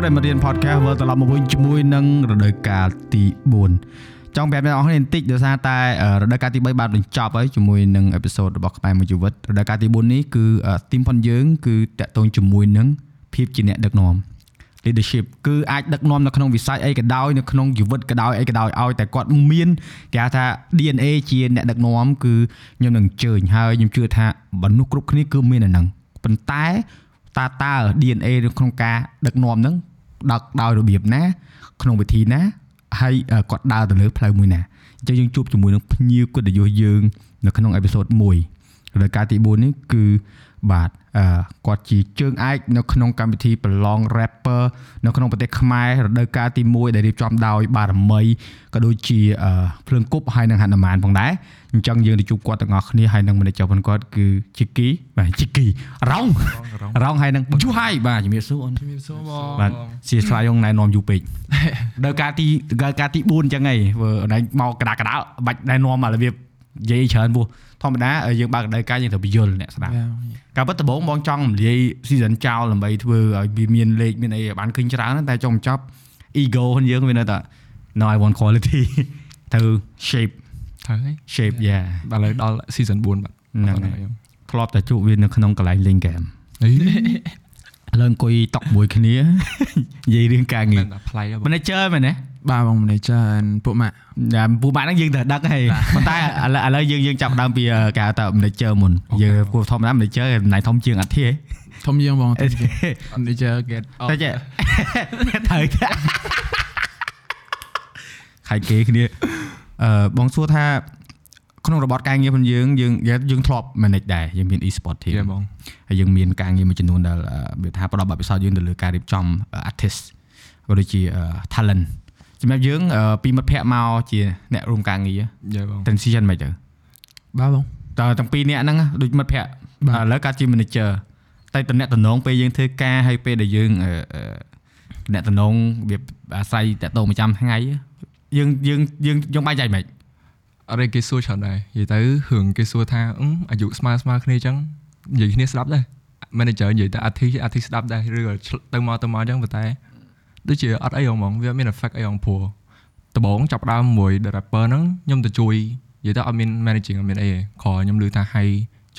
ប្រិមត្តរៀន podcast វិលត្រឡប់មកវិញជាមួយនឹងរដូវកាលទី4ចង់ប្រាប់អ្នកនរគ្នាបន្តិចដោយសារតែរដូវកាលទី3បានបញ្ចប់ហើយជាមួយនឹងអេពីសូតរបស់ខ្មែរមួយជីវិតរដូវកាលទី4នេះគឺទីមផុនយើងគឺតាក់ទងជាមួយនឹងភាពជាអ្នកដឹកនាំ leadership គឺអាចដឹកនាំនៅក្នុងវិស័យអីក៏ដោយនៅក្នុងជីវិតក៏ដោយអីក៏ដោយឲ្យតែគាត់មានគេហៅថា DNA ជាអ្នកដឹកនាំគឺខ្ញុំនឹងអញ្ជើញហើយខ្ញុំជឿថាមនុស្សគ្រប់គ្នាគឺមានអាហ្នឹងប៉ុន្តែតើតើ DNA នៅក្នុងការដឹកនាំហ្នឹង ដឹកដោយរបៀបណាក្នុងវិធីណាហើយគាត់ដើរទៅលើផ្លូវមួយណាអញ្ចឹងយើងជួបជាមួយនឹងភ្ញៀវកិត្តិយសយើងនៅក្នុងអេពីសូត1រដូវកាលទី4នេះគឺបាទអឺ គាត់ជាជើងឯកនៅក្នុងកម្មវិធីប្រឡង rapper នៅក្នុងប្រទេសខ្មែររដូវកាលទី1ដែលរៀបចំដោយបារមីក៏ដូចជាភ្លើងគប់ហើយនិងហនុមានផងដែរអញ្ចឹងយើងទៅជួបគាត់ទាំងអស់គ្នាហើយនឹង manager ផងគាត់គឺជីគីបាទជីគីរ៉ោងរ៉ោងហើយនឹងយូហើយបាទជំរាបសួរអូនជំរាបសួរបងបាទជាស្វាយងណែនាំយូពេកដល់ការទីការទី4អញ្ចឹងហីធ្វើណែមកកដាកដាបាច់ណែនាំមករបៀបនិយាយច្រើនពោះ ធម្មតាយើងបើកដៅកាយយើងត្រូវបញ្យល់អ្នកស្ដាប់ការពិតដំបូងបងចង់រំលាយ season ចោលដើម្បីធ្វើឲ្យវាមានលេខមានអីបានឃើញច្រើនតែចុងបញ្ចប់ ego របស់យើងវានៅតែ no i want quality ត្រូវ shape ត្រូវហើយ shape yeah ដល់ឥឡូវដល់ season 4បាទហ្នឹងហើយធ្លាប់តែជួបវានៅក្នុងកន្លែងលេងហ្គេមឥឡូវអង្គុយតុកមួយគ្នានិយាយរឿងការងារប្លែក manager មែនទេ បាទបង manager ពួកម៉ាក់ពួកម៉ាក់ហ្នឹងយើងត្រូវដឹកហើយប៉ុន្តែឥឡូវយើងយើងចាប់ដើមពីគេហៅថា manager មុនយើងពួកធម្មតា manager ណៃធំជាងអធិធំជាងបង manager get តែចេះត្រូវខៃគេគ្នាអឺបងសួរថាក្នុងរបបការងាររបស់យើងយើងយើងធ្លាប់ manage ដែរយើងមាន e-sport team បងហើយយើងមានការងារមួយចំនួនដែលវាថាផ្ដល់បទពិសោធន៍យើងទៅលើការរៀបចំ artist ក៏ដូចជា talent សម្រាប់យើងពីមិត្តភ័ក្តិមកជាអ្នករួមការងារយ៉ាបង transition មិនទៅបាទបងតើទាំងពីរអ្នកហ្នឹងដូចមិត្តភ័ក្តិឥឡូវកើតជា manager តែតំណែងតំណងពេលយើងធ្វើការហើយពេលដែលយើងតំណែងតំណងវាអាស្រ័យតទៅប្រចាំថ្ងៃយើងយើងយើងយើងបាយចៃមិនអរិយគេសួរច្រើនដែរនិយាយទៅរឿងគេសួរថាអាយុស្មើស្មើគ្នាអញ្ចឹងនិយាយគ្នាស្ដាប់ដែរ manager និយាយតែអាទិអាទិស្ដាប់ដែរឬទៅមកទៅមកអញ្ចឹងប៉ុន្តែ ដូចជាអត់អីហ្មងវាមាន effect អីហ្មងព្រោះដំបូងចាប់ដើមមួយ rapper ហ្នឹងខ្ញុំទៅជួយនិយាយទៅអត់មាន managing អត់មានអីទេគ្រាន់ខ្ញុំឮថាឲ្យ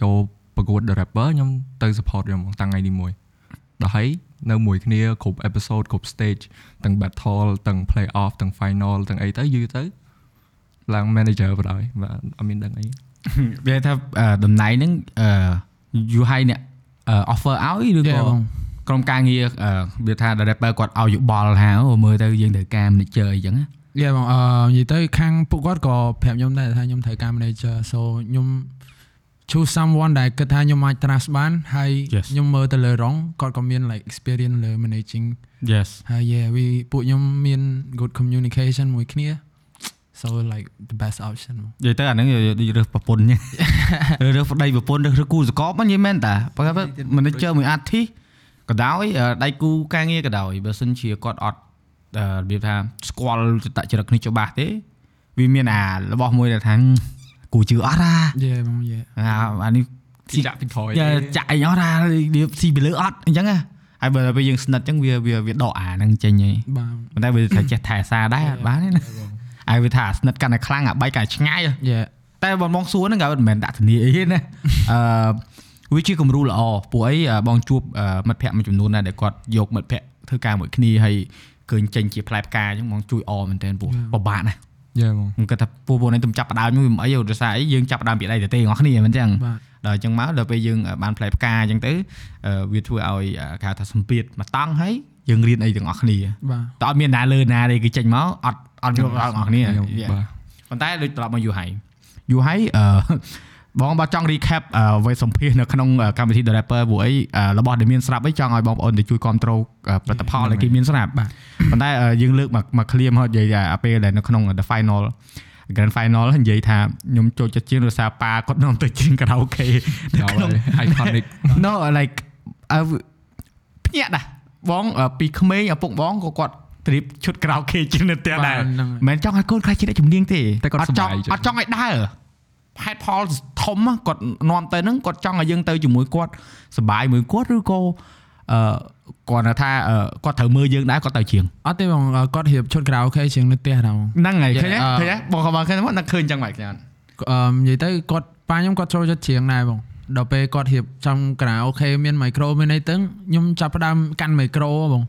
ចូលប្រកួត the rapper ខ្ញុំទៅ support ខ្ញុំតាំងថ្ងៃទី1ដល់ហើយនៅមួយគ្នាគ្រប់ episode គ្រប់ stage ទាំង battle ទាំង play off ទាំង final ទាំងអីទៅយូរទៅឡើង manager បណ្ដោយបាទអត់មានដឹងអីវាថាតំណែងហ្នឹងអឺយូរហើយអ្នក offer ឲ្យឬក៏ ក្រុមការងារវាថា developer គាត់ឲ្យយោបល់ថាមើលទៅយើងត្រូវការ manager អីចឹងណាយេបងអឺនិយាយទៅខាងពួកគាត់ក៏ប្រាប់ខ្ញុំដែរថាខ្ញុំត្រូវការ manager so ខ្ញុំ choose someone ដែលគិតថាខ្ញុំអាច trust បានហើយខ្ញុំមើលទៅលើរងគាត់ក៏មាន like experience លើ managing yes ហើយ yeah វាពួកខ្ញុំមាន good communication មួយគ្នា so like the best option និយាយទៅអាហ្នឹងដូចរើសប្រពន្ធញរើសប្តីប្រពន្ធរើសគូសកបហ្នឹងនិយាយមែនតាបើ manager មួយ artist ក៏ដោយដៃគូការងារក៏ដោយបើសិនជាគាត់អត់របៀបថាស្គាល់ចតចរិតគ្នាច្បាស់ទេវាមានអារបស់មួយដែលថាគូជឿអត់ណាយេបងយេអានេះចាក់ពីក្រោយចាក់អីអត់ណាវាស៊ីពីលើអត់អញ្ចឹងហ៎ហើយបើពេលយើងស្និទ្ធអញ្ចឹងវាវាវាដកអាហ្នឹងចេញហីបាទប៉ុន្តែវាត្រូវចេះថែសារដែរអត់បានទេណាហើយវាថាស្និទ្ធកាន់តែខ្លាំងអាបែកកាន់តែឆ្ងាយយេតែបងបងសួរហ្នឹងក៏មិនមែនដាក់ធានាអីទេណាអឺ វាជាគំរូល្អពួកអីបងជួបមិត្តភ័ក្តិមួយចំនួនដែរដែលគាត់យកមិត្តភ័ក្តិធ្វើការមួយគ្នាហើយឃើញចេញជាផ្លែផ្កាអញ្ចឹងបងជួយអមែនតើពួកពិបាកណាស់យ៉ាហ្មងខ្ញុំគិតថាពួកពួកនេះទំចាប់ផ្ដើមមួយមិនអីដោយសារអីយើងចាប់ផ្ដើមពីដៃទៅទេបងប្អូនមិនអញ្ចឹងដល់អញ្ចឹងមកដល់ពេលយើងបានផ្លែផ្កាអញ្ចឹងទៅវាធ្វើឲ្យគេថាសម្ពាធមកតង់ហើយយើងរៀនអីទាំងអស់គ្នាតើអត់មានណាលើណាទេគឺចេញមកអត់អត់យល់ដល់បងប្អូនគ្នាប៉ុន្តែដូចត្រឡប់មកយូរហើយយូរហើយអឺ បងបើចង់ recap អ្វីសម្ភាសនៅក្នុងកម្មវិធី The Rapper ពួកអីរបស់ដែលមានស្រាប់អីចង់ឲ្យបងប្អូនទៅជួយគ្រប់គ្រងផលិតផលដែលគេមានស្រាប់បាទប៉ុន្តែយើងលើកមកមក clear មកនិយាយពេលដែលនៅក្នុង the final grand final និយាយថាខ្ញុំចូលចិត្តជាងដោយសារប៉ាគាត់នាំទៅជាង karaoke នៅក្នុង iconic no like ភ្ញាក់ដែរបងពីក្មេងឪពុកបងក៏គាត់ត្រៀបឈុត karaoke ជាងនៅផ្ទះដែរមិនមែនចង់ឲ្យកូនខ្លាចជាអ្នកជំនាញទេអត់ចង់អត់ចង់ឲ្យដើរ ហេតុផលធំគាត់នាំទៅហ្នឹងគាត់ចង់ឲ្យយើងទៅជាមួយគាត់សបាយមួយគាត់ឬក៏អឺគាត់ថាគាត់ត្រូវមើលយើងដែរគាត់ទៅជាងអត់ទេបងគាត់រៀបឈុតក្រៅខេជាងនៅផ្ទះហ្នឹងហ្នឹងហើយឃើញឃើញបងក៏បងឃើញមកឃើញចឹងមកខ្ញុំអឺនិយាយទៅគាត់ប៉ាខ្ញុំគាត់ចូលចិត្តជាងដែរបងដល់ពេលគាត់រៀបចំក្រៅខេមានមីក្រូមានអីទាំងខ្ញុំចាប់ផ្ដើមកាន់មីក្រូបង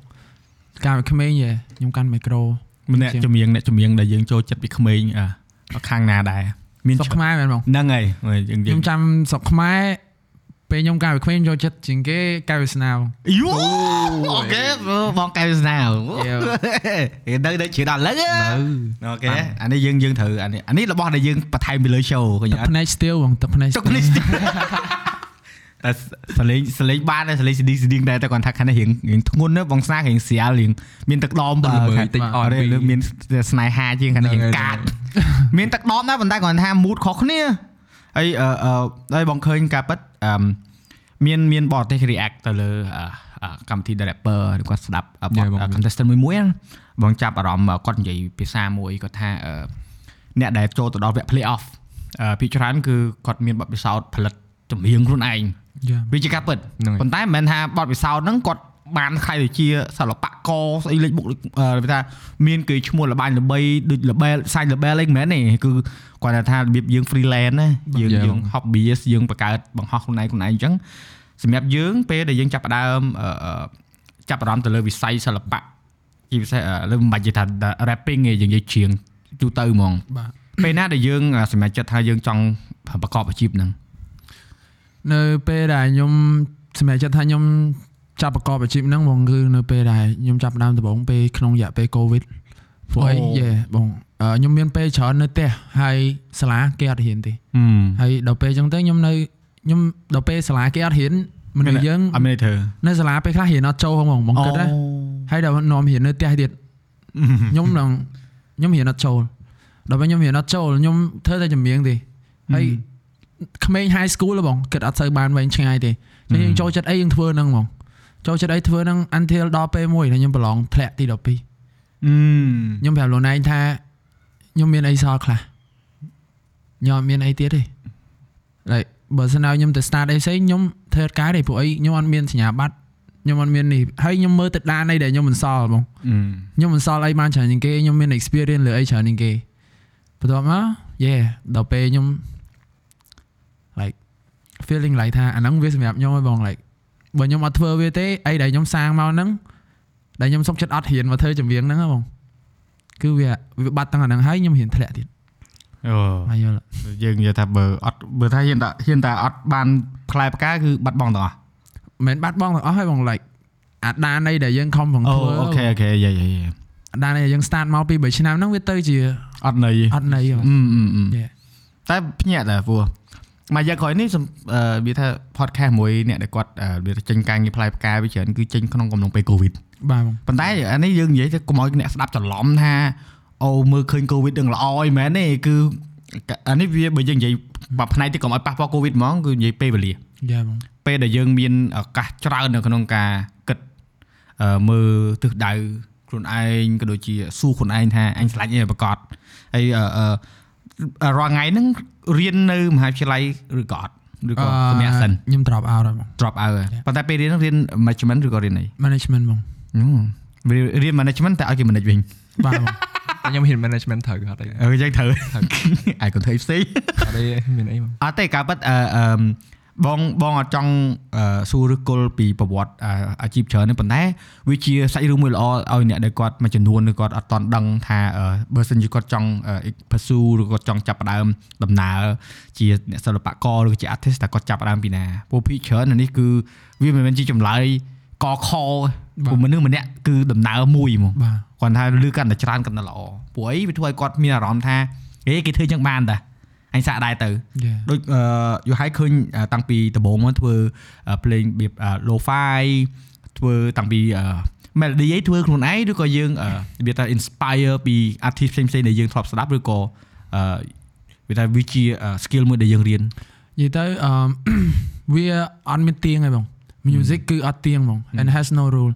កាលក្មេងយេខ្ញុំកាន់មីក្រូម្នាក់ចម្រៀងអ្នកចម្រៀងដែលយើងចូលចិត្តពីក្មេងខាងណាដែរ មានស្រុកខ្មែរមែនបងហ្នឹងហើយយើងយើខ្ញុំងចាំស្រុកខ្មែរពេលខ្ញុំកាលពីក្មេងចូលចិត្តជាងគេកាលពីស្នាបងយូអូខេបងកែវស្នាយេហេនៅនៅជឿដល់ឥឡូវនៅអូខេអានេះយើងយើងត្រូវអានេះអានេះរបស់ដែលយើងបន្ថែមពីលើ show ឃើញទឹកអត់ភ្នែក steel បងទឹកភ្នែកចុកនេះ តែសលេងសលេងបានតែសលេងស្ឌីស្ឌីងដែរតែគាត់ថាខាងនេះរៀងរៀងធ្ងន់ណាបងស្នារៀងស្រាលរៀងមានទឹកដមទឹកល្មើយតិចអត់អត់ទេលើមានស្នេហាជាងខាងនេះរៀងកាតមានទឹកដមដែរប៉ុន្តែគាត់ថា mood ខុសគ្នាហើយអឺអឺហើយបងឃើញការប៉ិតអឺមានមានបតទេស react ទៅលើអឺអឺកម្មវិធី rapper ឬគាត់ស្ដាប់អឺប Yeah ទបង contestant មួយមួយណាបងចាប់អារម្មណ៍គាត់និយាយភាសាមួយគាត់ថាអឺអ្នកដែលចូលទៅដល់វគ្គ play off អឺភាគច្រើនគឺគាត់មានបទពិសោធន៍ផលិតចម្រៀងខ្លួនឯងយ៉ា វាជាការពិតហ្នឹងហើយប៉ុន្តែមិនមែនថាបទពិសោធន៍ហ្នឹងគាត់បានខ្លាយទៅជាសិល្បករស្អីលេខមុខលេខអឺគេថាមានគេឈ្មោះលបាញ់ល្បីដូច label សាច់ label អីមិនមែនទេគឺគាត់ថារបៀបយើង freelance ណាយើង Yeah. យើង hobbyist យើងបង្កើតបង្ហោះខ្លួនឯងខ្លួនឯងអញ្ចឹងសម្រាប់យើងពេលដែលយើងចាប់ផ្ដើមអឺអឺចាប់អារម្មណ៍ទៅលើវិស័យសិល្បៈជាពិសេសអឺលើមិនបាច់និយាយថា rapping ទេយើងនិយាយច្រៀងទូទៅហ្មងបាទពេលណាដែលយើងសម្រេចចិត្តថាយើងចង់ប្រកបអាជីពហ្នឹង នៅពេលដែលខ្ញុំសម្រាប់ចិត្តថាខ្ញុំចាប់ប្រកបអាជីពហ្នឹងបងគឺនៅពេលដែលខ្ញុំចាប់ផ្ដើមដំបូងពេលក្នុងរយៈពេល COVID ព្រោះអីអូយេបងអឺខ្ញុំមានពេលច្រើននៅផ្ទះហើយសាលាគេអត់រៀនទេហឹមហើយដល់ពេលអញ្ចឹងទៅខ្ញុំនៅខ្ញុំដល់ពេលសាលាគេអត់រៀនមនុស្សយើងអត់មានធ្វើនៅសាលាពេលខ្លះរៀនអត់ចូលហ្នឹងបងបងគិតណាហើយដល់នាំរៀននៅផ្ទះទៀតខ្ញុំនឹងខ្ញុំរៀនអត់ចូលដល់ពេលខ្ញុំរៀនអត់ចូលខ្ញុំធ្វើតែចម្រៀងទេហើយ ក្មេង high school ហ៎បងគិតអត់សូវបានវែងឆ្ងាយទេតែយើងចូលចិត្តអីយើងធ្វើហ្នឹងហ្មងចូលចិត្តអីធ្វើហ្នឹង until ដល់ពេលមួយដែលខ្ញុំប្រឡងធ្លាក់ទី12អឺខ្ញុំប្រាប់លោកណែថាខ្ញុំមានអីសល់ខ្លះខ្ញុំអត់មានអីទៀតទេ like បើសិនណាខ្ញុំទៅ start អីផ្សេងខ្ញុំធ្វើអត់កើតទេព្រោះអីខ្ញុំអត់មានសញ្ញាបត្រខ្ញុំអត់មាននេះហើយខ្ញុំមើលទៅដានអីដែលខ្ញុំមិនសល់ហ្មងខ្ញុំមិនសល់អីបានច្រើនជាងគេខ្ញុំមាន experience លើអីច្រើនជាងគេបន្ទាប់មក yeah ដល់ពេលខ្ញុំ like feeling like ថាអាហ្នឹងវាសម្រាប់ខ្ញុំហើយបង like បើខ្ញុំអត់ធ្វើវាទេអីដែលខ្ញុំសាងមកហ្នឹងដែលខ្ញុំសុខចិត្តអត់ហ៊ានមកធ្វើចម្រៀងហ្នឹងហ៎បងគឺវាវាបាត់ទាំងអាហ្នឹងហើយខ្ញុំហ៊ានធ្លាក់ទៀតអូហើយយល់យើងនិយាយថាបើអត់បើថាហ៊ានតែហ៊ានតែអត់បានផ្លែផ្កាគឺបាត់បង់ទាំងអស់មិនមែនបាត់បង់ទាំងអស់ហើយបង like អាដានអីដែលយើងខំប្រឹងអូធ្វើអូខេអូខេយាយយាយអាដានអីដែលយើង start មកពី3ឆ្នាំហ្នឹងវាទៅជាអត់ន័យអត់ន័យហ៎អឺអឺអឺ Yeah. តែភ្ញាក់ដែរព្រោះ មកយកក្រោយនេះសំអឺវាថា podcast មួយអ្នកដែលគាត់អឺវាចេញការងារផ្លែផ្កាវាច្រើនគឺចេញក្នុងកំឡុងពេល covid បាទបងប៉ុន្តែអានេះយើងនិយាយទៅកុំឲ្យអ្នកស្ដាប់ច្រឡំថាអូមើលឃើញ covid នឹងល្អអីមែនទេគឺអានេះវាបើយើងនិយាយបើផ្នែកទីកុំឲ្យប៉ះពាល់ covid ហ្មងគឺនិយាយពេលវេលាយ៉ាបងពេលដែលយើងមានឱកាសច្រើននៅក្នុងការគិតអឺមើលទិសដៅខ្លួនឯងក៏ដូចជាសួរខ្លួនឯងថាអញឆ្លាញ់អីប្រកបហើយអឺអឺ រាល់ថ្ងៃហ្នឹងរៀននៅមហាវិទ្យាល័យឬក៏អត់ឬក៏សម្រាប់សិនខ្ញុំ drop out ហើយបង drop out ហើយប៉ុន្តែពេលរៀនហ្នឹងរៀន management ឬក៏រៀនអី management បងហឹមរៀន management តែឲ្យគេ manage វិញបាទបងតែខ្ញុំហ៊ាន management ត្រូវអត់អីអឺចឹងត្រូវអាយកុំធ្វើផ្សេងអត់អីមានអីមកអត់ទេការប៉ັດអឺអឺ បងបងអត់ចង់អឺសួរឬគល់ពីប្រវត្តិអឺអាជីពច្រើនទេប៉ុន្តែវាជាសាច់រឿងមួយល្អឲ្យអ្នកដែលគាត់មួយចំនួនឬគាត់អត់តន់ដឹងថាអឺបើសិនជាគាត់ចង់អឺ pursue ឬគាត់ចង់ចាប់ផ្ដើមដំណើរជាអ្នកសិល្បករឬជា artist តែគាត់ចាប់ផ្ដើមពីណាព្រោះភាគច្រើនអានេះគឺវាមិនមែនជាចម្លើយកខព្រោះមនុស្សម្នាក់គឺដំណើរមួយហ្មងបាទគាត់ថាលឺកាន់តែច្រើនកាន់តែល្អព្រោះអីវាធ្វើឲ្យគាត់មានអារម្មណ៍ថាហេគេធ្វើចឹងបានតា អញសាកដែរទៅយ៉ាដូចអឺយូរហើយឃើញអឺតាំងពីដំបូងមកធ្វើអឺភ្លេងរបៀបអឺ lo-fi ធ្វើតាំងពីអឺ melody ឯងធ្វើខ្លួនឯងឬក៏យើងអឺរបៀបថា inspire ពី artist ផ្សេងៗដែលយើងធ្លាប់ស្ដាប់ឬក៏អឺវាថាវាជាអឺ skill មួយដែលយើងរៀននិយាយទៅអឺវាអត់មានទៀងទេបង music គឺអត់ទៀងហ្មង and has no rule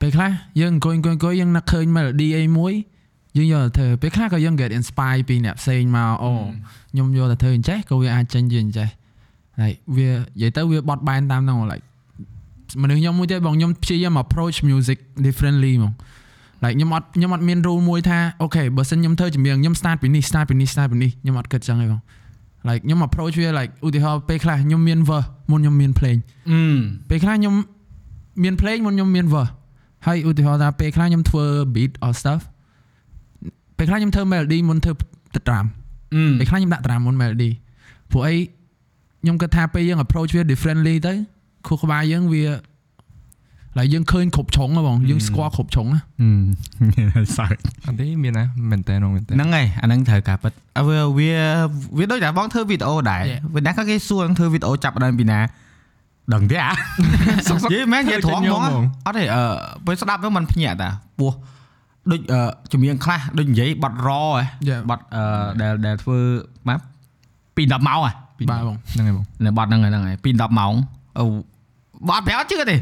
ពេលខ្លះយើងអង្គុយអង្គុយអង្គុយយើងនឹកឃើញ melody អីមួយយើងយកទៅធ្វើពេលខ្លះក៏យើង get inspire ពីអ្នកផ្សេងមកអូ ខ្ញុំយកទៅធ្វើអញ្ចេះក៏វាអាចចេញជាអញ្ចេះ like វានិយាយទៅវាបត់បែនតាមហ្នឹង like មនុស្សខ្ញុំមួយទៀតបងខ្ញុំព្យាយាម approach music differently ហ្មង like ខ្ញុំអត់ខ្ញុំអត់មាន rule មួយថាអូខេបើសិនខ្ញុំធ្វើចម្រៀងខ្ញុំ start ពីនេះ start ពីនេះ start ពីនេះខ្ញុំអត់គិតចឹងទេបង like ខ្ញុំ approach វា like ឧទាហរណ៍ពេលខ្លះខ្ញុំមាន verse មុនខ្ញុំមានភ្លេងអឺពេលខ្លះខ្ញុំមានភ្លេងមុនខ្ញុំមាន verse ហើយឧទាហរណ៍ថាពេលខ្លះខ្ញុំធ្វើ beat or stuff ពេលខ្លះខ្ញុំធ្វើ melody មុនធ្វើ drum អឺ ពេលខ្លះខ្ញុំដាក់ drum មុន melody ព្រោះអីខ្ញុំគិតថាពេលយើង approach វា differently ទៅខួរក្បាលយើងវា like យើងឃើញគ្រប់ជ្រុងហ៎បងយើងស្គាល់គ្រប់ជ្រុងណាអឺសើចអត់ទេមានណាមែនតើមែនតើហ្នឹងហើយអាហ្នឹងត្រូវការប៉ិតអើវាវាវាដូចតែបងធ្វើវីដេអូដែរ Yeah. ពេលណាក៏គេសួរនឹងធ្វើវីដេអូចាប់ដើមពីណាដឹងទេអាយីមែននិយាយត្រង់ហ្មងអត់ទេអឺពេលស្ដាប់ទៅมันភ្ញាក់តាពោះ ដូចអឺជំនាញខ្លះដូចនិយាយបត់រហ៎ Yeah. បត់អឺដែលដែលធ្វើម៉ាប់ពី10ម៉ោងហ៎បាទបងហ្នឹងហើយបងនៅបត់ហ្នឹងហើយហ្នឹងហើយពី10ម៉ោងអូបត់ប្រាប់ជឿទេ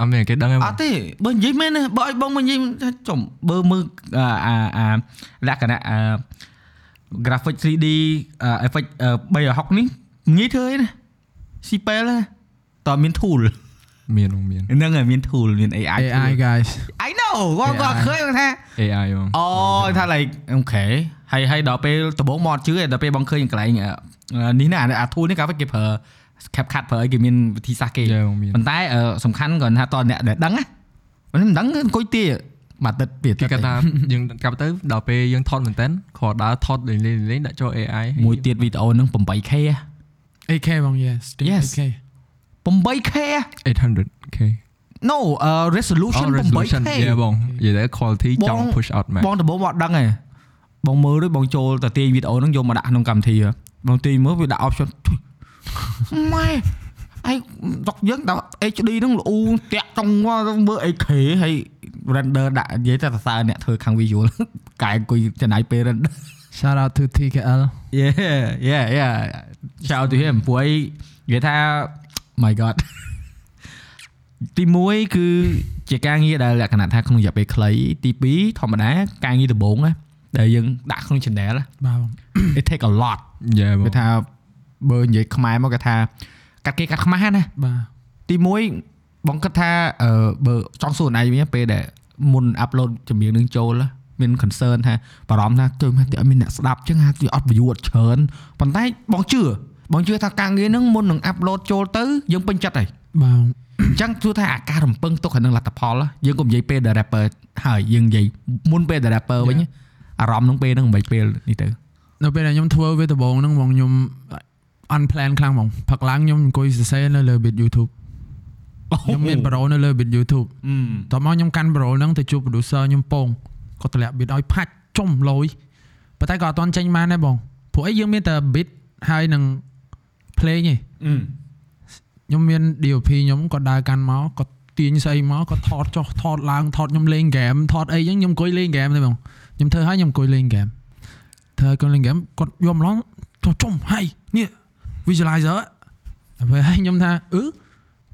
អត់មានគេដឹងទេបអងត់ទេបើនិយាយមែនណាបើឲ្យបងមកនិយាយថាចំបើមើលអាអាអាលក្ខណៈអា graphic 3D អឺ effect អឺ360នេះងាយធ្វើឯណាស៊ីពេលណាតើមាន tool មានបងមានហ្នឹងហើយមាន tool មាន AI AI guys I know គាត់គាត់ AI ឃើញគាត់ថា AI បងអូថា like អូខេហើយហើយដល់ពេលដំបូងមកអត់ជឿទេដល់ពេលបងឃើញកន្លែងអឺនេះណាអា tool នេះគេគេប្រើ CapCut ប្រើអីគេមានវិធីសាស្ត្រគេយ៉ាបងមានប៉ុន្តែអឺសំខាន់គ្រាន់ថាតើអ្នកដែលដឹងណាមិនដឹងអង្គុយទាបាត់ទឹកទៀតគេគាត់ថាយើងកាប់ទៅដល់ពេលយើងថតមែនតើគ្រាន់ដើរថតលេងលេងលេងដាក់ចូល AI មួយទៀតវីដេអូហ្នឹង 8K ហ៎ 8K បង yes still Yes. 8K 8K ហ៎ 800k No អឺ resolution អូ resolution8K យ៉ាបងនិយាយទៅ quality បងចង់ push out មែនបងដំបូងមកអត់ដឹងទេបងមើលដូចបងចូលទៅទាញវីដេអូហ្នឹងយកមកដាក់ក្នុងកម្មវិធីហ៎បងទាញមើលវាដាក់ option ទុយម៉ែអីដកយើងដល់ HD ហ្នឹងល្អូតាក់ចង់មកមើល 8K ហើយ render ដាក់និយាយតែសរសើរអ្នកធ្វើខាង visual កែអង្គុយចំណាយពេល render shout out to TKL Yeah yeah yeah shout out to him ព្រោះអីនិយាយថា my god ទី1គឺជាការងារដែលលក្ខណៈថាក្នុងរយៈពេលខ្លីទី2ធម្មតាការងារដំបូងណាដែលយើងដាក់ក្នុង channel ណាបាទបង it take a lot យ៉ាបងគេថាបើនិយាយខ្មែរមកគេថាកាត់គេកាត់ខ្មាស់ណាបាទទី1បងគិតថាអឺបើចង់សួរណៃវិញពេលដែលមុន upload ចម្រៀងនឹងចូលណាមាន concern ថាបារម្ភថាទៅមកតែអត់មានអ្នកស្ដាប់ចឹងហាក់វាអត់ view អត់ច្រើនប៉ុន្តែបងជឿ បងជឿថាការងារហ្នឹងមុននឹង upload ចូលទៅយើងពេញចិត្តហើយបាទបងអញ្ចឹងទោះថាអាការរំពឹងទុកអានឹងលទ្ធផលណាយើងក៏និយាយពេលដែល rapper ហើយយើងនិយាយមុនពេលដែល rapper វិញអារម្មណ៍នឹងពេលហ្នឹងមិនពេលនេះទៅនៅពេលដែលខ្ញុំធ្វើវាដំបូងហ្នឹងបងខ្ញុំ unplan ខ្លាំងបងផឹកឡើងខ្ញុំអង្គុយសរសេរនៅលើ bit YouTube ខ្ញុំមាន pro នៅលើ bit YouTube អឺតោះមកខ្ញុំកាន់ pro ហ្នឹងទៅជួប producer ខ្ញុំពងគាត់តម្លាក់ bit ឲ្យផាច់ចុំលយប៉ុន្តែក៏អត់ទាន់ចេញបានដែរបងព្រោះអីយើងមានតែ bit ហើយនឹង play ទេអឺខ្ញុំមាន DOP ខ្ញុំគាត់ដើរកាន់មកគាត់ទាញស្អីមកគាត់ថតចុះថតឡើងថតខ្ញុំលេងហ្គេមថតអីចឹងខ្ញុំអង្គុយលេងហ្គេមទេបងខ្ញុំធ្វើឲ្យខ្ញុំអង្គុយលេងហ្គេមធ្វើឲ្យគាត់លេងហ្គេមគាត់យកម្លងចុះចុំហើយនេះ visualizer ហើយហើយខ្ញុំថាអឺ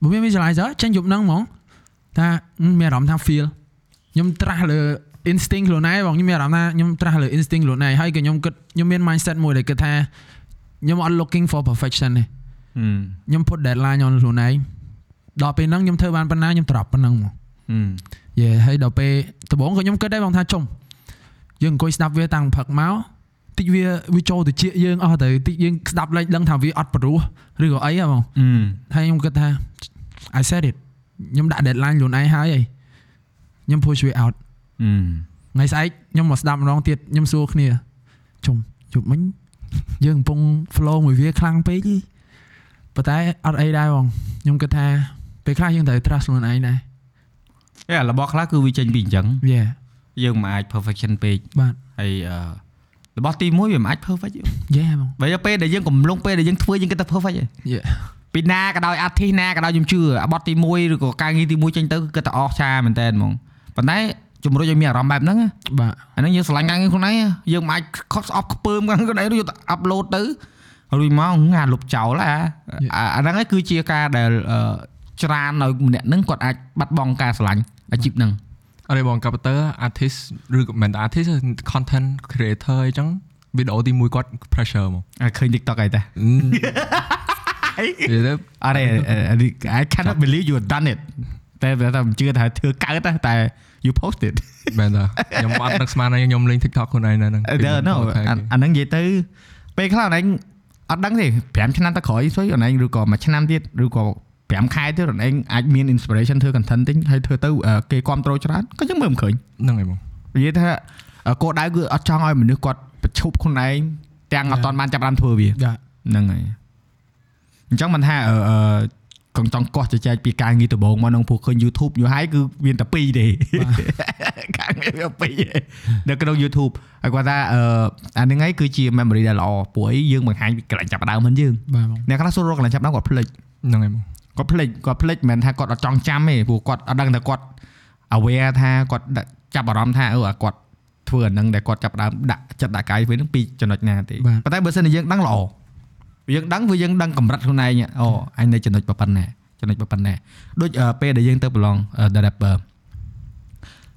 បើមាន visualizer ចេញយប់ហ្នឹងហ្មងថាមានអារម្មណ៍ថា feel ខ្ញុំត្រាស់លើ instinct ខ្លួនឯងបងខ្ញុំមានអារម្មណ៍ថាខ្ញុំត្រាស់លើ instinct ខ្លួនឯងហើយក៏ខ្ញុំគិតខ្ញុំមាន mindset មួយដែលគិតថា ខ្ញុំអត់ looking for perfection ទេអឺខ្ញុំ put deadline on ខ្លួនឯងដល់ពេលហ្នឹងខ្ញុំធ្វើបានប៉ុណ្ណាខ្ញុំ drop ប៉ុណ្ណឹងមកអឺយេហើយដល់ពេលដំបូងក៏ខ្ញុំគិតដែរបងថាចុំយើងអង្គុយស្ដាប់វាតាំងផឹកមកតិចវាវាចូលទៅជាយើងអស់ទៅតិចយើងស្ដាប់ឡើងដឹងថាវាអត់ព្រោះឬក៏អីហ៎បងអឺហើយខ្ញុំគិតថា I said it ខ្ញុំដាក់ deadline ខ្លួនឯងហើយហីខ្ញុំ push វា out អឺថ្ងៃស្អែកខ្ញុំមកស្ដាប់ម្ដងទៀតខ្ញុំសួរគ្នាចុំជប់មិញ យើងកំពុង flow មួយវាខ្លាំងពេកហីប៉ុន្តែអត់អីដែរបងខ្ញុំគិតថាពេលខ្លះយើងត្រូវ trust ខ្លួនឯងដែរអេរបស់ខ្លះគឺវាចេញពីអញ្ចឹង Yeah យើងមិនអាច perfection ពេកបាទហើយអឺរបស់ទី1វាមិនអាច perfect ទេ Yeah បងបើយកពេលដែលយើងកំឡុងពេលដែលយើងធ្វើយើងគិតថា perfect ទេ Yeah ពីណាក៏ដោយអាទិណាក៏ដោយខ្ញុំជឿអាបត់ទី1ឬក៏ការងារទី1ចេញទៅគឺគិតថាអស់ឆាមែនតើហ្មងប៉ុន្តែ ជំរុញឲ្យមានអារម្មណ៍បែបហ្នឹងណាបាទអាហ្នឹងយើងស្រឡាញ់ការងារខ្លួនឯងយើងមិនអាចខត់ស្អប់ខ្ពើមខាងខ្លួនឯងយកទៅអាប់ឡូតទៅរួចមកងាលុបចោលអាអាអាហ្នឹងឯងគឺជាការដែលអឺច្រានឲ្យម្នាក់ហ្នឹងគាត់អាចបាត់បង់ការស្រឡាញ់អាជីពហ្នឹងអត់ទេបង capital artist ឬក៏មិន artist ទេ content creator អីចឹងវីដេអូទី1គាត់ pressure ហ្មងអាឃើញ TikTok អីតាអឺនិយាយទៅអរេ I cannot believe you have done it តែតែមិនជឿថាធ្វើកើតណាតែ you posted មែនតាខ្ញុំអត់នឹកស្មានថាខ្ញុំលេង TikTok ខ្លួនឯងនៅហ្នឹង no អាអាហ្នឹងនិយាយទៅពេលខ្លះអនឯងអត់ដឹងទេ5ឆ្នាំទៅក្រោយស្អីអនឯងឬក៏មួយឆ្នាំទៀតឬក៏5ខែទៀតអនឯងអាចមាន inspiration ធ្វើ content តិចហើយធ្វើទៅគេគ្រប់គ្រងច្រើនក៏យើងមើលមិនឃើញហ្នឹងហើយបងនិយាយថាគោលដៅគឺអត់ចង់ឲ្យមនុស្សគាត់ប្រឈប់ខ្លួនឯងទាំងអត់តាន់បានចាប់បានធ្វើវាចាហ្នឹងហើយអញ្ចឹងមិនថាអឺអឺ កងចង់កោះចែកពីការងារដំបូងមកក្នុងពួកឃើញ YouTube យូរហើយគឺមានតែ2ទេការងារវា2ទេនៅក្នុង YouTube ហើយគាត់ថាអឺអាហ្នឹងហើយគឺជា memory ដែលល្អពួកអីយើងបង្ហាញពីកន្លែងចាប់ផ្ដើមមិនយើងបាទបងអ្នកខ្លះសួររកកន្លែងចាប់ផ្ដើមគាត់ភ្លេចហ្នឹងហើយបងគាត់ភ្លេចគាត់ភ្លេចមិនមែនថាគាត់អត់ចង់ចាំទេព្រោះគាត់អត់ដឹងថាគាត់ aware ថាគាត់ដាក់ចាប់អារម្មណ៍ថាអឺអាគាត់ធ្វើអាហ្នឹងដែលគាត់ចាប់ផ្ដើមដាក់ចិត្តដាក់កាយវាហ្នឹងពីចំណុចណាទេប៉ុន្តែបើសិនជាយើងដឹងល្អ យើងដឹងវាយើងដឹងកម្រិតខ្លួនឯងអូអញនៅចំណុចប៉ុណ្ណាចំណុចប៉ុណ្ណាដូចអឺពេលដែលយើងទៅប្រឡង The Rapper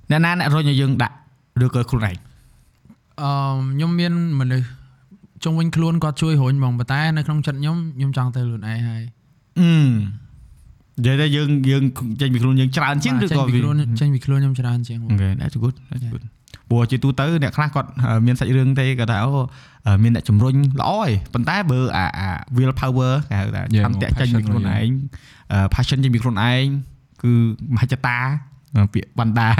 អ្នកណាអ្នករុញឲ្យយើងដាក់ឬក៏ខ្លួនឯងអឺខ្ញុំមានមនុស្សជុំវិញខ្លួនគាត់ជួយរុញហ្មងប៉ុន្តែនៅក្នុងចិត្តខ្ញុំខ្ញុំចង់ទៅខ្លួនឯងហើយអឺនិយាយថាយើងយើងចេញពីខ្លួនយើងច្រើនជាងឬចេញក៏ពីវាខ្លួនចេញពីខ្លួនខ្ញុំច្រើនជាងហ្មង Okay that's good that's good ព្រោះជាទូទៅអ្នកខ្លះគាត់អឺមានសាច់រឿងទេគាត់ថាអូអឺ មានអ្នកជំរុញល្អឯងប៉ុន្តែបើអាអា will power គេហៅថា Yeah, ឆន្ទៈចេញពី passion ខ្លួនរបស់ឯយើងងអឺ passion ចេញពីខ្លួនឯងគឺមហិច្ឆតាពាក្យបណ្ដា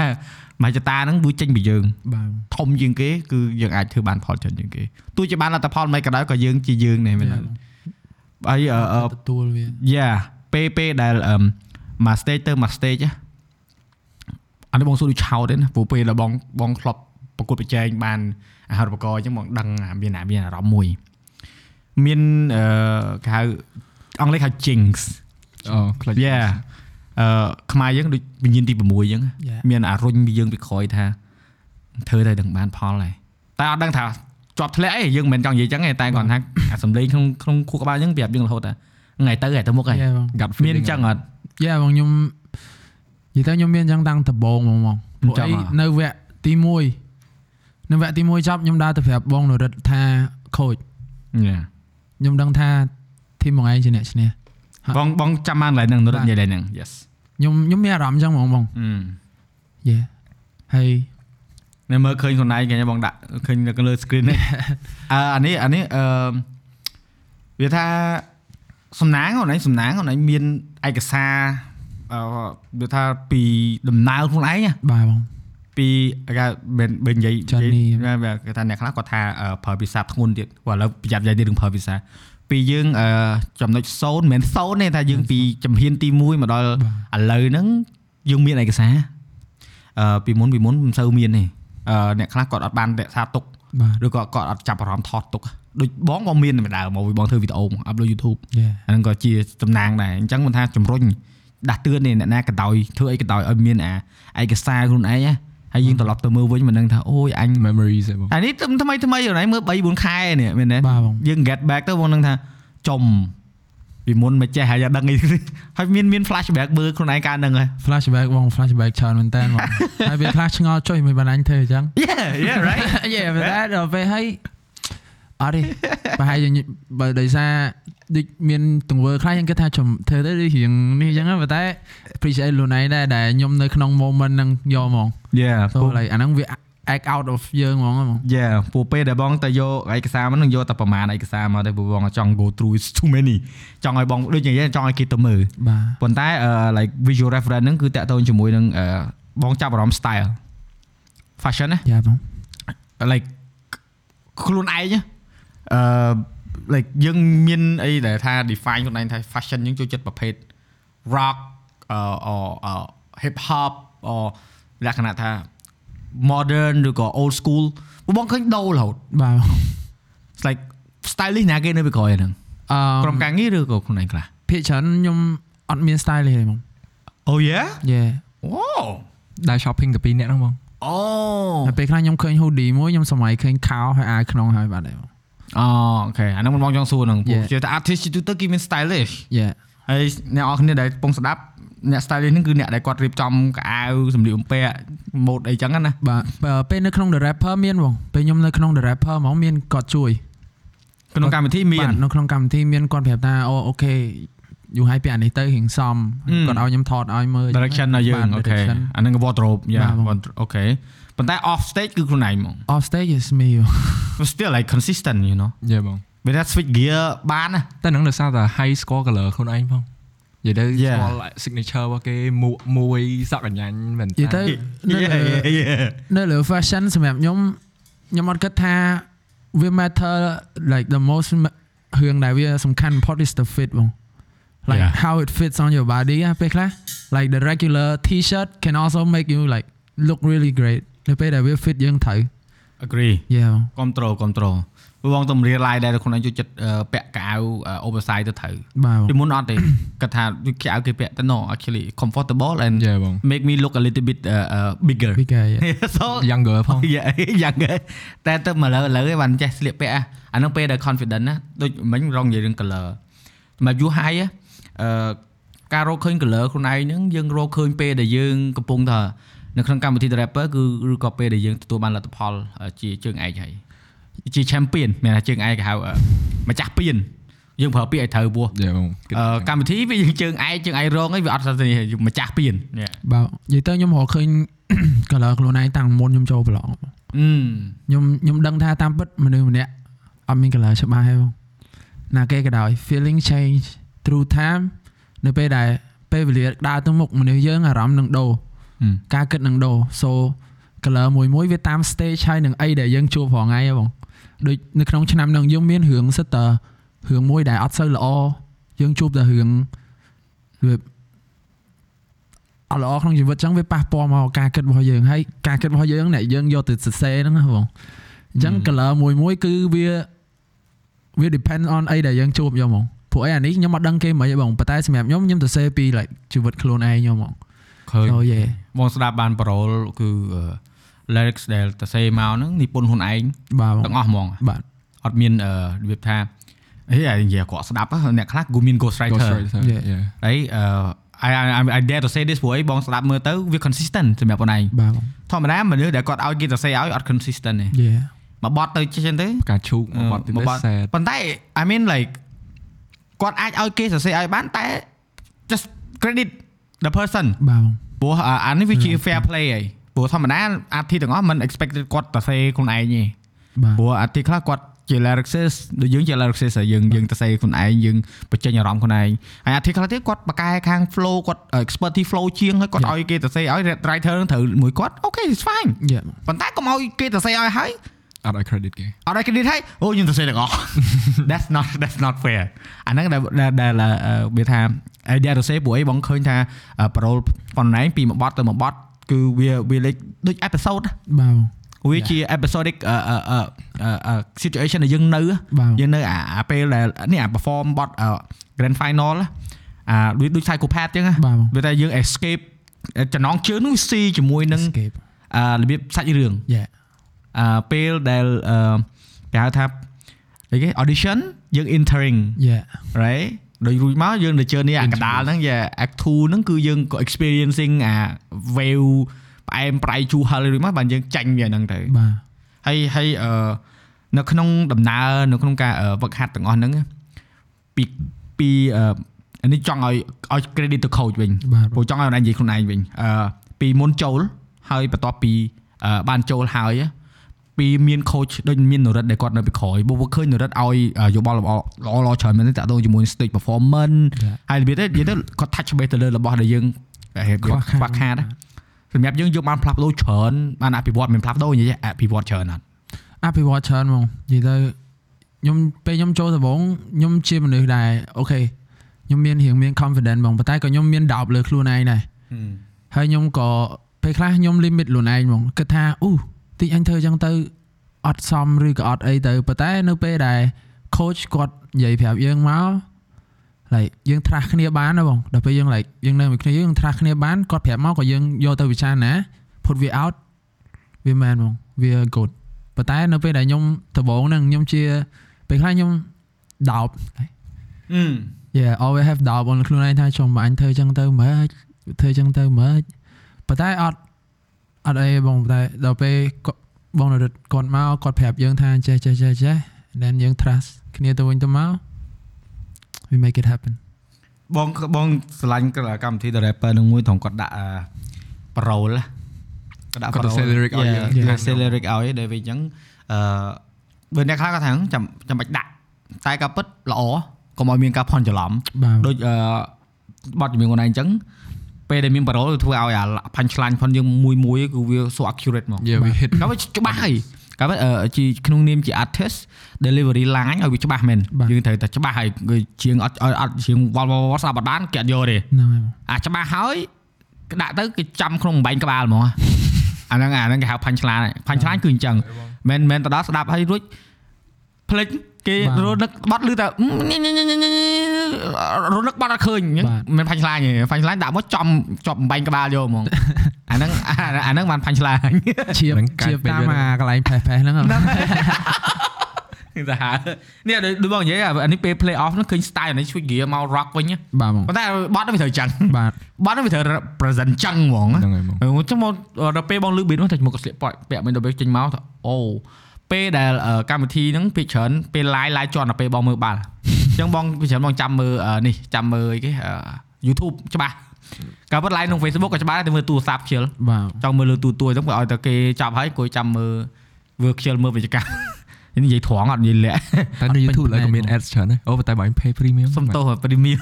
មហិច្ឆតាហ្នឹងវាចេញពីយើងបាទធំជាងគេគឺយើងអាចធ្វើបានផលច្រើនជាងគេទោះជាបានលទ្ធផលមិនក៏ដោយក៏យើងជាយើងដែរមែនទេហើយអឺអឺទទួលវាយ៉ាពេលពេលដែលអឺមក stage ទៅមក stage ណាអានេះបងសួរដូចឆោតទេណាព្រោះពេលដែលបងបងធ្លាប់ប្រកួតប្រជែងបាន អាហារូបករណ៍អញ្ចឹងបងដឹងអាមានអាមានអារម្មណ៍មួយមានអឺគេហៅអង់គ្លេសហៅ jinx អូខ្លាចយ៉ាអឺខ្មែរយើងដូចវិញ្ញាណទី6អញ្ចឹង Yeah. មានអារុញពីយើងពីក្រោយថាធ្វើទៅនឹងបានផលហើយតែអត់ដឹងថាជាប់ធ្លាក់អីយើងមិនមែនចង់និយាយអញ្ចឹងទេតែគាត់ថាអាសំឡេងក្នុងក្នុងខួរក្បាលអញ្ចឹងប្រាប់យើងរហូតថាថ្ងៃទៅថ្ងៃទៅមុខហើយយ៉ាបង gut មាន feeling អញ្ចឹងអត់យ៉ាបងខ្ញុំនិយាយទៅខ្ញុំមានអញ្ចឹងតាំងដំបូងហ្មងហ្មងព្រោះអញ្ចឹងអីហ៎នៅវគ្គទី1 នៅវគ្គទី1ចប់ខ្ញុំដើរទៅប្រាប់បងនរិទ្ធថាខូចយ៉ាខ្ញុំដឹងថាធីមបងឯងជាអ្នកឈ្នះហ่ะបងបងចាំបានកន្លែងហ្នឹងនរបាទនិយាយឡើងហ្នឹង yes ខ្ញុំខ្ញុំមានអារម្មណ៍អញ្ចឹងហ្មងបងអឺយេហើយនៅមើលឃើញខ្លួនឯងគេបងដាក់ឃើញនៅលើ screen នេះអឺអានេះអានេះអឺវាថាសំណាងខ្លួនឯងសំណាងខ្លួនឯងមានឯកសារអឺវាថាពីដំណើរខ្លួនឯងណាបាទបង ពីគេមិនបើនិយាយ Journey និយាយគេថាអ្នកខ្លះគាត់ថាអឺប្រើភាសាធ្ងន់ទៀតគាត់ឥឡូវប្រយ័ត្ននិយាយទៀតនឹងប្រើភាសាពីយើងអឺចំណុច0មិនមែន0ទេថាយើងពីចំហៀនទី1មកដល់បាទឥឡូវហ្នឹងយើងមានឯកសារអឺពីមុនពីមុនមិនសូវមានទេអឺអ្នកខ្លះគាត់អត់បានរក្សាទុកបាទឬក៏គាត់អត់ចាប់អារម្មណ៍ថតទុកដូចបងបងមានតែដើមមកបងធ្វើវីដេអូអាប់លើ YouTube យេអាហ្នឹងក៏ជាតំណាងដែរអញ្ចឹងមិនថាជំរុញដាស់តឿននេះអ្នកណាក៏ដោយធ្វើអីក៏ដោយឲ្យមានអាឯកសារខ្លួនឯងណា ហើយយើងត្រឡប់ទៅមើលវិញមិនដឹងថាអូយអញ memories ឯងបងអានេះថ្មីថ្មីខ្លួនឯងមើល3 4ខែនេះមែនទេបាទបងយើង get back ទៅបងនឹងថាចំពីមុនមិនចេះហើយដឹងអីហើយមានមាន flashback មើលខ្លួនឯងកាលហ្នឹងហើយ flashback បង flashback ច្រើនមែនតើបងហើយវាខ្លះឆ្ងល់ចុយមិនបានអញធ្វើអញ្ចឹង Yeah yeah right យេមែនតើដល់ពេលហើយ អត់ទេប្រហែលជាបើដោយសារដូចមានទង្វើខ្លះយើងគិតថាចំធ្វើទៅដូចរៀងនេះអញ្ចឹងហ្នឹងប៉ុន្តែ appreciate ខ្លួនឯងដែរដែលខ្ញុំនៅក្នុង moment ហ្នឹងយកហ្មង Yeah so like អាហ្នឹងវា act out of យើងហ្មងហ្មង Yeah ពួកពេលដែលបងទៅយកឯកសារមកនឹងយកតែប្រហែលឯកសារមកទៅព្រោះបងចង់ go through it's too many ចង់ឲ្យបងដូចនិយាយចង់ឲ្យគេទៅមើលបាទប៉ុន្តែអឺ like visual reference ហ្នឹងគឺតាក់ទងជាមួយនឹងអឺបងចាប់អារម្មណ៍ style fashion ណាយ៉ាបង like ខ្លួនឯងណា អឺ like យើងមានអីដែលថា define ខ្លួនឯងថា fashion យើងចូលចិត្តប្រភេទ rock អឺអ hip hop អលក្ខណៈថា modern ឬក៏ old school ព្រោះបងឃើញដូររហូតបាទ It's like stylist ណាគេនៅពីក្រោយហ្នឹងអឺក្រុមការងារឬក៏ខ្លួនឯងខ្លះភាគច្រើនខ្ញុំអត់មាន style ទេហ្មង Oh yeah យេ Wow ដើរ shopping ទៅពីរនាក់ហ្នឹងបងអូហើយពេលខ្លះខ្ញុំឃើញ hoodie មួយខ្ញុំសម័យឃើញខោហើយអាវក្នុងហើយបាត់ហើយបង អូ OK អាហ្នឹងមិនបងចង់សួរហ្នឹងព្រោះ Yeah. ជឿថា artist ជាទូទៅគេមាន stylish យេហើយអ្នកនរគ្នាដែលកំពុងស្ដាប់អ្នក stylist ហ្នឹងគឺអ្នកដែលគាត់រៀបចំខោអាវសម្លៀកបំពាក់ mode អីចឹងណាបាទបើពេលនៅក្នុង the rapper មានបងពេលខ្ញុំនៅក្នុង the rapper ហ្មងមានគាត់ជួយក្នុងកម្មវិធីមានបាទនៅក្នុងកម្មវិធីមានគាត់ប្រាប់ថាអូ OKយូរហើយពាក់អានេះទៅរៀងសមអឺគាត់ឲ្យខ្ញុំថតឲ្យមើល direction ដល់យើងបាទអូខេ direction អាហ្នឹង wardrobe យ៉ាបាទបងអូខេ ប៉ុន្តែ off stage គឺខ្លួនឯងហ្មង off stage is me But still like consistent you know យេបង វាថា switch gear បានណា តែហ្នឹងដោយសារតែ high score color ខ្លួនឯងផងនិយាយទៅ Yeah. ស្គាល់ signature របស់គេមួកមួយសក់កញ្ញាញ់មែន និយាយទៅ នៅ Yeah, លើ yeah, yeah. នៅលើ fashion សម្រាប់ខ្ញុំខ្ញុំអត់គិតថាវា matter like the most រឿងដែលវាសំខាន់បំផុត is the fit បង like Yeah. how it fits on your body ណាពេលខ្លះ like the regular t-shirt can also make you like look really great នៅពេលដែលវា fit យើងត្រូវ agree yeah បង control control ព្រោះបងទៅរៀន line ដែរខ្លួនឯងចូលចិត្តអឺពាក់កៅអៅ oversize ទៅត្រូវបាទពីមុនអត់ទេគាត់ថាវាកៅអៅគេពាក់ទៅ no actually comfortable and យេបង make me look a little bit uh, uh, bigger bigger yeah. so younger ផងយ៉ាយ៉ាងគេតែទៅមកលើឥឡូវឯងបានចេះស្លៀកពាក់អាអាហ្នឹងពេលដែល confident ណាដូចមិញរងនិយាយរឿង color សម្រាប់ you high អឺការរកឃើញ color ខ្លួនឯងហ្នឹងយើងរកឃើញពេលដែលយើងកំពុងថា នៅក្នុងកម្មវិធី rapper គឺឬក៏ពេលដែលយើងទទួលបានលទ្ធផលអឺជាជើងឯកហើយជា champion មានថាជើងឯកគេហៅអឺម្ចាស់ពៀនយើងប្រើពាក្យឲ្យត្រូវពោះយេបងអឺកម្មវិធីវាយើងជើងឯកជើងឯករងអីវាអត់ស្ទេម្ចាស់ពៀនបាទនិយាយទៅខ្ញុំរកឃើញ color ខ្លួនឯងតាំងមុនខ្ញុំចូលប្រឡងអឺខ្ញុំខ្ញុំដឹងថាតាមពិតមនុស្សម្នាក់អត់មាន color ច្បាស់ទេបងណាគេក៏ដោយ feeling change through time នៅពេលដែលពេលវេលាដើរទៅមុខមនុស្សយើងអារម្មណ៍នឹងដូរ ការគិតនឹងដូរ so color មួយមួយវាតាម stage ហើយនឹងអីដែលយើងជួបរាល់ថ្ងៃហ៎បងដូចនៅក្នុងឆ្នាំហ្នឹងយើងមានរឿងសិតតរឿងមួយដែលអត់សូវល្អយើងជួបតែរឿងវាអត់ល្អក្នុងជីវិតអញ្ចឹងវាប៉ះពាល់មកការគិតរបស់យើងហើយការគិតរបស់យើងអ្នកយើងយកទៅសរសេរហ្នឹងណាបងអញ្ចឹង color មួយមួយគឺវាវា depend on អីដែលយើងជួបយកហ្មងព្រោះអីអានេះខ្ញុំអត់ដឹងគេមិនទេបងប៉ុន្តែសម្រាប់ខ្ញុំខ្ញុំទៅសេពី like ជីវិតខ្លួនឯងខ្ញុំហ្មងឃើញអូយេ បងស្ដាប់បានប្រូលគឺអឺ lyrics ដែលតសេមកហ្នឹងនិពន្ធខ្លួនឯងបាទបងទាំងអស់ហ្មងបាទអត់មានអឺរបៀបថាហេអានិយាយគាត់ស្ដាប់ហ៎អ្នកខ្លះគឺមាន ghost Ghost writer Rider Yeah. យេហើយអឺ I I I dare to say this ព្រោះអីបងស្ដាប់មើលទៅវា consistent សម្រាប់ខ្លួនឯងបាទបងធម្មតាមនុស្សដែលគាត់ឲ្យគេទៅសេឲ្យអត់ consistent ទេយេមកបត់ទៅចេះទៅផ្កាឈូកមកបាត់ទីមកនេះបត់ sad ប៉ុន្តែ I mean like គាត់អាចឲ្យគេសរសេរឲ្យបានតែ just credit the person បាទបង ព្រោះអាអានេះវាជា fair play ហីព្រោះធម្មតាអាធីទាំងអស់មិន expected គាត់ទៅសេខ្លួនឯងទេបាទព្រោះអាទីខ្លះគាត់ជា lyricist ដូចយើងជា lyricist ហើយយើងយើងទៅសេខ្លួនឯងយើងបញ្ចេញអារម្មណ៍ខ្លួនឯងហើយអាទីខ្លះទៀតគាត់បកកែខាង flow គាត់ expertise flow ជាងហើយគាត់ឲ្យគេទៅសេឲ្យ writer នឹងត្រូវមួយគាត់ okay it's fine យេប៉ុន្តែកុំឲ្យគេទៅសេឲ្យហើយ អត់ឲ្យ credit គេអត់ឲ្យ credit ឲ្យអូខ្ញុំទៅសេទាំងអស់ that's not that's not fair អាហ្នឹងដែលដែលដែលអឺវាថា idea ទៅសេព្រោះអីបងឃើញថាអឺ parole ប៉ុណ្ណែងពីមួយបត់ទៅមួយបត់គឺវាវាលេខដូច episode ណាបាទបងវាជា episodic អឺអឺអឺអឺ situation ដែលយើងនៅបាទយើងនៅអាអាពេលដែលនេះអា perform បត់ grand final អាដូចដូច psychopath ចឹងណាបាទបងវាថាយើង escape ចំណងជើងនោះស៊ីជាមួយនឹង escape អារបៀបសាច់រឿងយេអឺ ពេលដែលអឺគេហៅថាអីគេ audition យើង entering យេ right ដូចរួចមកយើងទៅជើនេះអាកដាលហ្នឹងយ៉ា act 2ហ្នឹងគឺយើងក៏ experiencing អា wave ផ្អែមប្រៃជូរហឹលរួចមកបានយើងចាញ់វាហ្នឹងទៅបាទហើយហើយអឺនៅក្នុងដំណើរនៅក្នុងការអឺវឹកហាត់ទាំងអស់ហ្នឹងពីពីអឺអានេះចង់ឲ្យឲ្យ credit ទៅ coach វិញបាទព្រោះចង់ឲ្យអ្នកនិយាយខ្លួនឯងវិញអឺពីមុនចូលហើយបន្ទាប់ពីអឺបានចូលហើយ ពីមាន coach ដូចមាននរិទ្ធដែលគាត់នៅពីក្រោយបើឃើញនរិទ្ធឲ្យយោបល់ល្អល្អល្អច្រើនមែនទេតាក់ទងជាមួយ stage performance ហើយរបៀបទៅនិយាយទៅគាត់ touch base ទៅលើរបស់ដែលយើងហេតុខ្វះខាតខ្វះខាតណាសម្រាប់យើងយើងបានផ្លាស់ប្ដូរច្រើនបានអភិវឌ្ឍមិនផ្លាស់ប្ដូរនិយាយអភិវឌ្ឍច្រើនអត់អភិវឌ្ឍច្រើនហ្មងនិយាយទៅខ្ញុំពេលខ្ញុំចូលដំបូងខ្ញុំជាមនុស្សដែលអូខេខ្ញុំមានរៀងមាន confidence ហ្មងប៉ុន្តែក៏ខ្ញុំមាន doubt លើខ្លួនឯងដែរហើយខ្ញុំក៏ពេលខ្លះខ្ញុំ limit ខ្លួនឯងហ្មងគិតថាអូ តិចអញធ្វើអញ្ចឹងទៅអត់សមឬក៏អត់អីទៅប៉ុន្តែនៅពេលដែល coach គាត់និយាយប្រាប់យើងមក like យើងត្រាស់គ្នាបានណាបងដល់ពេលយើង like យើងនៅមួយគ្នាយើងត្រាស់គ្នាបានគាត់ប្រាប់មកក៏យើងយកទៅពិចារណា put វា out វាមែនហ្មងវា good ប៉ុន្តែនៅពេលដែលខ្ញុំដំបូងហ្នឹងខ្ញុំជាពេលខ្លះខ្ញុំ doubt អឺ yeah always have doubt បងខ្លួនឯងថាចុំបើអញធ្វើអញ្ចឹងទៅម៉េចធ្វើអញ្ចឹងទៅម៉េចប៉ុន្តែអត់ អត់អីបងប៉ុន្តែដល់ពេលគាត់បងនរិទ្ធគាត់មកគាត់ប្រាប់យើងថាចេះចេះចេះចេះ then យើង trust គ្នាទៅវិញទៅមក we make it happen បងបងឆ្លាញ់កម្មវិធី The Rapper នឹងមួយត្រង់គាត់ដាក់អឺ parole ណាគាត់ដាក់គាត់ទៅ parole say lyric ឲ្យយើង Yeah, គាត់ say lyric ឲ្យដែលវិញអញ្ចឹងអឺបើអ្នកខ្លះគាត់ថាចាំចាំបាច់ដាក់តែការពិតល្អកុំឲ្យមានការផន់ច្រឡំបាទដូចអឺបទចម្រៀងខ្លួនឯងអញ្ចឹង ពេលដែលមាន parole ធ្វើឲ្យអាផាញ់ឆ្លាញ់ផនយើងមួយមួយគឺវា so accurate មក Yeah we hit ក៏វាច្បាស់ហើយក៏វាអឺជាក្នុងនាមជា artist delivery line ឲ្យវាច្បាស់មែនបាទយើងត្រូវតែច្បាស់ហើយគឺជាងអត់អត់ជាងវល់វល់វល់ស្ដាប់អត់បានគេអត់យកទេហ្នឹងហើយបងអាច្បាស់ហើយគេដាក់ទៅគេចាំក្នុងបំបែងក្បាលហ្មងអាហ្នឹងអាហ្នឹងគេហៅផាញ់ឆ្លាញ់ផាញ់ឆ្លាញ់គឺអញ្ចឹងមិនមែនទៅដល់ស្ដាប់ហើយរួច ភ្លេចគេរនឹកបត់ឮតែរនឹកបត់អត់ឃើញអញ្ចឹងមិនផាញ់ឆ្លាញ់ទេផាញ់ឆ្លាញ់ដាក់មកចំជាប់បំបែងក្បាលយកហ្មងអាហ្នឹងអាហ្នឹងបានផាញ់ឆ្លាញ់ឈៀបហ្នឹងកាច់ឈៀបពេកតាមវាអាកន្លែងផេះផេះហ្នឹងហ៎ទៅហៅនេះដូចដូចបងនិយាយអានេះពេល play off ហ្នឹងឃើញ style នេះជួយ gear មក rock វិញណាបាទបងប៉ុន្តែបត់ហ្នឹងវាត្រូវចឹងបាទបត់ហ្នឹងវាត្រូវ present ចឹងហ្មងណាហ្នឹងហើយបងអឺចឹងមកដល់ពេលបងលឺ beat នោះតែមកក៏ស្លៀកប៉ពាក់មិនដល់ពេលចេញមកថាអូ ពេលដែលអឺកម្មវិធីហ្នឹងពេលច្រើនពេល live live ជន់ដល់ពេលបងមើលបាល់អញ្ចឹងបងពេលច្រើនបងចាំមើលអឺនេះចាំមើលអីគេអឺ YouTube ច្បាស់កាលពិត live ក្នុង Facebook ក៏ច្បាស់ដែរតែមើលទូរស័ព្ទខ្ជិលបាទចង់មើលលើទូទួយហ្នឹងក៏ឲ្យតែគេចាប់ហើយគួយចាំមើលវើខ្ជិលមើលវិជ្ជកម្មនេះនិយាយត្រង់អត់និយាយលាក់តែនៅ YouTube ឡើយក៏មាន ads ច្រើនដែរអូប៉ុន្តែបើ pay premium សុំទោស premium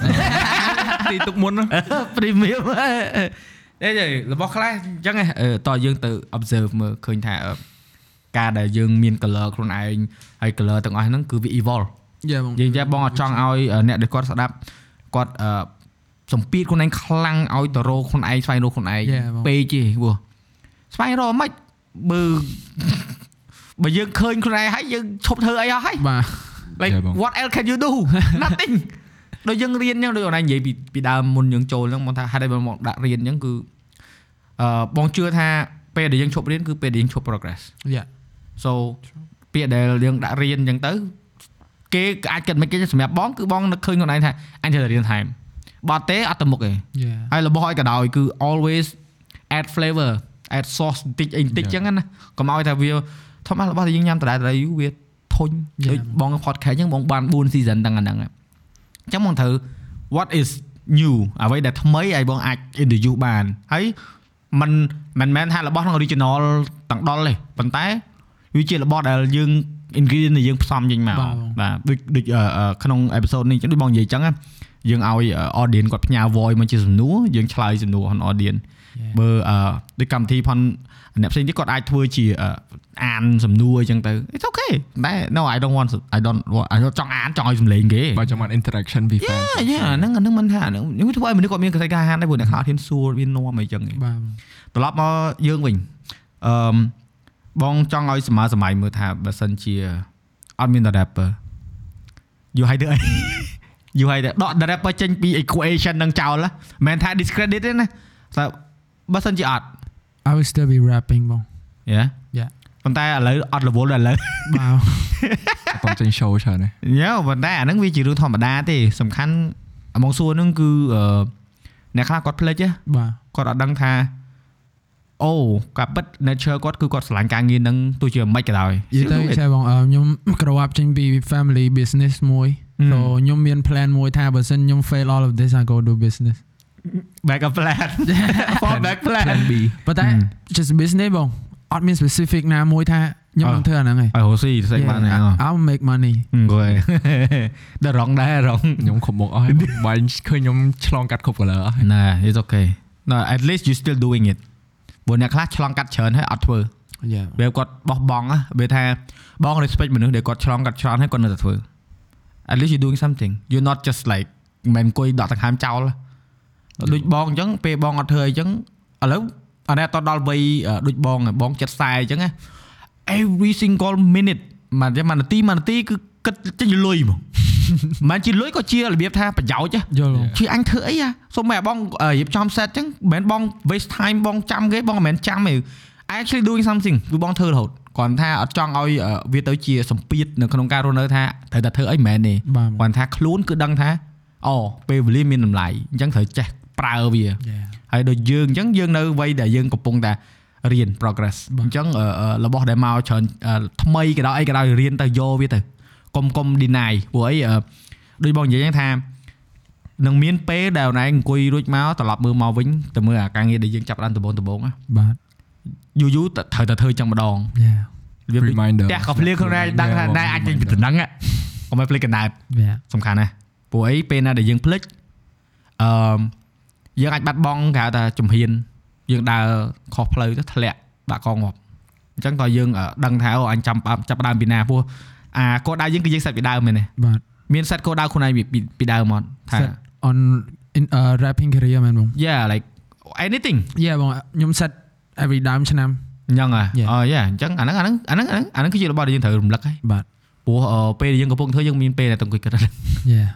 ទីទុកមុនណា premium អេយរបស់ខ្លះអញ្ចឹងអឺតើយើងទៅ observe មើលឃើញថាអឺ ការដែលយើងមាន color ខ្លួនឯងហើយ color ទាំងអស់ហ្នឹងគឺវា evolve យ៉ាបងយើងចាំបងអត់ចង់ឲ្យអ្នកដែលគាត់ស្ដាប់គាត់អឺសម្ពាធខ្លួនឯងខ្លាំងឲ្យទៅរកខ្លួនឯងស្វែងរកខ្លួនឯង Yeah បងពេកទេព្រោះស្វែងរកមិនបើបើយើងឃើញខ្លួនឯងហើយយើងឈប់ធ្វើអីអស់ហើយបាទ like Yeah បង what else can you do nothing ដូចយើងរៀនអញ្ចឹងដូចអូនឯងនិយាយពីពីដើមមុនយើងចូលអញ្ចឹងបងថាហេតុអីបងមកដាក់រៀនអញ្ចឹងគឺអឺបងជឿថាពេលដែលយើងឈប់រៀនគឺពេលដែលយើងឈប់ progress យ៉ា so ពាក្យដែលយើងដាក់រៀនអញ្ចឹងទៅគេក៏អាចគិតមិនគេសម្រាប់បងគឺបងនឹកឃើញខ្លួនឯងថាអញត្រូវតែរៀនថែមបើអត់ទេអត់ទៅមុខទេយ៉ាហើយរបស់ឲ្យក៏ដោយគឺ always add flavor add sauce បន្តិចអីបន្តិចអញ្ចឹងណាកុំឲ្យថាវាធម្មតារបស់ដែលយើងញ៉ាំដដែលដដែលយូរវាធុញ Yeah. ដូចបង podcast អញ្ចឹងបងបាន4 season ទាំងអាហ្នឹងអញ្ចឹងបងត្រូវ what is new អ្វីដែលថ្មីឲ្យបងអាច introduce បានហើយมันមិនមែនថារបស់ក្នុង original ទាំងដុលទេប៉ុន្តែ វាជារបស់ដែលយើង ingredient ដែលយើងផ្សំចេញមកបាទបងបាទដូចដូចអឺអឺក្នុង episode នេះអញ្ចឹងដូចបងនិយាយអញ្ចឹងណាយើងឲ្យ audience គាត់ផ្ញើ voice មកជាសំណួរយើងឆ្លើយសំណួរហ្នឹង audience បើអឺដូចកម្មវិធីផនអ្នកផ្សេងទៀតគាត់អាចធ្វើជាអឺអានសំណួរអញ្ចឹងទៅ it's okay តែ no I don't want I don't want I don't ចង់អានចង់ឲ្យសំឡេងគេបើចាំបាន interaction ពី fan យ៉ាអាហ្នឹងអាហ្នឹងមិនថាអាហ្នឹងនេះធ្វើឲ្យមនុស្សគាត់មានកសិកាហានដែរព្រោះអ្នកខ្លះអត់ហ៊ានសួរវានាំអីចឹងឯងបាទត្រឡប់មកយើងវិញអឺម បងចង់ឲ្យសម័យសម័យមើលថាបើសិនជាអត់មាន the rapper យូរហើយទៅអីយូរហើយទៅដក the rapper ចេញពី equation នឹងចោលណាមិនមែនថា discredit ទេណាតែបើសិនជាអត់ I will still be rapping បងយ៉ា Yeah. ប៉ុន្តែឥឡូវអត់រវល់ដល់ឥឡូវបាទអត់តន់ចេញ show ច្រើនទេយ៉ាប៉ុន្តែអាហ្នឹងវាជារឿងធម្មតាទេសំខាន់អាមកសួរហ្នឹងគឺអឺអ្នកខ្លះគាត់ភ្លេចណាបាទគាត់អត់ដឹងថា អូការពិត nature គាត់គឺគាត់ស្រឡាញ់ការងារហ្នឹងទោះជាមិនក៏ដោយនិយាយទៅចេះបងអឺខ្ញុំ grow up ចេញពី family business មួយ Hmm. so ខ្ញុំមាន plan មួយថាបើសិនខ្ញុំ fail all of this I go do business back up plan for back plan plan B ប៉ុន្តែ Hmm. just business បងអត់មាន specific ណាមួយថាខ្ញុំនឹងធ្វើអាហ្នឹងឯងឲ្យរស់ស៊ីស្អីបានហ្នឹង Yeah, I'll make money អង្គុយដល់រងដែររងខ្ញុំគ្រប់មុខអស់ហើយបើឃើញខ្ញុំឆ្លងកាត់គ្រប់ color អស់ហើយណែ it's okay no at least you still doing it ព្រោះអ្នកខ្លះឆ្លងកាត់ច្រើនហើយអត់ធ្វើ yeah វាគាត់បោះបង់ណាវាថាបង respect មនុស្សដែលគាត់ឆ្លងកាត់ច្រើនហើយគាត់នៅតែធ្វើ at least you doing something you not just like មិនអង្គុយដកដង្ហើមចោលដូចបងអញ្ចឹងពេលបងអត់ធ្វើអីអញ្ចឹងឥឡូវអានេះអត់ដល់វ័យអឺដូចបងបងចិត្តខ្សែអញ្ចឹងណា every single minute មួយមួយនាទីមួយនាទីគឺគិតចេញលុយហ្មង មិនជាលុយក៏ជារបៀបថាប្រយោជន៍ហ៎យល់បងជួយអញធ្វើអីហ่ะសុំតែបងអឺរៀបចំ set អញ្ចឹងមិនមែនបង waste time បងចាំគេបងមិនមែនចាំទេ I actually doing something គឺបងធ្វើរហូតគ្រាន់ថាអត់ចង់ឲ្យអឺវាទៅជាសម្ពាធនៅក្នុងការរស់នៅថាត្រូវតែធ្វើអីមិនមែនទេបាទគ្រាន់ថាខ្លួនគឺដឹងថាអូពេលវេលាមានតម្លៃអញ្ចឹងត្រូវចេះប្រើវា yeah ហើយដូចយើងអញ្ចឹងយើងនៅវ័យដែលយើងកំពុងតែរៀន progress បាទអញ្ចឹងអឺអឺរបស់ដែលមកច្រើនអឺថ្មីក៏ដោយអីក៏ដោយរៀនទៅយកវាទៅ កុំកុំ deny ព្រោះអីអឺដូចបងនិយាយហ្នឹងថានឹងមានពេលដែលណែអង្គុយរួចមកត្រឡប់មើលមកវិញទៅមើលអាការងារដែលយើងចាប់បានដំបូងដំបូងណាបាទយូរយូរត្រូវតែធ្វើចឹងម្ដងយ៉ាវាដូច reminder ផ្ទះក៏ភ្លៀងខ្លួនឯងដឹងថាណែអាចចេញពីតំណឹងកុំឲ្យភ្លេចកណ្ដាលយ៉ាសំខាន់ណាស់ព្រោះអីពេលណាដែលយើងភ្លេចអឺយើងអាចបាត់បង់គេហៅថាជំហានយើងដើរខុសផ្លូវទៅធ្លាក់បាក់កងងាប់អញ្ចឹងក៏យើងអឺដឹងថាអូអញចាំចាប់ផ្ដើមពីណាព្អាគោលដៅយើងគឺយើងសេតពីដើមមែនទេបាទមានសេតគោលដៅខ្លួនឯងពីដើមមកថា on in uh, rapping career មែនបង Yeah like anything Yeah បងខ្ញុំសេត every ដើមឆ្នាំអញ្ចឹងហ៎អូយ៉ាអញ្ចឹងអាហ្នឹងអាហ្នឹងអាហ្នឹងអាហ្នឹងគឺជារបស់ដែលយើងត្រូវរំលឹកហើយបាទព្រោះពេលដែលយើងកំពុងធ្វើយើងមានពេលតែអង្គុយគិតហ្នឹង Yeah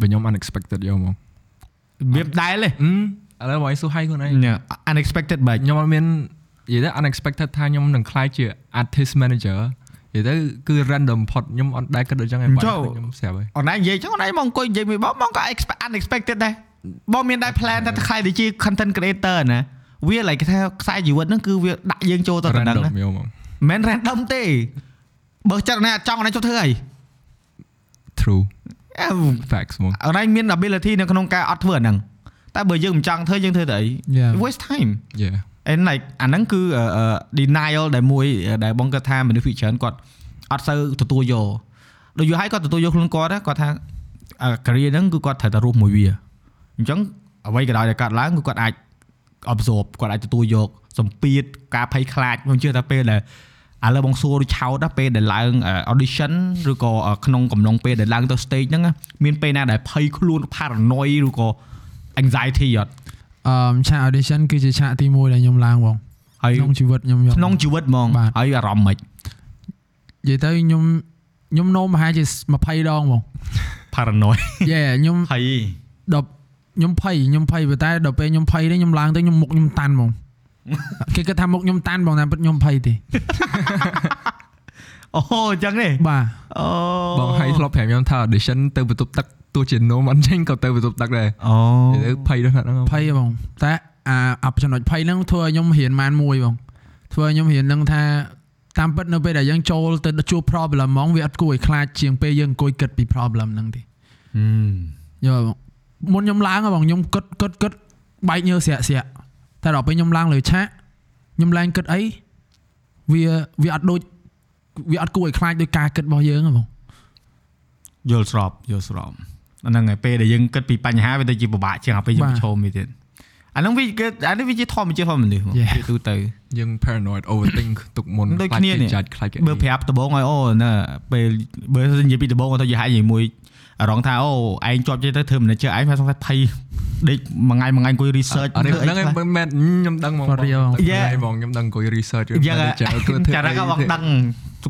បើខ្ញុំ unexpected យកមកមានដែរទេឥឡូវមកឲ្យសួរហើយខ្លួនឯង unexpected បាទខ្ញុំអត់មាននិយាយទៅ unexpected ថាខ្ញុំនឹងខ្លាយជា artist manager និយាយទៅគឺ random ផុតខ្ញុំអត់ដែលគិតដូចចឹងឯងបាទខ្ញុំស្រាប់ហើយអនឡាញនិយាយចឹងអនឡាញមកអង្គុយនិយាយមួយបងបងក៏ expect unexpected ដែរបងមានដែរ plan ថាខ្លាយទៅជា content creator ណាវា like ថាខ្សែជីវិតហ្នឹងគឺវាដាក់យើងចូលទៅដល់ហ្នឹង random ណាយកមកមិនមែន random ទេបើចិត្តណាអត់ចង់អនឡាញចុះធ្វើអី true អឺ facts មកអនឡាញមាន ability នៅក្នុងការអត់ធ្វើអាហ្នឹងតែបើយើងមិនចង់ធ្វើយើងធ្វើទៅអី Yeah waste time yeah and like អាហ្នឹងគឺអឺអឺ denial ដែលមួយដែលបងគាត់ថាមនុស្សភាគច្រើនគាត់អត់សូវទទួលយកដូចយូរហើយគាត់ទទួលយកខ្លួនគាត់ណាគាត់ថាអា career ហ្នឹងគឺគាត់ត្រូវតែរស់មួយវាអញ្ចឹងអ្វីក៏ដោយដែលកាត់ឡើងគឺគាត់អាច absorb គាត់អាចទទួលយកសម្ពាធការភ័យខ្លាចខ្ញុំជឿថាពេលដែលឥឡូវបងសួរដូចឆោតណាពេលដែលឡើង audition ឬក៏ក្នុងកំឡុងពេលដែលឡើងទៅ stage ហ្នឹងណាមានពេលណាដែលភ័យខ្លួន paranoid ឬក៏ anxiety អត់ អឺឆាក audition គឺជាឆាកទី1ដែលខ្ញុំឡើងបងហើយក្នុងជីវិតខ្ញុំយកក្នុងជីវិតហ្មងបាទហើយអារម្មណ៍មិននិយាយទៅខ្ញុំខ្ញុំនោមប្រហែលជា20ដងបង paranoid យេខ្ញុំហើយដល់ខ្ញុំភ័យខ្ញុំភ័យប៉ុន្តែដល់ពេលខ្ញុំភ័យនេះខ្ញុំឡើងទៅខ្ញុំមុខខ្ញុំតាន់ហ្មងគេគិតថាមុខខ្ញុំតាន់បងតែពិតខ្ញុំភ័យទេអូអញ្ចឹងទេបាទអូបងហើយធ្លាប់ប្រាប់ខ្ញុំថា audition ទៅបន្ទប់ទឹក ទោះជា no មិនចេញក៏ទៅបន្ទប់ទឹកដែរអូនិយាយទៅភ័យដល់ហ្នឹងភ័យហ៎បងតែអាអាចំណុចភ័យហ្នឹងធ្វើឲ្យខ្ញុំរៀនបានមួយបងធ្វើឲ្យខ្ញុំរៀននឹងថាតាមពិតនៅពេលដែលយើងចូលទៅជួប problem ហ្មងវាអត់គួរឲ្យខ្លាចជាងពេលយើងអង្គុយគិតពី problem ហ្នឹងទេហឹមយល់បងមុនខ្ញុំឡើងហ៎បងខ្ញុំគិតគិតគិតបែកញើសស្រាក់ស្រាក់តែដល់ពេលខ្ញុំឡើងលើឆាកខ្ញុំឡើងគិតអីវាវាអត់ដូចវាអត់គួរឲ្យខ្លាចដោយការគិតរបស់យើងហ៎បងយល់ស្របយល់ស្របអា ហ្នឹងហើយពេលដែលយើងគិតពីបញ្ហាវាទៅជាពិបាកជាងអាពេលយើងបាទប្រឈមវាទៀតអាហ្នឹងវាគឺអានេះវាជាធម្មជាតិរបស់មនុស្សហ្មង Yeah. វាទូទៅយើង paranoid overthink ទុកមុនដូចគ្នានេះចាច់ខ្លាចគេបើប្រាប់ដំបងឲ្យអូណាពេលបើនិយាយពីដំបងទៅនិយាយឲ្យមួយអារងថាអូឯងជាប់ជិះទៅធ្វើ manager ឯងមកសង្ស័យភ័យដេកមួយថ្ងៃមួយថ្ងៃអង្គុយ research អត់ធ្វើអីហ្នឹងខ្លះឯងមែនខ្ញុំដឹងហ្មង For real យ៉ាហ្មងខ្ញុំដឹងអង្គុយ research អញ្ចឹង manager គឺធ្វើចារឹកបងដឹង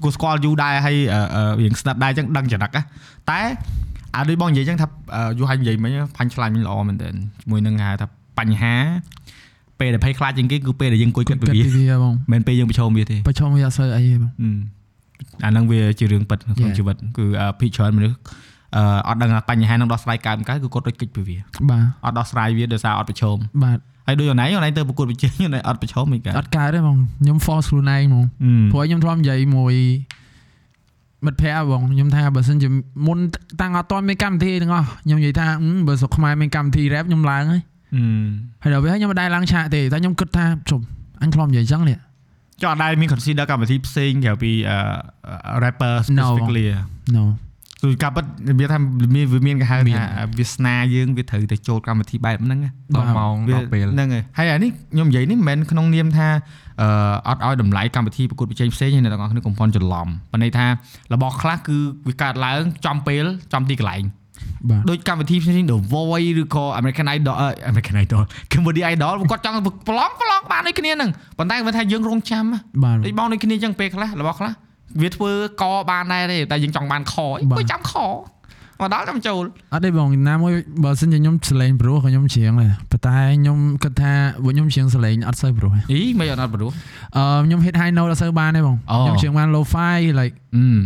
គូស្គាល់យូរដែរហើយអឺអឺរៀងស្ដាប់ដែរអញ្ចឹងដឹងចារឹកណាតែ អាដូចបងនិយាយអញ្ចឹងថាអឺយូរហើយនិយាយមិញផាញ់ឆ្លាញ់មិញល្អមែនទែនជាមួយនឹងហៅថាបញ្ហាពេលដែលភ័យខ្លាចជាងគេគឺពេលដែលយើងអង្គុយគិតពីគិតវាពីវាបងមិនពេលយើងប្រឈមវាទេប្រឈមវាអត់សូវអីទេបងហឹមអាហ្នឹងវាជារឿងពិតក្នុង Yeah. ជីវិតគឺអឺភាគច្រើនមនុស្សអឺអត់ដឹងថាបញ្ហាហ្នឹងដោះស្រាយកើតមិនកើតគឺគាត់ដូចគិតពីវាបាទអត់ដោះស្រាយវាដោយសារអត់ប្រឈមបាទហើយដូចអនឡាញអនឡាញទៅប្រកួតប្រជែងអនឡាញអត់ប្រឈមមិនកើតអត់កើតទេបងខ្ញុំ force ខ្លួនឯងហ្មងហឹមព្រោះខ្ញុំធ្លាប់និយាយមួយ មិត្តភ័ក្តិបងខ្ញុំថាបើសិនជាមុនតាំងអត់ទាន់មានកម្មវិធីទាំងអស់ខ្ញុំនិយាយថាអឺបើស្រុកខ្មែរមានកម្មវិធី rap ខ្ញុំឡើងហើយហឹមហើយដល់ពេលខ្ញុំមិនដែលឡើងឆាកទេតែខ្ញុំគិតថាជុំអញធ្លាប់និយាយអញ្ចឹងនេះចុះអត់ដែរមាន consider កម្មវិធីផ្សេងក្រៅពីអឺ rapper No. specifically no គឺការពិតវាថាមានវាមានគេហៅមានថាវាសនាយើងវាត្រូវទៅចូលកម្មវិធីបែបហ្នឹងណាដល់ម៉ោងវាដល់ពេលហ្នឹងហើយហើយអានេះខ្ញុំនិយាយនេះមិនមែនក្នុងនាមថាអឺអត់ឲ្យតម្លៃកម្មវិធីប្រកួតប្រជែងផ្សេងទេអ្នកទាំងអស់គ្នាកុំផន់ច្រឡំប៉ុន្តែថារបស់ខ្លះគឺវាកើតឡើងចំពេលចំទីកន្លែងបាទដូចកម្មវិធីផ្សេងៗ The Voice ឬក៏ American Idol អឺ American Idol Cambodia Idol គាត់ចង់ប្រឡងប្រឡងបានដូចគ្នាហ្នឹងប៉ុន្តែគាត់ថាយើងរងចាំណាបាទដូចបងដូចគ្នាអញ្ចឹងពេលខ្លះរបស់ខ្លះ វាធ្វើកបានដែរទេតែយើងចង់បានខអីបាទគួយចាំខមកដល់ចាំចូលអត់ទេបងណាមួយបើសិនជាខ្ញុំសលេងព្រោះក៏ខ្ញុំច្រៀងដែរប៉ុន្តែខ្ញុំគិតថាបើខ្ញុំច្រៀងសលេងអត់សូវព្រោះទេអីមិនអត់ព្រោះអឺខ្ញុំ hit high note អត់សូវបានទេបងអូខ្ញុំច្រៀងបាន low fi like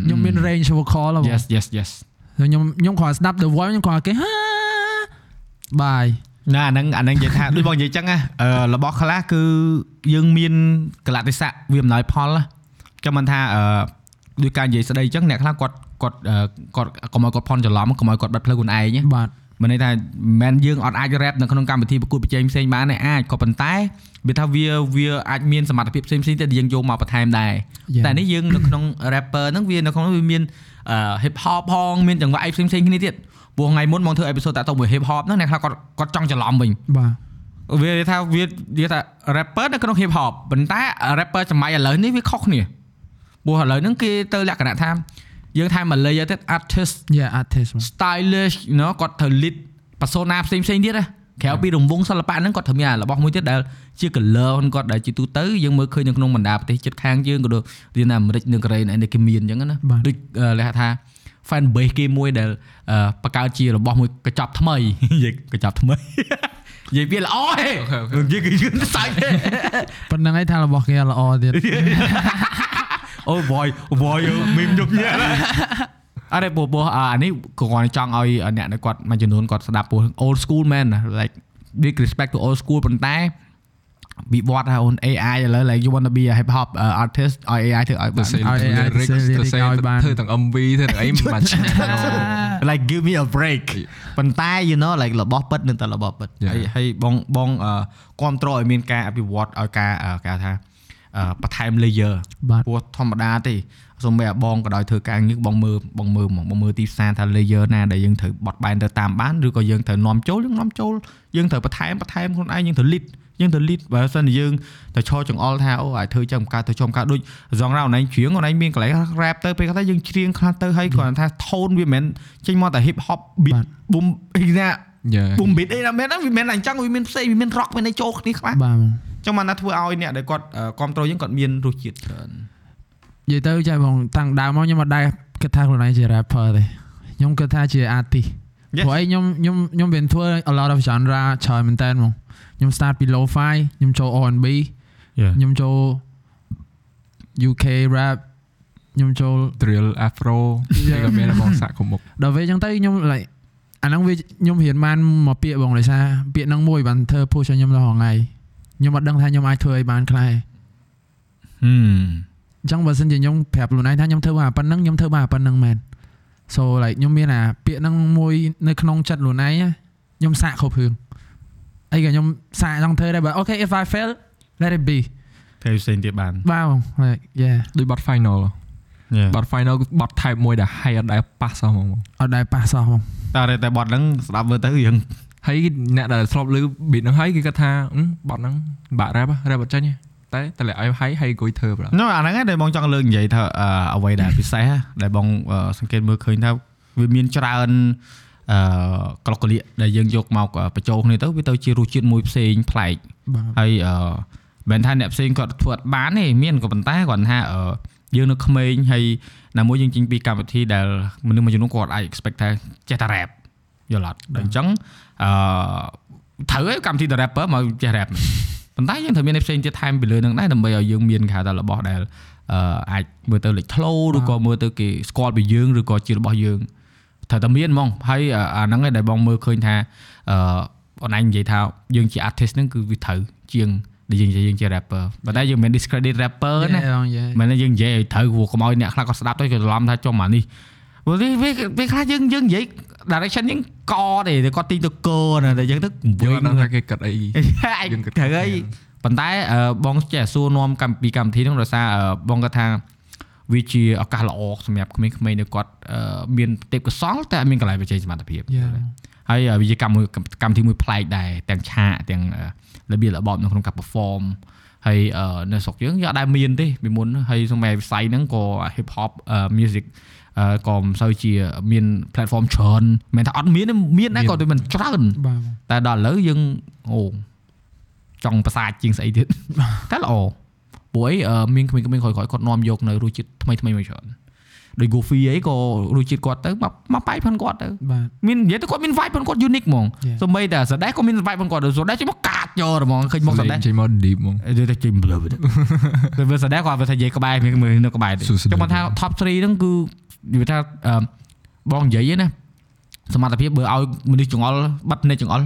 ខ្ញុំមាន range vocal ហ៎បង Yes yes yes ហើយខ្ញុំខ្ញុំគ្រាន់ស្ដាប់ the voice ខ្ញុំគ្រាន់គេហាបាយណាអាហ្នឹងអាហ្នឹងនិយាយថាដូចបងនិយាយអញ្ចឹងណាអឺរបស់ខ្លះគឺយើងមានកលៈទេសៈវាអំណោយផលណាចាំមិនថាអឺ ដូចការនិយាយស្ដីអញ្ចឹងអ្នកខ្លះគាត់គាត់អឺគាត់កុំឲ្យគាត់ផន់ច្រឡំកុំឲ្យគាត់បិទផ្លូវខ្លួនឯងណាបាទមិនន័យថាមិនមែនយើងអត់អាច rap នៅក្នុងកម្មវិធីប្រកួតប្រជែងផ្សេងបានទេអាចក៏ប៉ុន្តែវាថាវាវាអាចមានសមត្ថភាពផ្សេងៗទៀតដែលយើងយកមកបន្ថែមដែរ Yeah. តែនេះយើងនៅក្នុង rapper ហ្នឹងវានៅក្នុងនោះវាមានអឺ hip hop ផងមានចង្វាក់អីផ្សេងៗគ្នាទៀតព្រោះថ្ងៃមុនមកធ្វើ episode តាក់ទងមួយ hip hop ហ្នឹងអ្នកខ្លះគាត់គាត់ចង់ច្រឡំវិញបាទវាថាវាវាថា rapper នៅក្នុង hip hop ប៉ុន្តែ rapper សម័យឥឡូវនេះវាខុសគ្នា ព្រោះឥឡូវហ្នឹងគេទៅលក្ខណៈថាយើងថែម layer ទៀត artist yeah artist បង stylish you know គាត់ត្រូវ lead persona ផ្សេងផ្សេងទៀតណាក្រៅពីរង្វង់សិល្បៈហ្នឹងគាត់ត្រូវមានអារបស់មួយទៀតដែលជា color ហ្នឹងគាត់ដែលជាទូទៅយើងមើលឃើញនៅក្នុងបណ្ដាប្រទេសជិតខាងយើងក៏ដូចរៀនអាមេរិកនិងកូរ៉េនេះគេមានអញ្ចឹងណាដូចអឺលេខថា fan base គេមួយដែលអឺបង្កើតជារបស់មួយកញ្ចប់ថ្មីនិយាយកញ្ចប់ថ្មីនិយាយវាល្អហេនិយាយគេយឺនសាច់ប៉ុណ្្នឹងឯងថារបស់គេល្អទៀត អូ boy boy មីមយកញ៉ាអរេពពោះអានេះក៏គាត់ចង់ឲ្យអ្នកដែលគាត់មួយចំនួនគាត់ស្ដាប់ពោះ old school man like big respect to old school ប៉ុន្តែវិវត្តហើយអូន AI ឥឡូវ like you want to be a hip hop uh, artist ឲ្យ AI ធ្វើឲ្យបាទៅនសេទៅសេធ្វើទាំង MV ធ្វើទាំងអីមិនបាច់ឆ្ងាយ like give me a break ប៉ុន្តែ you know like របស់ពិតនៅតែរបស់ពិត Yeah. ហើយហើយបងបងគ្រប់គ្រងឲ្យមានការអភិវឌ្ឍឲ្យការអឺគេហៅថាអឺ បន្ថែម layer បាទព្រោះធម្មតាទេសូម្បីអាបងក៏ដោយធ្វើការងារបងមើលបងមើលហ្មងបងមើលទីផ្សារថា layer ណាដែលយើងត្រូវបត់បែនទៅតាមបានឬក៏យើងត្រូវនាំចូលយើងនាំចូលយើងត្រូវបន្ថែមបន្ថែមខ្លួនឯងយើងត្រូវ lead យើងត្រូវ lead បើសិនជាយើងទៅឈរចង្អុលថាអូឲ្យធ្វើចឹងបង្កើតទៅចំកើតដូចសងរ៉ាអូនឯងច្រៀងអូនឯងមានកន្លែង rap ទៅពេលខ្លះយើងច្រៀងខ្លះទៅហើយគាត់ថា tone វាមិនមែនចេញមកតែ hip hop beat បាទ boom អីណាយ៉ា boom beat អីណាមែនណាវាមិនមែនតែអញ្ចឹងវាមានផ្សេងវាមាន rock មានអីចូលគ្នាខ្លះបាទបង ចឹងបានថាធ្វើឲ្យអ្នកដែលគាត់គ្រប់គ្រងយើងគាត់មានរសជាតិច្រើននិយាយទៅចៃបងតាំងដើមមកខ្ញុំអត់ដែរគិតថាខ្លួនឯងជា rapper ទេខ្ញុំគិតថាជា artist Yes. ព្រោះអីខ្ញុំខ្ញុំខ្ញុំមានធ្វើ a lot of genre ច្រើនមែនតើហ្មងខ្ញុំ start ពី lo-fi ខ្ញុំចូល R&B ខ្ញុំចូល UK rap ខ្ញុំចូល drill afro នេះក៏មានបងសាក់គ្រប់មុខដល់ពេលអញ្ចឹងទៅខ្ញុំ like អាហ្នឹងវាខ្ញុំរៀនបានមកពាក្យបងដោយសារពាក្យហ្នឹងមួយបានធ្វើ push ឲ្យខ្ញុំដល់ថ្ងៃ ខ្ញុំអត់ដឹងថាខ្ញុំអាចធ្វើឲ្យបានខ្លះទេហឹមអញ្ចឹងបើសិនជាខ្ញុំប្រាប់ខ្លួនឯងថាខ្ញុំធ្វើបានប៉ុណ្្នឹងខ្ញុំធ្វើបានប៉ុណ្្នឹងមែន so like ខ្ញុំមានអាពាក្យហ្នឹងមួយនៅក្នុងចិត្តខ្លួនឯងណាខ្ញុំសាកគ្រប់រឿងអីក៏ខ្ញុំសាកចង់ធ្វើដែរបើ okay if i fail let it be ធ្វើផ្សេងទៀតបានបាទបង like yeah ដូចបាត់ final បាត់ final គឺបាត់ type មួយដែលហើយអត់ដែលប៉ះសោះហ្មងអត់ដែរប៉ះសោះបងតែតែបត់ហ្នឹងស្ដាប់មើលទៅរឿង ហើយអ្នកដែលធ្លាប់ឮ beat ហ្នឹងហើយគេគាត់ថាបាត់ហ្នឹងបាក់ rap rap អត់ចាញ់ទេតែតែឲ្យហើយហើយអង្គុយធ្វើប្រានោះអាហ្នឹងឯងដែលបងចង់លើកនិយាយថាអឺអ្វីដែលពិសេសដែលបងអឺសង្កេតមើលឃើញថាវាមានច្រើនអឺក្លុកក្លៀកដែលយើងយកមកបញ្ចូលគ្នាទៅវាទៅជារសជាតិមួយផ្សេងប្លែកបាទហើយអឺមិនមែនថាអ្នកផ្សេងគាត់ធ្វើអត់បានទេមានក៏ប៉ុន្តែគាត់ថាអឺយើងនៅក្មេងហើយណាមួយយើងចេញពីកម្មវិធីដែលមនុស្សមួយចំនួនគាត់អាច expect ថាចេះតែ rap យល់អត់អញ្ចឹងអឺត្រូវហើយកម្មវិធី The Rapper មកចេះ rap ប៉ុន្តែយើងត្រូវមានផ្សេងទៀតថែមពីលើនឹងដែរដើម្បីឲ្យយើងមានគេហៅថារបស់ដែលអឺអាចមើលទៅលេចធ្លោឬក៏មើលទៅគេស្គាល់ពីយើងឬក៏ជារបស់យើងត្រូវតែមានហ្មងហើយអាហ្នឹងឯងដែលបងមើលឃើញថាអឺអនឡាញនិយាយថាយើងជា artist ហ្នឹងគឺវាត្រូវជាងដែលយើងនិយាយយើងជា rapper ប៉ុន្តែយើងមិនមែន discredit rapper ណា Yeah បង yeah មិនមែនយើងនិយាយឲ្យត្រូវព្រោះកុំឲ្យអ្នកខ្លះគាត់ស្ដាប់ទៅគាត់ច្រឡំថាចុះមកនេះព្រោះវាវាវាខ្លះយើងយើងនិយាយ direction យើងកទេតែគាត់ទីទៅកណាតែយើងទៅយើងអវិញត់ដឹងថាគេគិតអីអាចយើងគិតត្រូវហើយប៉ុន្តែអឺបងចេះសួរនាំកម្មពីកម្មវិធីហ្នឹងដោយសារអឺបងគាត់ថាវាជាឱកាសល្អសម្រាប់ក្មេងៗនៅគាត់អឺមានទេពកោសលតែអត់មានកន្លែងបញ្ចេញសមត្ថភាព Yeah ហើយវាជាកម្មមួយកម្មវិធីមួយប្លែកដែរទាំងឆាកទាំងអឺរបៀបរបបនៅក្នុងការ perform ហើយអឺនៅស្រុកយើងយើងអត់ដែលមានទេពីមុនហើយសូម្បីវិស័យហ្នឹងក៏ hip hop អឺ music អឺ ក៏មិនសូវជាមាន platform ច្រើនមិនមែនថាអត់មានទេមានដែរក៏តែមិនច្រើនបាទបងតែដល់ឥឡូវយើងអូចង់ប្រសាទជាងស្អីទៀតតែល្អព្រោះអីអឺមានក្មេងៗក្រោយៗគាត់នាំយកនៅរសជាតិថ្មីថ្មីៗមកច្រើនដូច Goofy អីក៏រសជាតិគាត់ទៅមកមកបែបផងគាត់ទៅបាទមាននិយាយទៅគាត់មាន vibe ផងគាត់ unique ហ្មង Yeah. សូម្បីតែសដែក៏មាន vibe ផងគាត់សដែចេញមកកាចយកហ្មងឃើញមកសដែចេញមក deep ហ្មងអឺទៅចេញ blur ទៅវាសដែគាត់វាថានិយាយក្បែរមានមើលនៅក្បែរសួស្ដីចុះមកថា top 3ហ្នឹងគឺ និយាយថាអឺបងនិយាយឯណាសមត្ថភាពបើឲ្យមនុស្សចង្អុលបិទនៃចង្អុល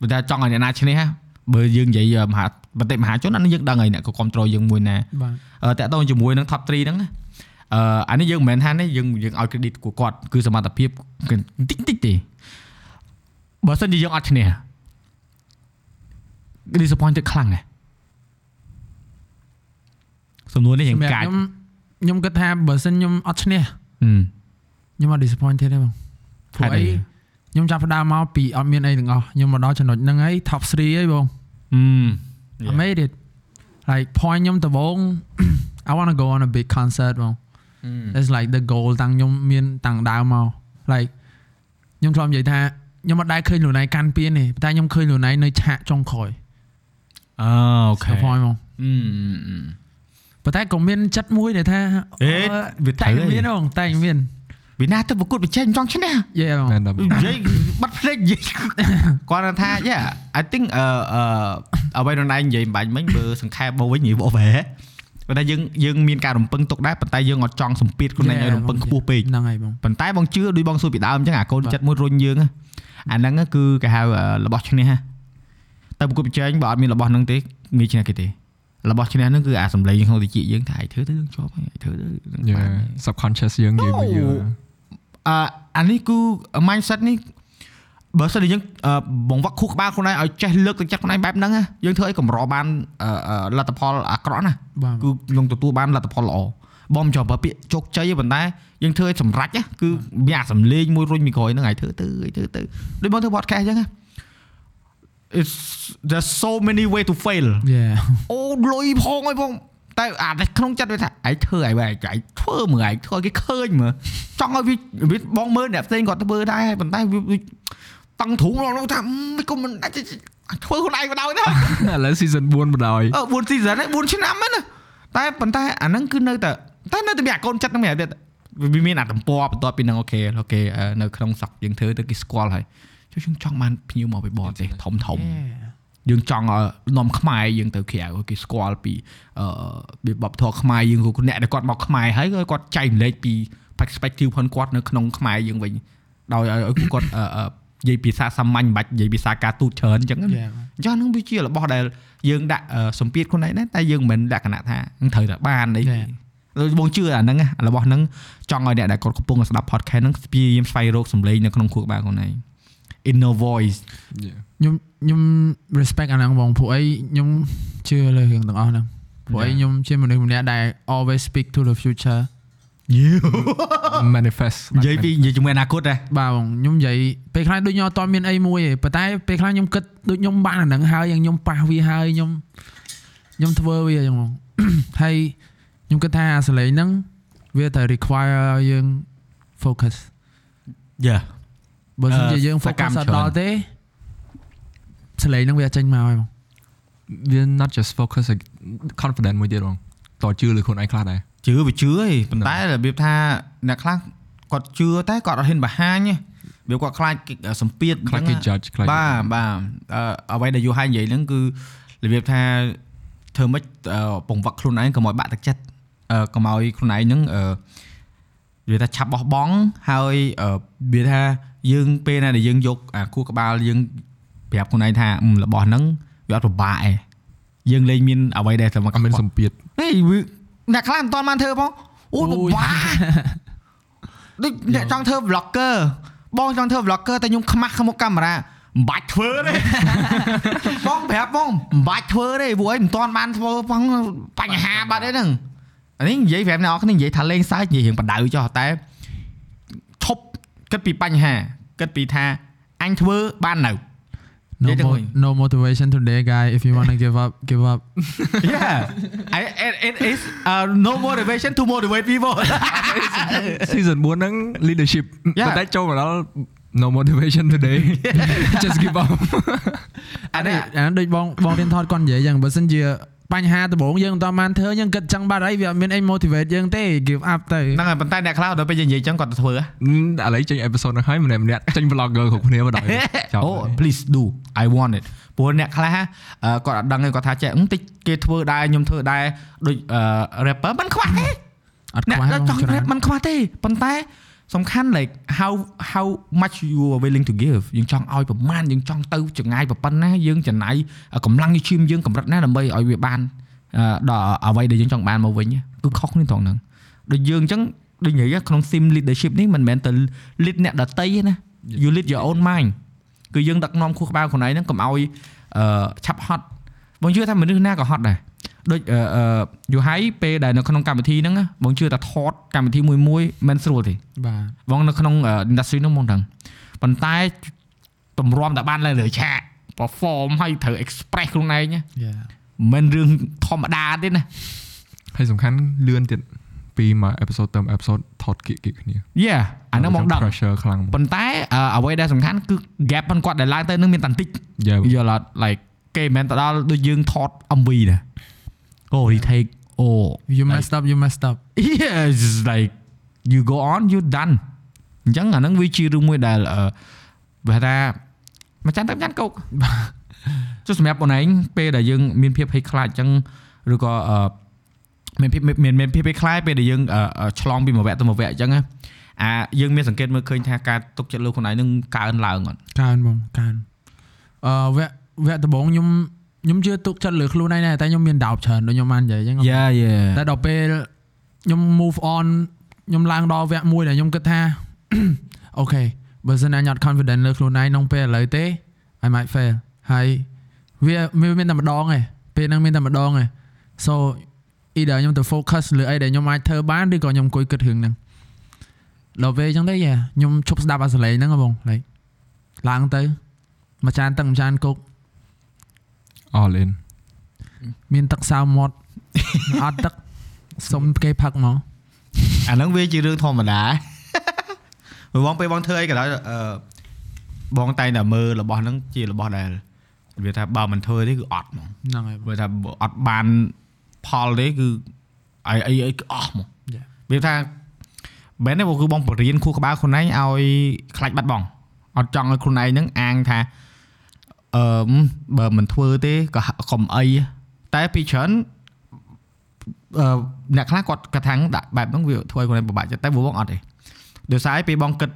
បើថាចង់ឲ្យអ្នកណាឈ្នះហ่ะបើយើងនិយាយមហាបន្តិចមហាជនអានេះយើងដឹងហើយអ្នកក៏គ្រប់គ្រងយើងមួយណាបាទអឺតាក់ទងជាមួយនឹង top 3ហ្នឹងណាអឺអានេះយើងមិនមែនថានេះយើងយើងឲ្យ credit của គាត់គឺសមត្ថភាពតិចតិចទេបើសិនជាយើងអត់ឈ្នះ disappointed ខ្លាំងណាស់សំណួរនេះរៀងសម្រាប់កាចខ្ញុំ ខ្ញុំគិតថាបើសិនខ្ញុំអត់ឈ្នះហឹមខ្ញុំអត់ disappointed ទេបងព្រោះហេតុអីអីខ្ញុំចាប់ផ្ដើមមកពីអត់មានអីទាំងអស់ខ្ញុំមកដល់ចំណុចហ្នឹងហើយ top 3ហើយបងហឹម I made it like point ខ្ញុំដំបូង I want to go on a big concert បង That's like the goal តាំងខ្ញុំមានតាំងដើមមក like ខ្ញុំធ្លាប់និយាយថាខ្ញុំអត់ដែលឃើញខ្លួនឯងកាន់ពៀនទេតែខ្ញុំឃើញខ្លួនឯងនៅឆាកចុងក្រោយអូអូខេ So point ហ្មងហឹម ប៉ុន្តែក៏មានចិត្តមួយដែលថាអេវាតែត្រូវមានហ្មងតែមានវិណាទៅប្រកួតប្រជែងចង់ឈ្នះយេហ្មងមែនតែបងនិយាយបាត់ភ្លេចនិយាយគាត់ថា yeah I think អឺអឺអ្វីនរណៃនិយាយបាញ់មិញបើសង្ខេបមកវិញនិយាយបោះវ៉ែប៉ុន្តែយើងយើងមានការរំពឹងទុកដែរប៉ុន្តែយើងអត់ចង់សម្ពាធខ្លួនឯងឲ្យរំពឹងខ្ពស់ពេកហ្នឹងហើយបងប៉ុន្តែបងជឿដូចបងសួរពីដើមអញ្ចឹងអាកូនចិត្តមួយរុញយើងណាអាហ្នឹងគឺគេហៅអឺរបស់ឈ្នះណាតែប្រកួតប្រជែងបើអត់មានរបស់ហ្នឹងទេងាយឈ្នះគេទេ របស់ឈ្នះហ្នឹងគឺអាសម្លេងក្នុងតិចយើងថាឯងធ្វើទៅយើងជាប់ហើយឯងធ្វើទៅនឹង Yeah បាន subconscious យើងនិយាយមកយើងអឺអានេះគឺ mindset នេះបើសិនជាយើងអឺបង្វឹកខួរក្បាលខ្លួនឯងឲ្យចេះលើកទឹកចិត្តខ្លួនឯងបែបហ្នឹងណាយើងធ្វើឲ្យកម្របានអឺអឺលទ្ធផលអាក្រក់ណាបាទគឺនឹងទទួលបានលទ្ធផលល្អបងមិនចង់ប្រើពាក្យជោគជ័យទេប៉ុន្តែយើងធ្វើឲ្យសម្រេចណាគឺមានអាសំលេងមួយរុញមីក្រោយហ្នឹងឲ្យធ្វើទៅឲ្យធ្វើទៅដូចបងធ្វើ podcast អញ្ចឹងណា it's there's so many way to fail យេអូលុយផងអីផងតែអាតែក្នុងចិត្តវាថាឯងធ្វើអីបែបឯងធ្វើមើលឯងធ្វើឲ្យគេឃើញមើលចង់ឲ្យវាវាបងមើលអ្នកផ្សេងគាត់ធ្វើដែរប៉ុន្តែវាវាតឹងទ្រូងឡងថាមិនគុំមិនអាចធ្វើខ្លួនឯងបណ្ដោយណាឥឡូវ season 4បណ្ដោយអឺ4 season ហើយ4ឆ្នាំហ្នឹងណាតែប៉ុន្តែអាហ្នឹងគឺនៅតែតែនៅតែមានអាកូនចិត្តហ្នឹងមែនទៀតវាមានអាទំព័របន្ទាប់ពីហ្នឹង OK OK អឺនៅក្នុងសក់យើងធ្វើទៅគេស្គាល់ហើយ ចុះយើងចង់បានភ្ញៀវមកពីបរទេសធំធំយើងចង់ឲ្យនាំខ្មែរយើងទៅក្រៅឲ្យគេស្គាល់ពីអឺពីវប្បធម៌ខ្មែរយើងក៏អ្នកដែលគាត់មកខ្មែរហើយក៏គាត់ចែកម្លែកពី perspective ផងគាត់នៅក្នុងខ្មែរយើងវិញដោយឲ្យឲ្យគាត់អឺអឺនិយាយភាសាសាមញ្ញមិនបាច់និយាយភាសាការទូតច្រើនអញ្ចឹងណាយេអញ្ចឹងហ្នឹងវាជារបស់ដែលយើងដាក់អឺសម្ពាធខ្លួនឯងដែរតែយើងមិនមែនលក្ខណៈថានឹងត្រូវតែបានអី Yeah. ដូចបងជឿអាហ្នឹងណារបស់ហ្នឹងចង់ឲ្យអ្នកដែលគាត់កំពុងស្ដាប់ podcast ហ្នឹងព្យាយាមស្វែងរកសម្លេងនៅក្នុងខួរក្បាលខ្លួនឯង inner voice Yeah ខ្ញុំខ្ញុំ respect អាហ្នឹងបងព្រោះអីខ្ញុំជឿលើរឿងទាំងអស់ហ្នឹងព្រោះអីខ្ញុំជាមនុស្សម្នាក់ដែល always speak to the future manifest និយាយពីនិយាយជាមួយអនាគតដែរបាទបងខ្ញុំនិយាយពេលខ្លះដូចខ្ញុំអត់ទាន់មានអីមួយទេប៉ុន្តែពេលខ្លះខ្ញុំគិតដូចខ្ញុំបានអាហ្នឹងហើយយ៉ាងខ្ញុំប៉ះវាហើយខ្ញុំខ្ញុំធ្វើវាអញ្ចឹងបងហើយខ្ញុំគិតថាអាសលេងហ្នឹងវាតែ require ឲ្យយើង focus Yeah បើមិនជាអឺយើងសកម្ម focus អត់ច្រើនដល់ទេសលេងហ្នឹងវាអត់ចេញមកហើយបងវា not just focus like confident មួយទៀតបងតជឿលើខ្លួនឯងខ្លះដែរជឿវាជឿឯងប៉ុន្តែរបៀបថាអ្នកខ្លះគាត់ជឿតែគាត់អត់ហ៊ានបង្ហាញទេវាគាត់ខ្លាចគេសម្ពាធខ្លាចគេ judge ខ្លាចបាទបាទអឺអ្វីដែលយូរហើយនិយាយហ្នឹងគឺរបៀបថាធ្វើម៉េចអឺពង្វឹកខ្លួនឯងកុំឲ្យបាក់ទឹកចិត្តអឺកុំឲ្យខ្លួនឯងហ្នឹងអឺវាថាឆាប់បោះបង់ហើយអឺវាថា យើងពេលណាដែលយើងយកអាគូក្បាលយើងប្រាប់ខ្លួនឯងថាអឺរបស់ហ្នឹងវាអត់ពិបាកឯងយើងលែងមានអ្វីដែលសម្រាប់អត់មានសម្ពាធហេវាអ្នកខ្លះមិនតាន់បានធ្វើផងអូពិបាកដូចអ្នកចង់ធ្វើ vlogger បងចង់ធ្វើ vlogger តែខ្ញុំខ្មាស់មុខកាមេរ៉ាមិនបាច់ធ្វើទេបងប្រាប់បងមិនបាច់ធ្វើទេព្រោះអីមិនតាន់បានធ្វើផងបញ្ហាបាត់អីហ្នឹងអានេះនិយាយប្រាប់អ្នកនរគ្នានិយាយថាលេងសើចនិយាយរឿងបដៅចុះតែឈប់ គិតពីបញ្ហាគិតពីថាអញធ្វើបាននៅ no និយាយទៅ mo- វិញ no motivation today guy if you want to give up give up yeah I, it, it is uh, no motivation to motivate people season 4ហ្នឹង leadership Yeah. ប៉ុន្តែចូលមកដល់ no motivation today just give up អានេះអាហ្នឹងដូចបងបងរៀនថតគាត់និយាយយ៉ាងបើសិនជា បញ្ហាដំបូងយើងមិនតបានធ្វើយើងគិតចឹងបាត់ហើយវាអត់មានអី motivate យើងទេ give up ទៅហ្នឹងហើយប៉ុន្តែអ្នកខ្លះដល់ពេលយើងនិយាយចឹងគាត់ទៅធ្វើហ៎ឥឡូវចេញ episode ហ្នឹងហើយម្នាក់ម្នាក់ចេញ vlogger គ្រប់គ្នាបណ្ដោយចប់អូ please do I want it ព្រោះអ្នកខ្លះអឺគាត់អត់ដឹងទេគាត់ថាចេះអឺតិចគេធ្វើដែរខ្ញុំធ្វើដែរដូចអឺ rapper មិនខ្វះទេអត់អ្នកខ្វះដែលចង់ច្រើន rap មិនខ្វះទេប៉ុន្តែ សំខាន់ like how how much you are willing to give យើងចង់ឲ្យប្រមាណយើងចង់ទៅចងាយប៉ុណ្ណាយើងចំណាយកម្លាំងឈាមយើងកម្រិតណាដើម្បីឲ្យវាបានអឺដល់អ្វីដែលយើងចង់បានមកវិញគឺខុសគ្នាត្រង់ហ្នឹងដូចយើងអញ្ចឹងដូចនិយាយក្នុង sim leadership នេះមិនមែនទៅ lead អ្នកដតីទេណា you lead your own mind គឺយើងដឹកនាំខួរក្បាលខ្លួនឯងហ្នឹងកុំឲ្យអឺឆាប់ហត់បងជឿថាមនុស្សណាក៏ហត់ដែរ ដូចអឺអឺយូហៃពេលដែលនៅក្នុងកម្មវិធីហ្នឹងណាបងជឿថាថតកម្មវិធីមួយមួយមិនស្រួលទេបាទបងនៅក្នុង industry ហ្នឹងបងដឹងប៉ុន្តែតម្រាំតែបានឡើងលើឆាក perform ឲ្យត្រូវ express ខ្លួនឯងណាយ៉ាមិនមែនរឿងធម្មតាទេណាហើយសំខាន់លឿនទៀតពីមួយ episode ទៅមួយ episode ថតគៀកគៀកគ្នា Yeah អាហ្នឹងបងដឹង pressure ខ្លាំងប៉ុន្តែអឺអ្វីដែលសំខាន់គឺ gap ប៉ុនគាត់ដែលឡើងទៅនឹងមានតែបន្តិចយ៉ាយល់អត់ like គេមិនមែនទៅដល់ដូចយើងថត MV ណា អូ retake អូ you messed up you messed up yeah it's just like you go on you done អញ្ចឹងអាហ្នឹងវាជារឿងមួយដែលអឺបើថាមួយចាន់ទៅមួយចាន់កោកចុះសម្រាប់បងឯងពេលដែលយើងមានភាពភ័យខ្លាចអញ្ចឹងឬក៏អឺមានភាពមានមានភាពភ័យខ្លាចពេលដែលយើងអឺអឺឆ្លងពីមួយវគ្គទៅមួយវគ្គអញ្ចឹងណាអាយើងមានសង្កេតមើលឃើញថាការទុកចិត្តលើខ្លួនឯងនឹងកើនឡើងអត់កើនបងកើនអឺវគ្គវគ្គដំបូងខ្ញុំខ្ញុំជឿទុកចិត្តលើខ្លួនឯងដែរតែខ្ញុំមាន doubt ច្រើនដូចខ្ញុំបាននិយាយអញ្ចឹង Yeah yeah តែដល់ពេលខ្ញុំ move on ខ្ញុំឡើងដល់វគ្គមួយដែលខ្ញុំគិតថាអូខេបើសិនណាខ្ញុំអត់ confident លើខ្លួនឯងក្នុងពេលឥឡូវទេ I might fail ហើយវាវាមានតែម្ដងឯងពេលហ្នឹងមានតែម្ដងឯង so either ខ្ញុំទៅ focus លើអីដែលខ្ញុំអាចធ្វើបានឬក៏ខ្ញុំអង្គុយគិតរឿងហ្នឹងដល់ពេលអញ្ចឹងទេយ៉ាខ្ញុំឈប់ស្ដាប់អាសលេងហ្នឹងហ៎បង like ឡើងទៅមួយចានទឹកមួយចានគោក all in មានទឹកសៅមាត់អត់ទឹកសុំគេផឹកមកអាហ្នឹងវាជារឿងធម្មតាព្រោះបងពេលបងធ្វើអីក៏ដោយអឺបងតែងតែមើលរបស់ហ្នឹងជារបស់ដែលវាថាបើមិនធ្វើទេគឺអត់ហ្មងហ្នឹងហើយបងវាថាបើអត់បានផលទេគឺអីអីអីគឺអស់ហ្មង Yeah. វាថាបែរនេះគឺបងបរៀនខួរក្បាលខ្លួនឯងឲ្យខ្លាច់បាត់បងអត់ចង់ឲ្យខ្លួនឯងហ្នឹងអាងថា អឺមបើមិនធ្វើទេក៏ហាក់កុំអីតែពីច្រើនអឺអ្នកខ្លះគាត់គាត់ថាដាក់បែបហ្នឹងវាធ្វើឲ្យខ្លួនឯងពិបាកចិត្តតែបងអត់ទេដោយសារឯពេលបងគិត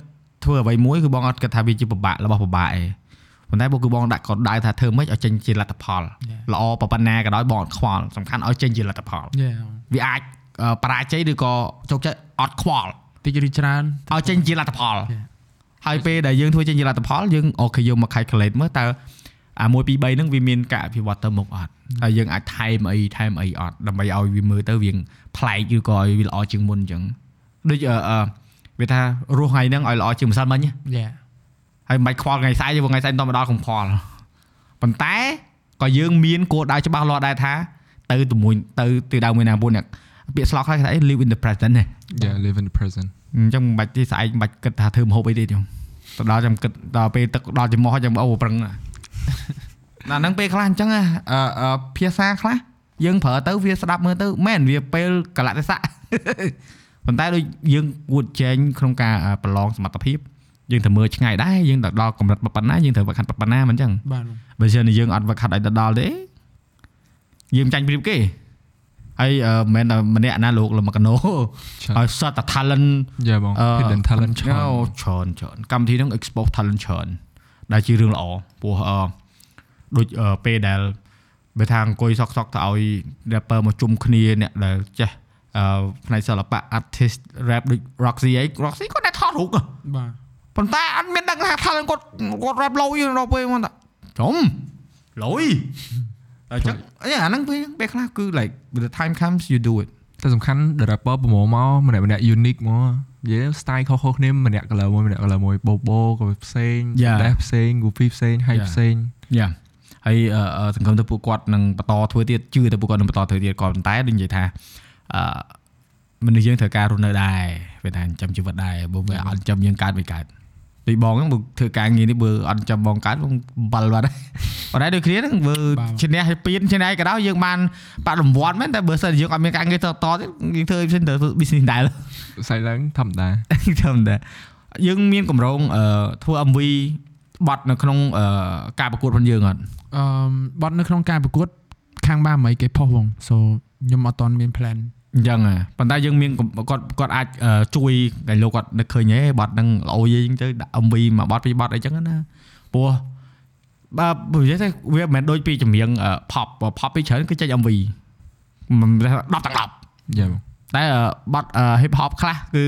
ធ្វើអ្វីមួយគឺបងអត់គិតថាវាជាពិបាករបស់ពិបាកឯងប៉ុន្តែបងគឺបងដាក់ក៏ដៅថាធ្វើម៉េចឲ្យចេញជាលទ្ធផល Yeah. ល្អប៉ុណ្ណាក៏ដោយបងអត់ខ្វល់សំខាន់ឲ្យចេញជាលទ្ធផល Yeah. វាអាចអឺបរាជ័យឬក៏ជោគជ័យអត់ខ្វល់តិចឬច្រើនឲ្យចេញជាលទ្ធផល Yeah. ហើយពេលដែលយើងធ្វើចេញជាលទ្ធផលយើងអូខេយើងមក calculate មើលតើ អា1 2 3ហ្នឹងវាមានការអភិវឌ្ឍទៅមុខអត់ហើយយើងអាចថែមអីថែមអីអត់ដើម្បីឲ្យវាមើលទៅវាប្លែកឬក៏ឲ្យវាល្អជាងមុនអញ្ចឹងដូចអឺអឺវាថារស់ថ្ងៃហ្នឹងឲ្យល្អជាងម្សិលមិញណា Yeah. ហើយមិនបាច់ខ្វល់ថ្ងៃស្អែកទេព្រោះថ្ងៃស្អែកតមកដល់កុំខ្វល់ប៉ុន្តែក៏យើងមានគោលដៅច្បាស់លាស់ដែរថាទៅទៅមួយទៅទៅដៅមួយណាមួយអ្នកពាក្យស្លោកខ្លះគេថា live in the present ណា yeah live in the present អញ្ចឹងមិនបាច់ទេស្អែកមិនបាច់គិតថាធ្វើម្ហូបអីទេចឹងទៅដល់ចាំគិតដល់ពេលទឹកដល់ចំហចាំអូប្រឹងណា ណាហ្នឹងពេលខ្លះអញ្ចឹងណាអឺអឺភាសាខ្លះយើងប្រើទៅវាស្ដាប់មើលទៅមែនវាពេលកលៈទេសៈប៉ុន្តែដូចយើងគួតចែងក្នុងការអឺប្រឡងសមត្ថភាពយើងត្រូវមើលឆ្ងាយដែរយើងទៅដល់កម្រិតប៉ុណ្ណាយើងត្រូវវឹកហាត់ប៉ុណ្ណាមិនអញ្ចឹងបាទបងបើមិនយើងអត់វឹកហាត់ឲ្យទៅដល់ទេយើងមិនចាញ់ប្រៀបគេហើយអឺមិនមែនតែម្នាក់ណាលោកលមកណូច្រើនឲ្យសតតែ talent យ៉ាបងអឺ hidden talent ច្រើនអូច្រើនច្រើនកម្មវិធីហ្នឹង expose talent ច្រើន ដែលជារឿងល្អព្រោះអឺដូចអឺពេលដែលបើថាអង្គុយសក់សក់ទៅឲ្យ rapper មកជុំគ្នាអ្នកដែលចេះអឺផ្នែកសិល្បៈ artist rap ដូច Roxy អី Roxy គាត់តែថតរូបហ៎បាទប៉ុន្តែអត់មានដឹងថា talent គាត់គាត់ rap លុយដល់ពេលមកចំលុយតែចឹងអីអាហ្នឹងពេលពេលខ្លះគឺ like when the time comes you do it តែសំខាន់ the rapper ប្រមូលមកម្នាក់ម្នាក់ unique មក និយាយ style ខុសៗគ្នាម្នាក់ color មួយម្នាក់ color មួយបោបោក៏ផ្សេង Yeah. ដែរផ្សេង goofy ផ្សេង hype Yeah. ផ្សេងយ៉ាហើយអឺអឺសង្ឃឹមទៅពួកគាត់នឹងបន្តធ្វើទៀតជឿទៅពួកគាត់នឹងបន្តធ្វើទៀតក៏ប៉ុន្តែដូចនិយាយថាអឺមនុស្សយើងត្រូវការរស់នៅដែរវាថាចិញ្ចឹមជីវិតដែរបើវាអត់ចិញ្ចឹមយើងកើតមិនកើត ដូចបងហ្នឹងបើធ្វើការងារនេះបើអត់ចិញ្ចឹមបងកើតបងបាល់បាត់ហើយប៉ុន្តែដូចគ្នាហ្នឹងបើឈ្នះឲ្យពៀនឈ្នះឲ្យក៏ដោយយើងបានបាត់រង្វាន់មែនតែបើសិនជាយើងអត់មានការងារតតទៀតយើងធ្វើផ្សេងទៅ business ដែរស្អីឡើងធម្មតាធម្មតាយើងមានកម្រងអឺធ្វើ MV បត់នៅក្នុងអឺការប្រកួតរបស់យើងអត់អឺបត់នៅក្នុងការប្រកួតខាងបាមីគេផុសបង so ខ្ញុំអត់តន់មាន plan អញ្ចឹងហ៎ប៉ុន្តែយើងមានគាត់គាត់អាចអឺជួយតែលោកគាត់នឹកឃើញហេបត់ហ្នឹងល្អយីអញ្ចឹងទៅដាក់ MV មួយបត់ពីរបត់អីចឹងណាព្រោះបើបើនិយាយទៅវាមិនមែនដូចពីចម្រៀងអឺ pop pop ពីច្រើនគឺចេញ MV មិន10ទាំង10យ៉ាបងតែអឺបត់អឺ hip hop ខ្លះគឺ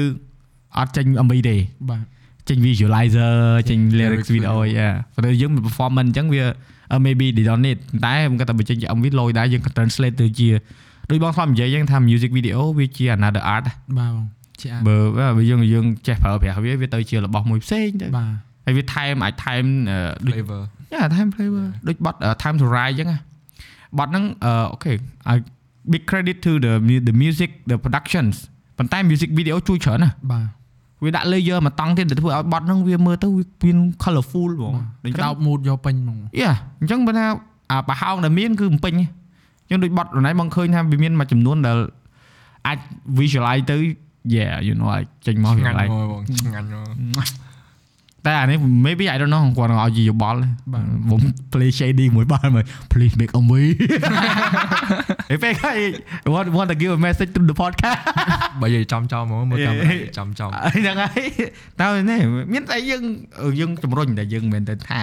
អត់ចេញ MV ទេបាទចេញ visualizer ចេញ lyrics lyrics video video យ៉ាព្រោះយើងមាន performance អញ្ចឹងវា uh, maybe they don't need តែមិនគាត់តែបញ្ចេញជា MV លយដែរយើង translate ទៅជា ដូចបងធ្លាប់និយាយយើងថា music video វាជា another art បាទបងជាអាបើបើយើងយើងចេះប្រើប្រាស់វាវាទៅជារបស់មួយផ្សេងទៅបាទហើយវាថែមអាចថែមអឺដូច flavor យ៉ាថែម flavor ដូចបត់ uh, time to ride អញ្ចឹងណាបត់ហ្នឹងអឺអូខេ I big credit to the mu- the music the productions ប៉ុន្តែ music video ជួយច្រើនណាស់បាទវាដាក់ layer មកតង់ទៀតដែលធ្វើឲ្យបត់ហ្នឹងវាមើលទៅវាមាន colorful ហ្មងដូចក្តោប mood យកពេញហ្មងយ៉ាអញ្ចឹងបើថាអាប្រហោងដែលមានគឺបំពេញអ ញ្ចឹងដូចបត់រណៃបងឃើញថាវាមានមួយចំនួនដែលអាច visualize ទៅ yeah you know អាចចេញមកឆ្ងាញ់ visualize មកបងឆ្ងាញ់មក តែអានេះ maybe I don't know គាត់នឹងឲ្យយោបល់បាទผม play shady មួយបានមើល please make a movie ហេពេលគេ want want to give a message to the podcast បើនិយាយចំចំមកមើលតាមចំចំហ្នឹងហើយតើនេះមានតែយើងយើងជំរុញតែយើងមិនមែនទៅថា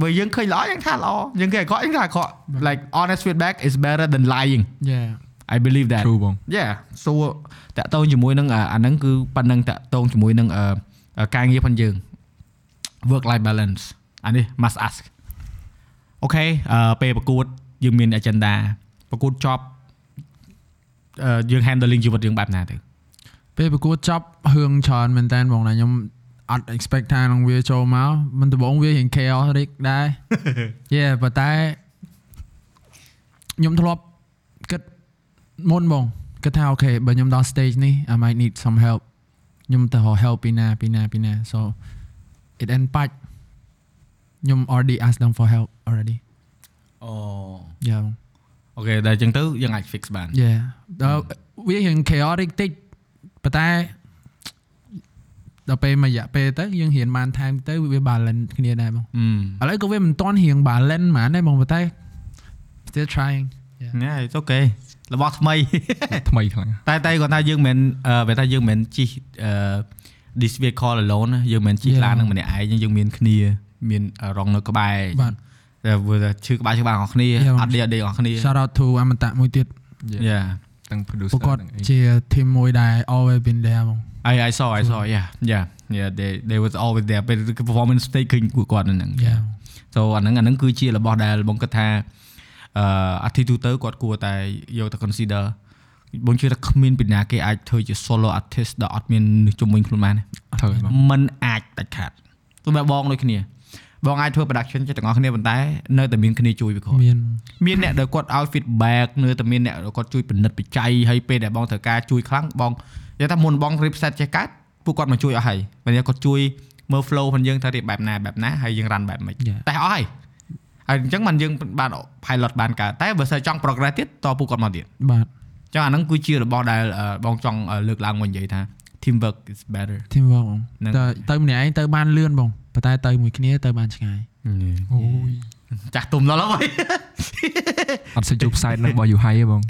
បើយើងឃើញល្អយើងថាល្អយើងឃើញអាក្រក់យើងថាអាក្រក់ like honest feedback is better than lying yeah I believe that true បង yeah so តាក់ទងជាមួយនឹងអាអាហ្នឹងគឺប៉ុណ្ណឹងតាក់ទងជាមួយនឹងអឺការងារផងយើង work life balance អានេះ must ask អូខេអឺពេលប្រកួតយើងមាន agenda ប្រកួតចប់អឺយើង handling ជីវិតយើងបែបណាទៅពេលប្រកួតចប់រឿងច្រើនមែនតើបងណាខ្ញុំអត់ expect ថានឹងវាចូលមកមិនដំបូងវារៀង chaos រិចដែរ yeah ប៉ុន្តែខ្ញុំធ្លាប់គិតមុនបងគិតថាអូខេបើខ្ញុំដល់ stage នេះ I might need some help ខ្ញុំទៅរក help ពីណាពីណាពីណា so it end បាច់ខ្ញុំ already ask them for help already អូ yeah បងអូខេតែអញ្ចឹងទៅយើងអាច fix បាន Yeah ដល់វារៀង chaotic តិចប៉ុន្តែដល់ពេលមួយរយៈពេលទៅយើងរៀនបានថែមទៅវា balance គ្នាដែរបងអឺឥឡូវក៏វាមិនទាន់រៀង balance ហ្មងដែរបងប៉ុន្តែ still trying ណែ it's okay របស់ថ្មីថ្មីខ្លាំងតែតែគាត់ថាយើងមិនអឺបើថាយើងមិនជិះអឺ this vehicle alone ណាយើងមិនជិះ Yeah. ឡាននឹងម្នាក់ឯងយើងមានគ្នាមានរងនៅក្បែរបាទតែវាថាឈឺក្បាលឈឺក្បាលរបស់គ្នា Yeah. អត់ដេកអត់ដេករបស់គ្នា shout out to អមតៈមួយទៀត yeah ទាំងពួក producer គាត់ទាំងអីជា team មួយដែល always been there បង I I saw I saw yeah yeah yeah they they was always there ពេល performance stage ឃើញពួកគាត់នៅហ្នឹង Yeah so អាហ្នឹងអាហ្នឹងគឺជារបស់ដែលបងគិតថាអឺអាទិទូទៅគាត់គួរតែយកទៅ consider បងជឿថាគ្មានពីណាគេអាចធ្វើជា solo artist ដែលអត់មាននឹងជំនាញខ្លួនបានត្រូវมันអាចដាច់ខាតទោះបែបបងដូចគ្នាបងអាចធ្វើ production ចិត្តទាំងអស់គ្នាប៉ុន្តែនៅតែមានគ្នាជួយវាគាត់មានមានអ្នកដែលគាត់ឲ្យ feedback នៅតែមានអ្នកដែលគាត់ជួយពិនិត្យបច្ច័យហើយពេលដែលបងត្រូវការជួយខ្លាំងបងនិយាយថាមុនបងរៀប set ចេះកាត់ពួកគាត់មកជួយអស់ហើយពេលនេះគាត់ជួយមើល flow របស់យើងថារៀបបែបណាបែបណាហើយយើង run បែបម៉េចតែអស់ហើយហើយអញ្ចឹងបានយើងបាន pilot បានកើតតែបើសិនចង់ progress ទៀតតពួកគាត់មកទៀតបាទ អញ្ចឹងអាហ្នឹងគឺជារបស់ដែលអឺបងចង់អឺលើកឡើងមកនិយាយថា teamwork is better team work បងហ្នឹងទៅទៅម្នាក់ឯងទៅបានលឿនបងប៉ុន្តែទៅមួយគ្នាទៅបានឆ្ងាយអូយចាស់ទុំដល់ហើយអត់សូវជួប site នឹងរបស់ you high ទេបង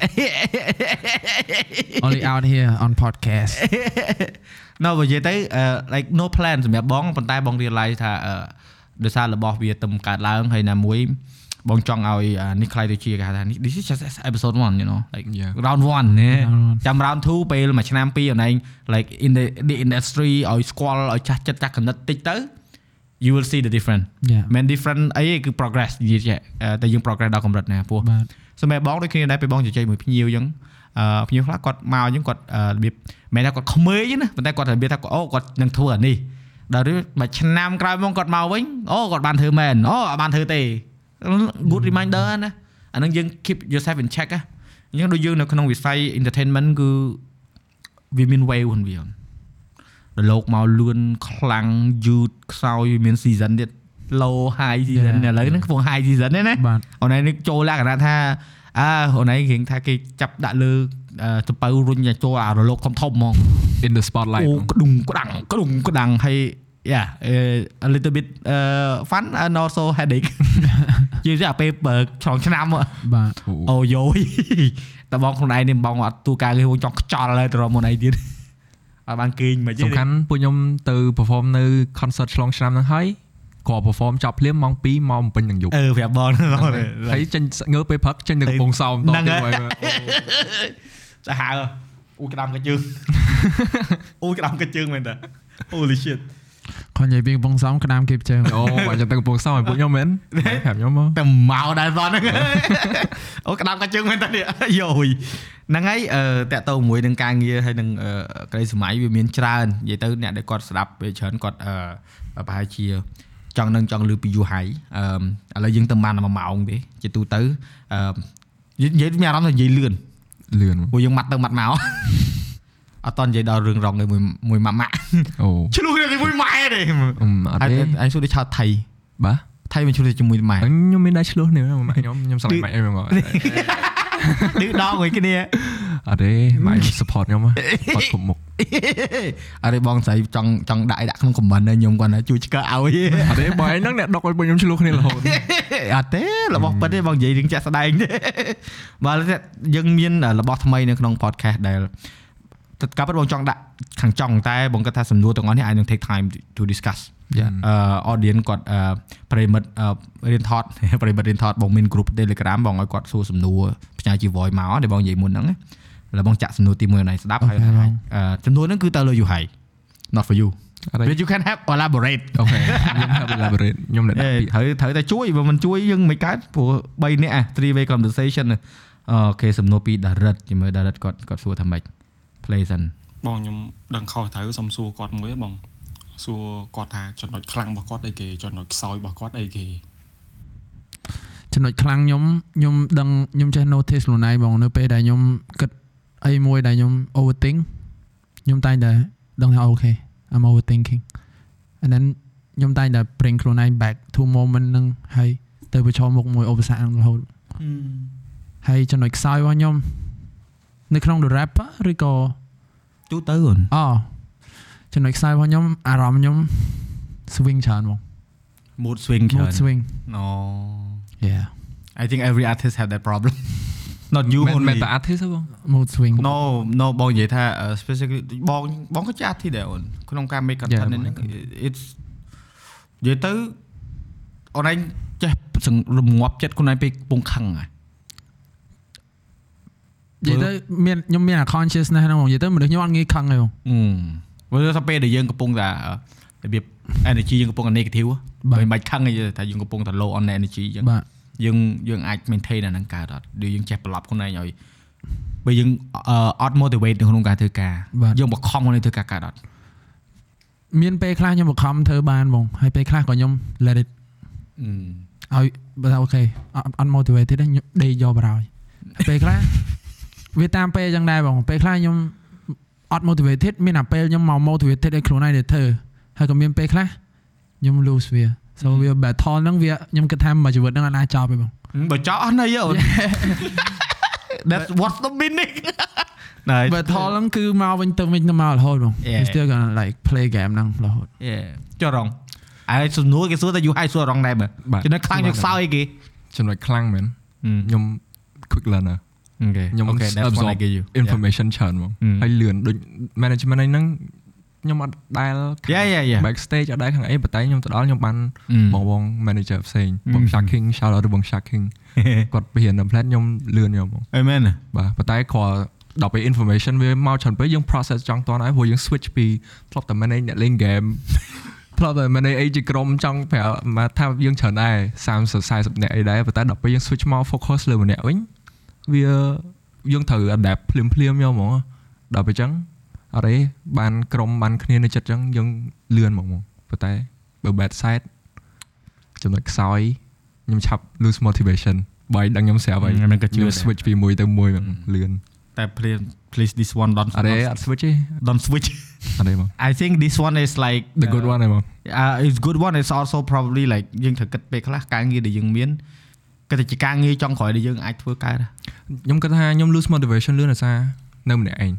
only out here on podcast នៅបើនិយាយទៅអឺ like no plan សម្រាប់បងប៉ុន្តែបង realize ថាអឺដោយសាររបស់វាទំកើតឡើងហើយណាមួយ បងចង់ឲ្យអានេះខ្ល้ายទៅជាគេហៅថានេះ this is just episode 1 you know like Yeah. round 1ណា Round one. ចាំ round 2ពេលមួយឆ្នាំពីរអនឯង like in the the industry ឲ្យស្គាល់ឲ្យចាស់ចិត្តចាស់កណិតតិចទៅ you will see the difference yeah មិន different អីទេគឺ progress និយាយចេះអឺតែយើង progress ដល់កម្រិតណាពោះបាទសម្រាប់បងដូចគ្នាដែរពេលបងជជែកមួយភ្ញៀវអញ្ចឹងអឺភ្ញៀវខ្លះគាត់មកអញ្ចឹងគាត់អឺរបៀបមិនមែនថាគាត់ក្មេងទេណាប៉ុន្តែគាត់របៀបថាអូគាត់នឹងធ្វើអានេះដល់ឬមួយឆ្នាំក្រោយមកគាត់មកវិញអូគាត់បានធ្វើមែនអូអត់បានធ្វើទេ good reminder ណាអានឹងយើង keep yourself in check ណាអញ្ចឹងដូចយើងនៅក្នុងវិស័យ entertainment គឺវាមាន wave ហ្នឹងវាដល់លោកមកលឿនខ្លាំងយឺតខ្សោយវាមាន season ទៀត low high season ឥ Yeah. ឡូវហ្នឹងកំពុង high season ទេណាបាទអូនឯងនេះចូលលក្ខណៈថាអើអូនឯងរៀងថាគេចាប់ដាក់លើអឺចពៅរុញឲ្យចូលអារលកធំធំហ្មង in the spotlight អូបងក្ដុងក្ដាំងក្ដុងក្ដាំងហើយ yeah uh, a little bit uh, fun and also headache យល់ទេអាពេលបើឆ្លងឆ្នាំហ៎បាទអូយោយតែបងខ្លួនឯងនេះបងអត់ទូការគេបងចង់ខ្ចល់ហើយទៅរកមុនឯងទៀតអត់បានគេងមិនទេសំខាន់ពួកខ្ញុំទៅ perform នៅ concert ឆ្លងឆ្នាំហ្នឹងហើយគ្រាន់ perform ចប់ភ្លាមម៉ោង2ម៉ោងពេញនឹងយប់អឺប្រាប់បងហ្នឹងហើយចេញងើពេលព្រឹកចេញទៅកំពង់សោមតហ្នឹងទៀតហើយមកសាហាវអូក្តាំកាជើងអូក្តាំកាជើងមែនតា Holy shit គាត់និយាយពីកំពង់សំក្តាមគេជើងអូបើចាំទៅកំពង់សោឲ្យពួកខ្ញុំមែនប្រាប់ខ្ញុំមកតែមកដែរសោះហ្នឹងអូក្តាំកាជើងមែនតានេះយោយហ្នឹងហើយអឺតាក់ទងមួយនឹងការងារហើយនឹងអឺក្តីសម័យវាមានច្រើននិយាយទៅអ្នកដែលគាត់ស្ដាប់ពេលច្រើនគាត់អឺប្រហែលជាចង់នឹងចង់លឺពីយូរហើយអឺឥឡូវយើងទៅបាន1ម៉ោងទេជាទូទៅអឺនិយាយមានអារម្មណ៍ថានិយាយលឿនលឿនមកព្រោះយើងម៉ាត់ទៅម៉ាត់មក អត់តនិយាយដល់រឿងរងឯមួយមួយម៉ាក់ម៉ាក់អូឆ្លុះគ្នាជាមួយម៉ែទេអឺអត់អញទេអញសួរទៅឆោតថៃបាទថៃមិនឆ្លុះជាមួយម៉ែខ្ញុំមានដៃឆ្លោះនេះម៉ាក់ខ្ញុំខ្ញុំស្រឡាញ់ម៉ាក់ខ្ញុំមកឌឺដងមួយគ្នាអត់ទេម៉ាក់ខ្ញុំ support ខ្ញុំហ៎គាត់គ្រប់មុខអរិបងស្រីចង់ចង់ដាក់ឲ្យដាក់ក្នុង comment ណាខ្ញុំគាត់ណាជួយឆ្កើឲ្យអត់ទេបើឯងហ្នឹងអ្នកដុកឲ្យពួកខ្ញុំឆ្លោះគ្នារហូតអត់ទេរបស់ពិតទេបងនិយាយរឿងចាក់ស្ដែងទេបើយើងមានរបស់ថ្មីនៅក្នុង podcast ដែល ការពិតបងចង់ដាក់ខាងចង់តែបងគាត់ថាសំណួរទាំងអស់នេះអាចនឹង take time to discuss អឺ audience គាត់ប្រិមិត្តរៀនថតប្រិមិត្តរៀនថតបងមាន group Telegram បងឲ្យគាត់សួរសំណួរផ្ញើជា voice មកដែលបងនិយាយមុនហ្នឹងហើយបងចាក់សំណួរទី1ឲ្យស្ដាប់ហើយចំនួនហ្នឹងគឺតើលើ you high not for you but you can have elaborate អូខេខ្ញុំ have elaborate ខ្ញុំនៅដាក់ហើយត្រូវតែជួយបើមិនជួយយើងមិនកើតព្រោះ3នាក់ three way conversation អូខេសំណួរពី Darit ជាមួយ Darit គាត់គាត់សួរថាម៉េច play សិនបងខ្ញុំដឹងខុសត្រូវសុំសួរគាត់មួយបងសួរគាត់ថាចំណុចខ្លាំងរបស់គាត់អីគេចំណុចខ្សោយរបស់គាត់អីគេចំណុចខ្លាំងខ្ញុំខ្ញុំដឹងខ្ញុំចេះ notice ខ្លួនឯងបងនៅពេលដែលខ្ញុំគិតអីមួយដែលខ្ញុំ overthink ខ្ញុំតែងតែដឹងថាអូខេ I'm overthinking and then ខ្ញុំតែងតែ bring ខ្លួនឯង back to moment ហ្នឹងហើយទៅប្រឈមមុខមួយឧបសគ្គហ្នឹងរហូតហើយចំណុចខ្សោយរបស់ខ្ញុំនៅក្នុង the rap ឬក៏ ទូទៅអូនអូចំណុចខ្សោយរបស់ខ្ញុំអារម្មណ៍ខ្ញុំ swing ច្រើនបង mood swing ច្រើន mood swing អូ yeah I think every artist have that problem not you មិនមែន only តែ artist ទេបង mood swing no no បងនិយាយថា specifically បងបងក៏ជា artist ដែរអូនក្នុងការ make content Yeah, ហ្នឹង it's និយាយទៅអូនឯងចេះសង្រងាប់ចិត្តខ្លួនឯងពេលកំពុងខឹងហ៎ និយាយទៅមានខ្ញុំមានអា consciousness ហ្នឹងបងនិយាយទៅមនុស្សខ្ញុំអត់ងាយខឹងទេបងអឺព្រោះថាពេលដែលយើងកំពុងតែរបៀប energy យើងកំពុងតែ negative បាទមិនបាច់ខឹងទេថាយើងកំពុងតែ low on energy អញ្ចឹងបាទយើងយើងអាច maintain អាហ្នឹងកើតអត់ឬយើងចេះប្រឡប់ខ្លួនឯងឲ្យបើយើងអឺអត់ motivate នៅក្នុងការធ្វើការបាទយើងបង្ខំខ្លួនឯងធ្វើការកើតអត់មានពេលខ្លះខ្ញុំបង្ខំធ្វើបានបងហើយពេលខ្លះក៏ខ្ញុំ let it ឲ្យបើថាអូខេអត់អត់ motivated ទេខ្ញុំដេកយកបរោយពេលខ្លះ វាតាមពេលអញ្ចឹងដែរបងពេលខ្លះខ្ញុំអត់ motivated មានតែពេលខ្ញុំមក motivated ឲ្យខ្លួនឯងទៅធ្វើហើយក៏មានពេលខ្លះខ្ញុំ lose វា so វា battle ហ្នឹងវាខ្ញុំគិតថាមួយជីវិតហ្នឹងអត់អាចចប់ទេបងបើចោលអស់ន័យអូន That's what's the meaning ណែ battle ហ្នឹងគឺមកវិញទៅវិញទៅមករហូតបង Yeah. you still gonna like play game ហ្នឹងរហូតចុះរងហើយសំណួរគេសួរតែ you high សួររងដែរបើបាទចំណុចខ្លាំងយើងខ្សោយគេចំណុចខ្លាំងមែនខ្ញុំ quick learner អូ ខេខ្ញុំអូខេ that's what I absorb give you information ច្រើនហ្មង Mm. ហើយលឿនដូច management ហ្នឹងខ្ញុំអត់ដែល Yeah yeah yeah backstage អត់ដែលខាងអីប៉ុន្តែខ្ញុំទៅដល់ខ្ញុំបាន Mm. បងបង manager ផ្សេងបង Mm. Shaking shout out ទៅបង Shaking គាត់បរៀន template ខ្ញុំលឿនខ្ញុំហ្មងអីមែនបាទប៉ុន្តែគ្រាន់ដល់ពេល information វាមកច្រើនពេកយើង process ចង់តន់ហើយព្រោះយើង switch ពីធ្លាប់តែ manage អ្នកលេង game ធ្លាប់តែ manage អីជាក្រុមចង់ប្រាប់មកថាយើងច្រើនដែរ30 40អ្នកអីដែរប៉ុន្តែដល់ពេលយើង switch មក focus លើម្នាក់វិញ វាយើងត្រូវ adapt ភ្លាមភ្លាមៗយកហ្មងដល់ពេលអញ្ចឹងអត់ទេបានក្រុមបានគ្នានៅចិត្តអញ្ចឹងយើងលឿនហ្មងប៉ុន្តែបើ bad side ចំណុចខ្សោយខ្ញុំឆាប់ lose motivation បើឲ្យដឹងខ្ញុំស្រាប់ហើយខ្ញុំក៏ជឿខ្ញុំដែរ switch ពីមួយទៅមួយហ្មងលឿនតែ please please this one don't អត់ទេអត់ switch ទេ don't switch អត់ទេបង I think this one is like the good one ទេបង uh, it's good one it's also probably like យើងត្រូវគិតពេលខ្លះការងារដែលយើងមាន គិតតែជាការងារចុងក្រោយដែលយើងអាចធ្វើកើតខ្ញុំគិតថាខ្ញុំ lose motivation លឿនដោយសារនៅម្នាក់ឯង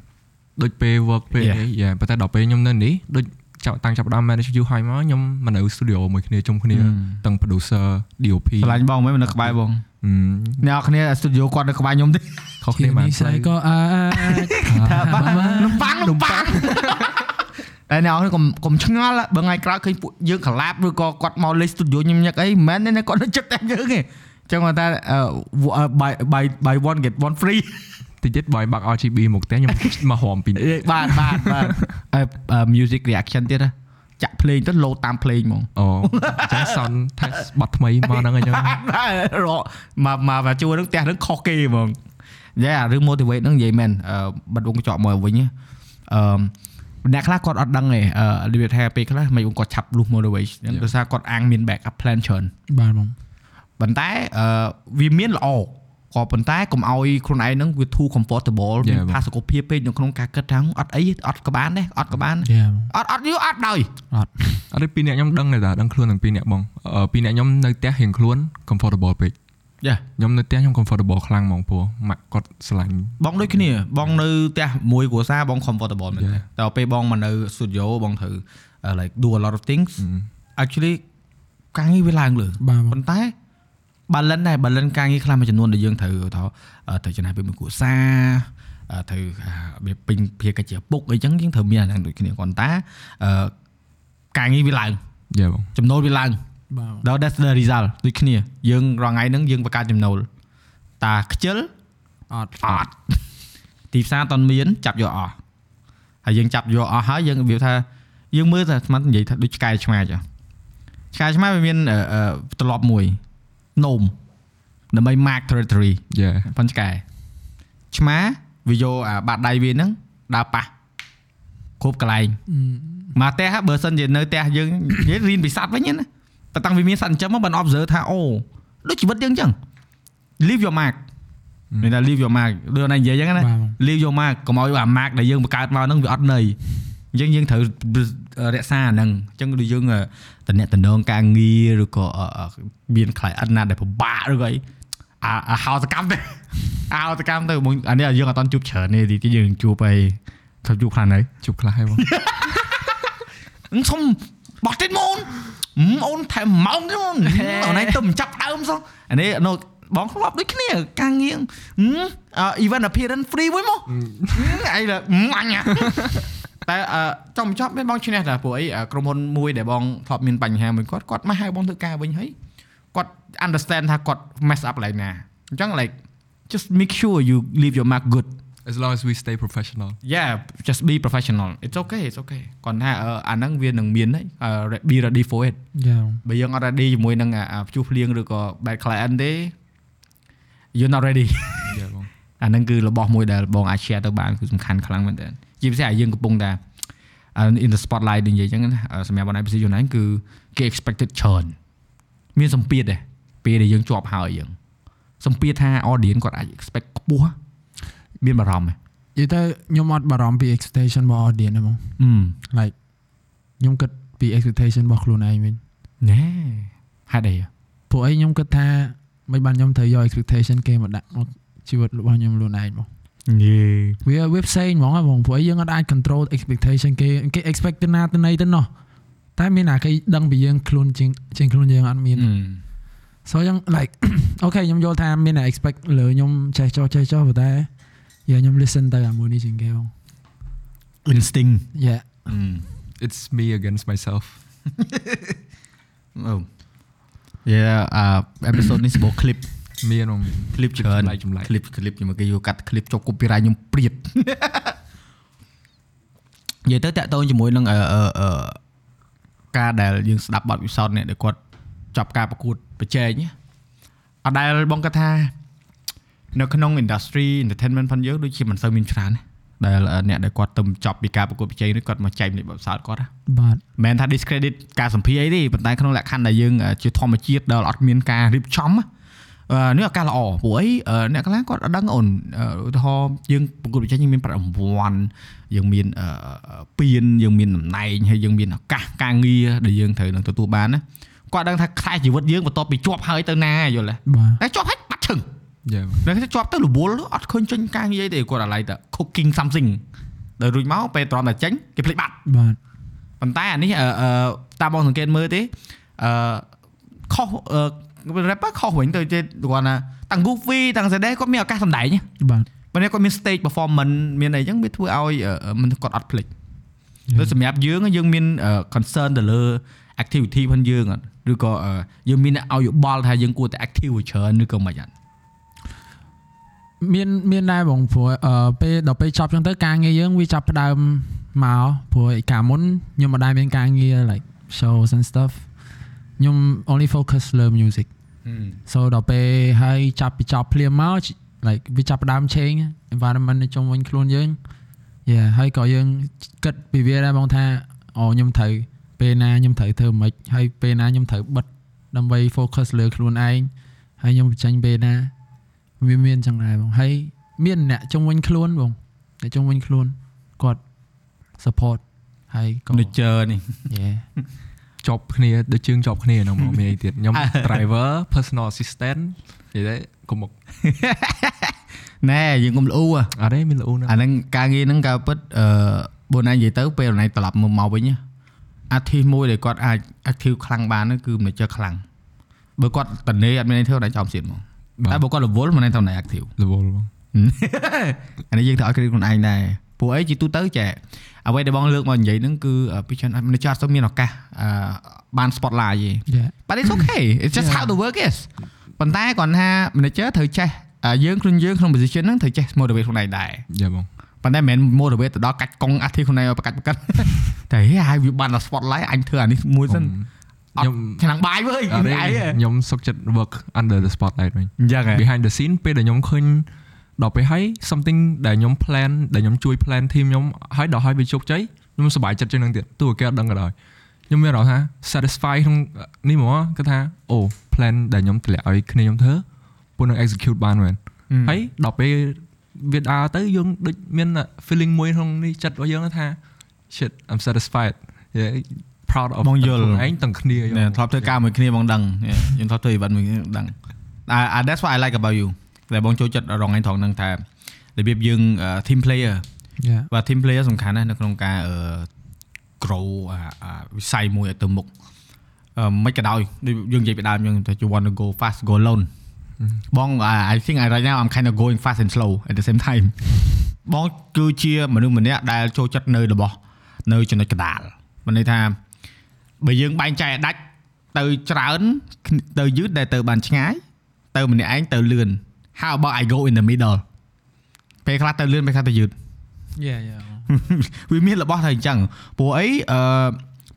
ដូចពេល work ពេល Yeah. អីយ៉ាប៉ុន្តែដល់ពេលខ្ញុំនៅនេះដូចចាប់តាំងចាប់ផ្ដើម manage you ហើយមកខ្ញុំមកនៅ studio មួយគ្នាជុំគ្នាទាំង producer DOP ឆ្លាញ់បងមិននៅក្បែរបងហឹមអ្នកនរគ្នា studio គាត់នៅក្បែរខ្ញុំទេខុសគ្នាបានស្អីក៏អាចថាបានំប៉័ងនំប៉័ងតែអ្នកនរគ្នាកុំកុំឆ្ងល់បើថ្ងៃក្រោយឃើញពួកយើង collab ឬក៏គាត់មកលេង studio ខ្ញុំញឹកអីមិនមែនទេគាត់នៅចិត្តតែយើងទេ ចឹងគាត់ថាអឺ buy buy buy one get one free តិចទៀតបើឲ្យបាក់ RGB មកផ្ទះខ្ញុំមកហមពីបាទបាទបាទអឺអឺ music reaction ទៀតណាចាក់ភ្លេងទៅលោតតាមភ្លេងហ្មងអូចាស់ sound test បတ်ថ្មីមកហ្នឹងអញ្ចឹងរកមកមកមកជួរនឹងផ្ទះនឹងខុសគេហ្មងយ៉ារឿង motivate ហ្នឹងនិយាយមែនអឺបិទវងកញ្ចក់មកវិញអឺអ្នកខ្លះគាត់អត់ដឹងទេអឺរបៀបថាពេលខ្លះមិនគាត់ឆាប់លុះ motivate ហ្នឹងដោយសារគាត់អាងមាន backup plan ច្រើនបាទបង ប៉ុន្តែអឺវាមានល្អក៏ប៉ុន្តែកុំឲ្យខ្លួនឯងហ្នឹងវា too comfortable មាន Yeah, ផាសុកភាពពេកនៅក្នុងការគិតថាអត់អីអត់ក៏បានដែរអត់ក៏បានយ៉ាបងអត់អត់យូរអត់ដោយអត់ទេពីរអ្នកខ្ញុំដឹងដែរតាដឹងខ្លួនទាំងពីរអ្នកបងអឺពីរអ្នកខ្ញុំនៅផ្ទះរៀងខ្លួន comfortable ពេកយ៉ាខ្ញុំនៅផ្ទះខ្ញុំ comfortable ខ្លាំងហ្មងព្រោះម៉ាក់គាត់ស្រឡាញ់បងដូចគ្នា បងនៅផ្ទះមួយគ្រួសារបង comfortable មែន Yeah. តែដល់ពេលបងមកនៅ studio បងត្រូវ uh, like do a lot of things actually ការងារវាឡើងលើបាទបងប៉ុន្តែ balance ដែរ balance ការងារខ្លះមួយចំនួនដែលយើងត្រូវថាអឺត្រូវចំណាយពេលមួយគ្រួសារអឺត្រូវអាវាពេញភារកិច្ចជាឪពុកអីចឹងយើងត្រូវមានអាហ្នឹងដូចគ្នាប៉ុន្តែអឺការងារវាឡើងយ៉ាបងចំណូលវាឡើងបាទដល់ that's the result ដូចគ្នាយើងរងថ្ងៃហ្នឹងយើងបង្កើតចំណូលតាខ្ជិលអត់អត់ទីផ្សារអត់មានចាប់យកអស់ហើយយើងចាប់យកអស់ហើយយើងវាថាយើងមើលតែស្មាននិយាយថាដូចឆ្កែឆ្មាចហ៎ឆ្កែឆ្មាវាមានអឺអឺត្រឡប់មួយ នោមដើម្បី mark territory យ៉ាប៉ុនឆ្កែឆ្មាវាយកអាបាតដៃវាហ្នឹងដើរប៉ះគ្រប់កន្លែងមកផ្ទះបើសិនជានៅផ្ទះយើងនិយាយរៀនពីសត្វវិញណាតែតាំងវាមានសត្វចិញ្ចឹមមកបាន observe ថាអូដូចជីវិតយើងអញ្ចឹង leave your mark មានថា leave your mark ដូចណានិយាយអញ្ចឹងណាបាទ leave your mark កុំឲ្យអា mark ដែលយើងបង្កើតមកហ្នឹងវាអត់ន័យអញ្ចឹងយើងត្រូវ រក្សាអាហ្នឹងអញ្ចឹងដូចយើងតំណែងតំណងការងារឬក៏អឺអឺមាន client ណាដែលពិបាកឬក៏អីអាអាហៅសកម្មទៅហៅសកម្មទៅមួយអានេះយើងអត់តន់ជួបច្រើនទេទីយើងជួបហើយធ្វើជួបខ្លាំងហើយជប់ខ្លះហើយបងសុំបោះទៀតមកអូនអូនថែមម៉ោងទៀតអូនអូនឯងទៅមិនចាប់ដើមសោះអានេះនៅបងធ្លាប់ដូចគ្នាការងារអឺ event appearance free មួយមកអីអញ តែអឺចង់បញ្ចប់មានបងឈ្នះតាព្រោះអីក្រុមហ៊ុនមួយដែលបងធ្លាប់មានបញ្ហាមួយគាត់គាត់មកហៅបងធ្វើការវិញហើយគាត់ understand ថាគាត់ mess up ឡើងណាអញ្ចឹង like just make sure you leave your mark good as long as we stay professional yeah just be professional it's okay it's okay គាត់ថាអឺអាហ្នឹងវានឹងមានហើយអឺ be ready for it យ៉ាបើយើងអត់ ready ជាមួយនឹងអាអាព្យុះភ្លៀងឬក៏ bad client ទេ you're not ready យ៉ាបងអាហ្នឹងគឺរបស់មួយដែលបងអាច share ទៅបានគឺសំខាន់ខ្លាំងមែនទែន ជាពិសេសអាយើងកំពុងតែអឺ in the spotlight និយាយអញ្ចឹងណាអឺសម្រាប់បង IPC យូរណាស់គឺគេ expected ច្រើនមានសម្ពាធដែរពេលដែលយើងជាប់ហើយយើងសម្ពាធថា audience គាត់អាច expect ខ្ពស់មានបារម្ភទេនិយាយទៅខ្ញុំអត់បារម្ភពី expectation របស់ audience ទេហ្មងអឺ like ខ្ញុំគិតពី expectation របស់ខ្លួនឯងវិញណែហេតុអីព្រោះអីខ្ញុំគិតថាមិនបានខ្ញុំត្រូវយក expectation គេមកដាក់មកជីវិតរបស់ខ្ញុំខ្លួនឯងហ្មង យេវាវាផ្សេងហ្មងហ៎បងព្រោះអីយើងអត់អាច control expectation គេគេ expect ទៅណាទៅណីទៅណោះតែមានអាគេដឹងពីយើងខ្លួនជាងជាងខ្លួនយើងអត់មាន so អញ្ចឹង like អូខេខ្ញុំយល់ថាមានតែ expect លើខ្ញុំចេះចោះចេះចោះប៉ុន្តែយ៉ាខ្ញុំ listen ទៅអាមួយនេះជាងគេបង instinct yeah it's me against myself អូយេអឺ episode នេះសបោ clip មានបង clip ច្រើនចម្លែកចម្លែក clip clip ខ្ញុំគេយកកាត់ clip ចុះ copyright ខ្ញុំព្រៀតនិយាយទៅតាក់ទងជាមួយនឹងអឺអឺអឺការដែលយើងស្ដាប់បទពិសោធន៍នេះដែលគាត់ចប់ការប្រកួតប្រជែងអត់ដែលបងគាត់ថានៅក្នុង industry entertainment ផងយើងដូចជាមិនសូវមានច្រើនទេដែលអ្នកដែលគាត់ទៅចប់ពីការប្រកួតប្រជែងនេះគាត់មកចែកនេះបទពិសោធន៍គាត់ណាបាទមិនមែនថា discredit ការសម្ភារអីទេប៉ុន្តែក្នុងលក្ខខណ្ឌដែលយើងអឺជាធម្មជាតិដែលអត់មានការរៀបចំណាអឺ នេះឱកាសល្អព្រោះអីអឺអ្នកខ្លះគាត់អត់ដឹងអូនអឺឧទាហរណ៍យើងប្រកួតប្រជែងយើងមានប្រាក់រង្វាន់យើងមានអឺពានយើងមានតំណែងហើយយើងមានឱកាសការងារដែលយើងត្រូវនឹងទទួលបានណាគាត់ដឹងថាខ្សែជីវិតយើងបន្ទាប់ពីជាប់ហើយទៅណាយល់ទេបាទតែជាប់ហើយបាត់ឈឹងយ៉ាតែគេជាប់ទៅរវល់អត់ឃើញចេញការងារអីទេគាត់អាឡ័យតែ cooking something ដល់រួចមកពេលត្រង់តែចេញគេភ្លេចបាត់បាទប៉ុន្តែអានេះអឺអឺតាមបងសង្កេតមើលទេអឺខុសអឺ rapper ខុសវិញទៅជាគាត់ណាតាំង Goofy តាំង CD គាត់មានឱកាសសម្ដែងបាទប៉ុន្តែគាត់មាន stage performance មានអីចឹងវាធ្វើឲ្យអឺមិនគាត់អត់ភ្លេចដូចសម្រាប់យើងយើងមានអឺ concern ទៅលើ activity ផងយើងអត់ឬក៏អឺយើងមានឲ្យយោបល់ថាយើងគួរតែ active ច្រើនឬក៏មិនអត់មានមានដែរបងព្រោះអឺពេលដល់ពេលចប់ចឹងទៅការងារយើងវាចាប់ផ្ដើមមកព្រោះឯកាលមុនខ្ញុំមិនដែលមានការងារ like shows and stuff ខ្ញុំ only focus លើ music so ដល់ពេលហើយចាប់ពីចប់ភ្លាមមក like វាចាប់ផ្ដើម change environment នៅជុំវិញខ្លួនយើង yeah ហើយក៏យើងគិតពីវាដែរបងថាអូខ្ញុំត្រូវពេលណាខ្ញុំត្រូវធ្វើម៉េចហើយពេលណាខ្ញុំត្រូវបិទដើម្បី focus លើខ្លួនឯងហើយខ្ញុំបញ្ចេញពេលណាវាមានចឹងដែរបងហើយមានអ្នកជុំវិញខ្លួនបងអ្នកជុំវិញខ្លួនគាត់ support ហើយក៏ nature នេះ yeah ជាប់គ្នាដូចជើងជាប់គ្នាហ្នឹងមកមានអីទៀតខ្ញុំ driver personal assistant និយាយទៅកុំមកណែយើងកុំល្អូហ៎អត់ទេមានល្អណាស់អាហ្នឹងការងារហ្នឹងក៏ពិតអឺបើណានិយាយទៅពេលណៃត្រឡប់មកមកវិញអាធីមួយដែលគាត់អាច active ខ្លាំងបានហ្នឹងគឺ manager ខ្លាំងបើគាត់តនេអត់មានអីធ្វើដល់ចំសៀតមកតែបើគាត់រវល់មិនដឹងថាណៃ active រវល់បងអានេះយើងត្រូវឲ្យ credit ខ្លួនឯងដែរពួកអីជាទូទៅចែ អ្វីដែលបងលើកមកនិយាយហ្នឹងគឺពីច្រើន manager អត់សូវមានឱកាសអឺបាន spotlight ទេ yeah but it's okay it's just Yeah. how the work is ប៉ុន្តែគាត់ថា manager ត្រូវចេះអាយើងខ្លួនយើងក្នុង position ហ្នឹងត្រូវចេះ motivate ខ្លួនឯងដែរយ៉ាបងប៉ុន្តែមិនមែន motivate ទៅដល់កាច់កង់អាធីខ្លួនឯងឲ្យប្រកាច់ប្រកាច់តែហេហើយវាបានដល់ spotlight អញធ្វើអានេះមួយសិនអខ្ញុំត់ឆ្នាំងបាយវើយអត់ទេឯងខ្ញុំសុកចិត្ត work under the spotlight វិញអញ្ចឹងហ៎ behind the scene ពេលដែលខ្ញុំឃើញ ដល់ពេលហើយ something ដែលខ្ញុំ plan ដែលខ្ញុំជួយ plan team ខ្ញុំហើយដល់ហើយវាជោគជ័យខ្ញុំសប្បាយចិត្តជាងនឹងទៀតទោះគេអត់ដឹងក៏ដោយខ្ញុំមានអារម្មណ៍ថា satisfy ក្នុងនេះហ្មងគឺថាអូ plan ដែលខ្ញុំតម្លាក់ឲ្យគ្នាខ្ញុំធ្វើពួកនឹង execute បានមែនហើយដល់ពេលវាដើរទៅយើងដូចមាន feeling មួយក្នុងនេះចិត្តរបស់យើងថា shit I'm satisfied yeah, proud of បងយល់ខ្លួនឯងទាំងគ្នាណែធ្លាប់ធ្វើការមួយគ្នាបងដឹងខ្ញុំធ្លាប់ធ្វើ event មួយគ្នាដឹងអា that's what I like about you ដែលបងចូលចិត្តរងឯងត្រង់ហ្នឹងថារបៀបយើង team player yeah បាទ team player សំខាន់ណាស់នៅក្នុងការអឺ grow អាអាវិស័យមួយឲ្យទៅមុខអឺមិនក៏ដោយដូចយើងនិយាយពីដើមយើងថា you want to go fast go alone បង I I think I right now I'm kind of going fast and slow at the same time បងគឺជាមនុស្សម្នាក់ដែលចូលចិត្តនៅរបស់នៅចំណុចកណ្ដាលមានន័យថាបើយើងបែងចែកឲ្យដាច់ទៅច្រើនទៅយឺតដែលទៅបានឆ្ងាយទៅម្នាក់ឯងទៅលឿន How about I go in the middle ពេលខ្លះទៅលឿនពេលខ្លះទៅយឺត yeah yeah វាមានរបស់តែអញ្ចឹងព្រោះអីអឺ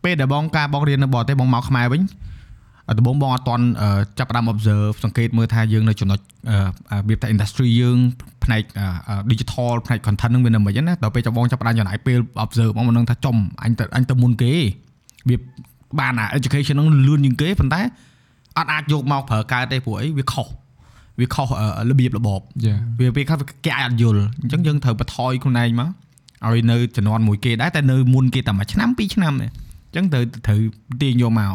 ពេលដែលបងការបងរៀននៅបរទេសបងមកខ្មែរវិញអឺដំបូងបងអត់តន់អឺចាប់ផ្ដើម observe សង្កេតមើលថាយើងនៅចំណុចអឺអារបៀបថា industry យើងផ្នែកអឺអឺ digital ផ្នែក content ហ្នឹងវានៅមិនហ្នឹងណាដល់ពេលចាំបងចាប់ផ្ដើមចំណាយពេល observe បងមិនដឹងថាចំអញទៅអញទៅមុនគេវាបានអា education ហ្នឹងលឿនជាងគេប៉ុន្តែអត់អាចយកមកប្រើកើតទេព្រោះអីវាខុស វាខុសអឺរបៀបរបបយ៉ាវាពេលខ្លះគេអាចអត់យល់អញ្ចឹងយើងត្រូវបន្ថយខ្លួនឯងមកឲ្យនៅជំនាន់មួយគេដែរតែនៅមុនគេតែមួយឆ្នាំពីរឆ្នាំទេអញ្ចឹងត្រូវត្រូវទាញយកមក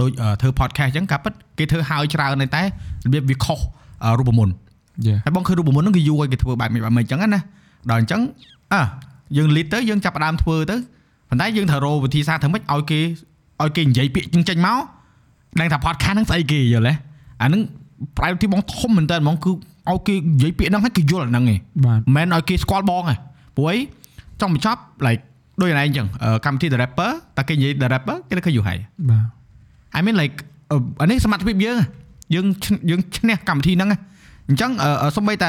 ដូចអឺធ្វើ podcast អញ្ចឹងការពិតគេធ្វើហើយច្រើនទេតែរបៀបវាខុសអឺរូបមន្តយ៉ាហើយបងឃើញរូបមន្តហ្នឹងគឺយូរឲ្យគេធ្វើបែបនេះបែបនេះអញ្ចឹងណាដល់អញ្ចឹងអើយើង lead ទៅយើងចាប់ផ្ដើមធ្វើទៅប៉ុន្តែយើងត្រូវរកវិធីសាស្ត្រធ្វើម៉េចឲ្យគេឲ្យគេនិយាយពាក្យចឹងចេញមកដឹងថា podcast ហ្នឹងស្អីគេយល់ទេអាហ្នឹង priority បងធំមែនតើហ្មងគឺឲ្យគេនិយាយពាក្យហ្នឹងឲ្យគេយល់អាហ្នឹងឯងបាទមិនមែនឲ្យគេស្គាល់បងទេព្រោះអីចង់បញ្ចប់ like ដូចឯងអញ្ចឹងអឺកម្មវិធី The Rapper តែគេនិយាយ The Rapper គេទៅឃើញយូរហើយបាទ I mean like អឺអានេះសមត្ថភាពយើងយើងឈ្នយើងឈ្នះកម្មវិធីហ្នឹងណាអញ្ចឹងអឺសំបីតា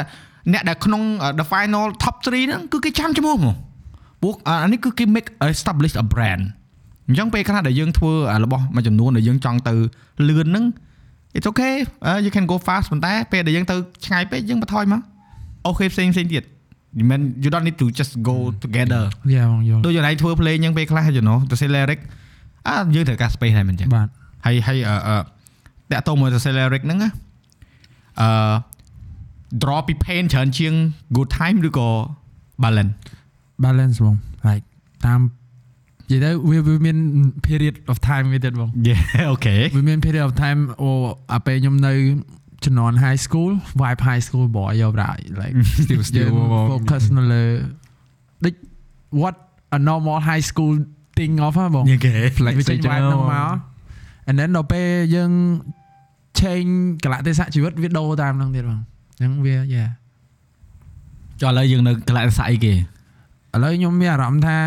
អ្នកដែលក្នុង the final top 3ហ្នឹងគឺគេចាំឈ្មោះហ្មងពួកអានេះគឺគេ make establish a brand អញ្ចឹងពេលខ្លះដែលយើងធ្វើអារបស់មួយចំនួនដែលយើងចង់ទៅលឿនហ្នឹង it's okay uh, you can go fast ប៉ុន្តែពេលដែលយើងទៅឆ្ងាយពេកយើងបន្ថយមកអូខេផ្សេងផ្សេងទៀតមិន you don't need to just go together យ៉ាបងយល់ដូចយើងឯងធ្វើ play អញ្ចឹងពេលខ្លះ you know ទៅ say lyric អើយើងត្រូវការ space ដែរមិនអញ្ចឹងបាទហើយហើយអឺអឺតាក់ទងមួយទៅ Celeric ហ្នឹងណាអឺ draw ពី pain ច្រើនជាង good time ឬក៏ balance balance បង like តាម និយាយទៅវាវាមាន period of time វាទៀតបង yeah okay វាមាន period of time អូអាពេលខ្ញុំនៅជំនាន់ high school vibe high school boy យកប្រា like still យើ still ង focus នៅលើដូច what a normal high school thing of ហ៎បង okay វាចេញ vibe ហ្នឹងមក and then ដល់ពេលយើង change កលៈទេសៈជីវិតវាដូរតាមហ្នឹងទៀតបងអញ្ចឹងវា yeah ចុះឥឡូវយើងនៅកន្លែងសាអីគេឥឡូវខ្ញុំមានអារម្មណ៍ថា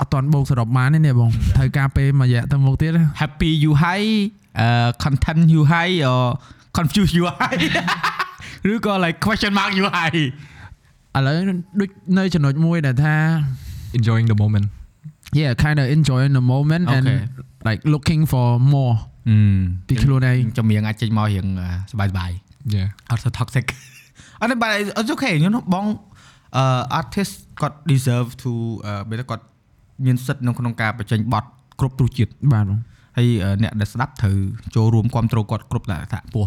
អត់ទាន់បូកសរុបបានទេនេះបងត្រូវការពេលមួយរយៈទៅមុខទៀត happy you high អឺ content you high or confuse you high ឬក៏ like question mark យូរហើយ ឥឡូវដូចនៅចំណុចមួយដែលថា enjoying the moment yeah kind of enjoying the moment and Okay. like looking for more អឺ ពីខ្លួនឯង ចម្រៀងអាចចេញមករៀងអឺសบายសบาย yeah អត់ទៅ toxic អត់ទេ but it's okay you know បងអឺ artist គាត់ deserve to អឺបើគាត់ មានសិទ្ធិនៅក្នុងការបញ្ចេញបទគ្រប់ទស្សជាតិបាទបងហើយអឺអ្នកដែលស្ដាប់ត្រូវចូលរួមគ្រប់គ្រងគាត់គ្រប់តែថាពោះ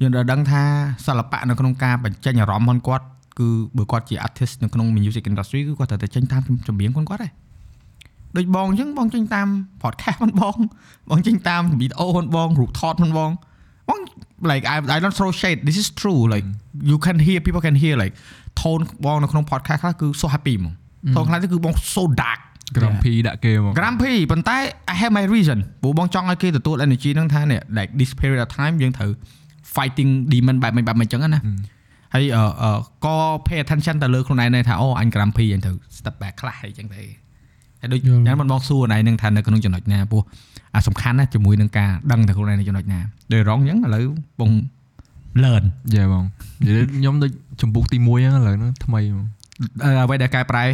យើងដល់ដឹងថាសិល្បៈនៅក្នុងការបញ្ចេញអារម្មណ៍របស់គាត់គឺបើគាត់ជា artist នៅក្នុង music industry គឺគាត់ត្រូវតែចេញតាមចម្រៀងរបស់គាត់ដែរដូចបងអញ្ចឹងបងចេញតាម podcast ហ្នឹងបងបងចេញតាមវីដេអូហ្នឹងបងរូបថតហ្នឹងបងបង like I I don't throw shade this is true like you can hear people can hear like tone បងនៅក្នុង podcast ខ្លះគឺ so happy ហ្មង tone ខ្លះទៅគឺបង so dark grumpy ដាក់គេមក Grumpy ប៉ុន្តែ I have my reason ព្រោះបងចង់ឲ្យគេទទួល energy ហ្នឹងថានេះ like this period of time យើងត្រូវ fighting demon បែបមិនបែបមិនអញ្ចឹងណាហើយអឺអឺក៏ pay attention ទៅលើខ្លួនឯងដែរថាអូអញ grumpy អញត្រូវ step back ខ្លះអីចឹងទៅហើយដូចយល់យ៉ាងមិនបងសួរខ្លួនឯងនឹងថានៅក្នុងចំណុចណាព្រោះអាសំខាន់ណាស់ជាមួយនឹងការដឹងទៅខ្លួនឯងនៅចំណុចណាដូចរងអញ្ចឹងឥឡូវបង learn យ៉ាបងនិយាយខ្ញុំដូចចម្ពោះទី1ហ្នឹងឥឡូវហ្នឹងថ្មីហ្មងអឺអ្វីដែលកែប្រែ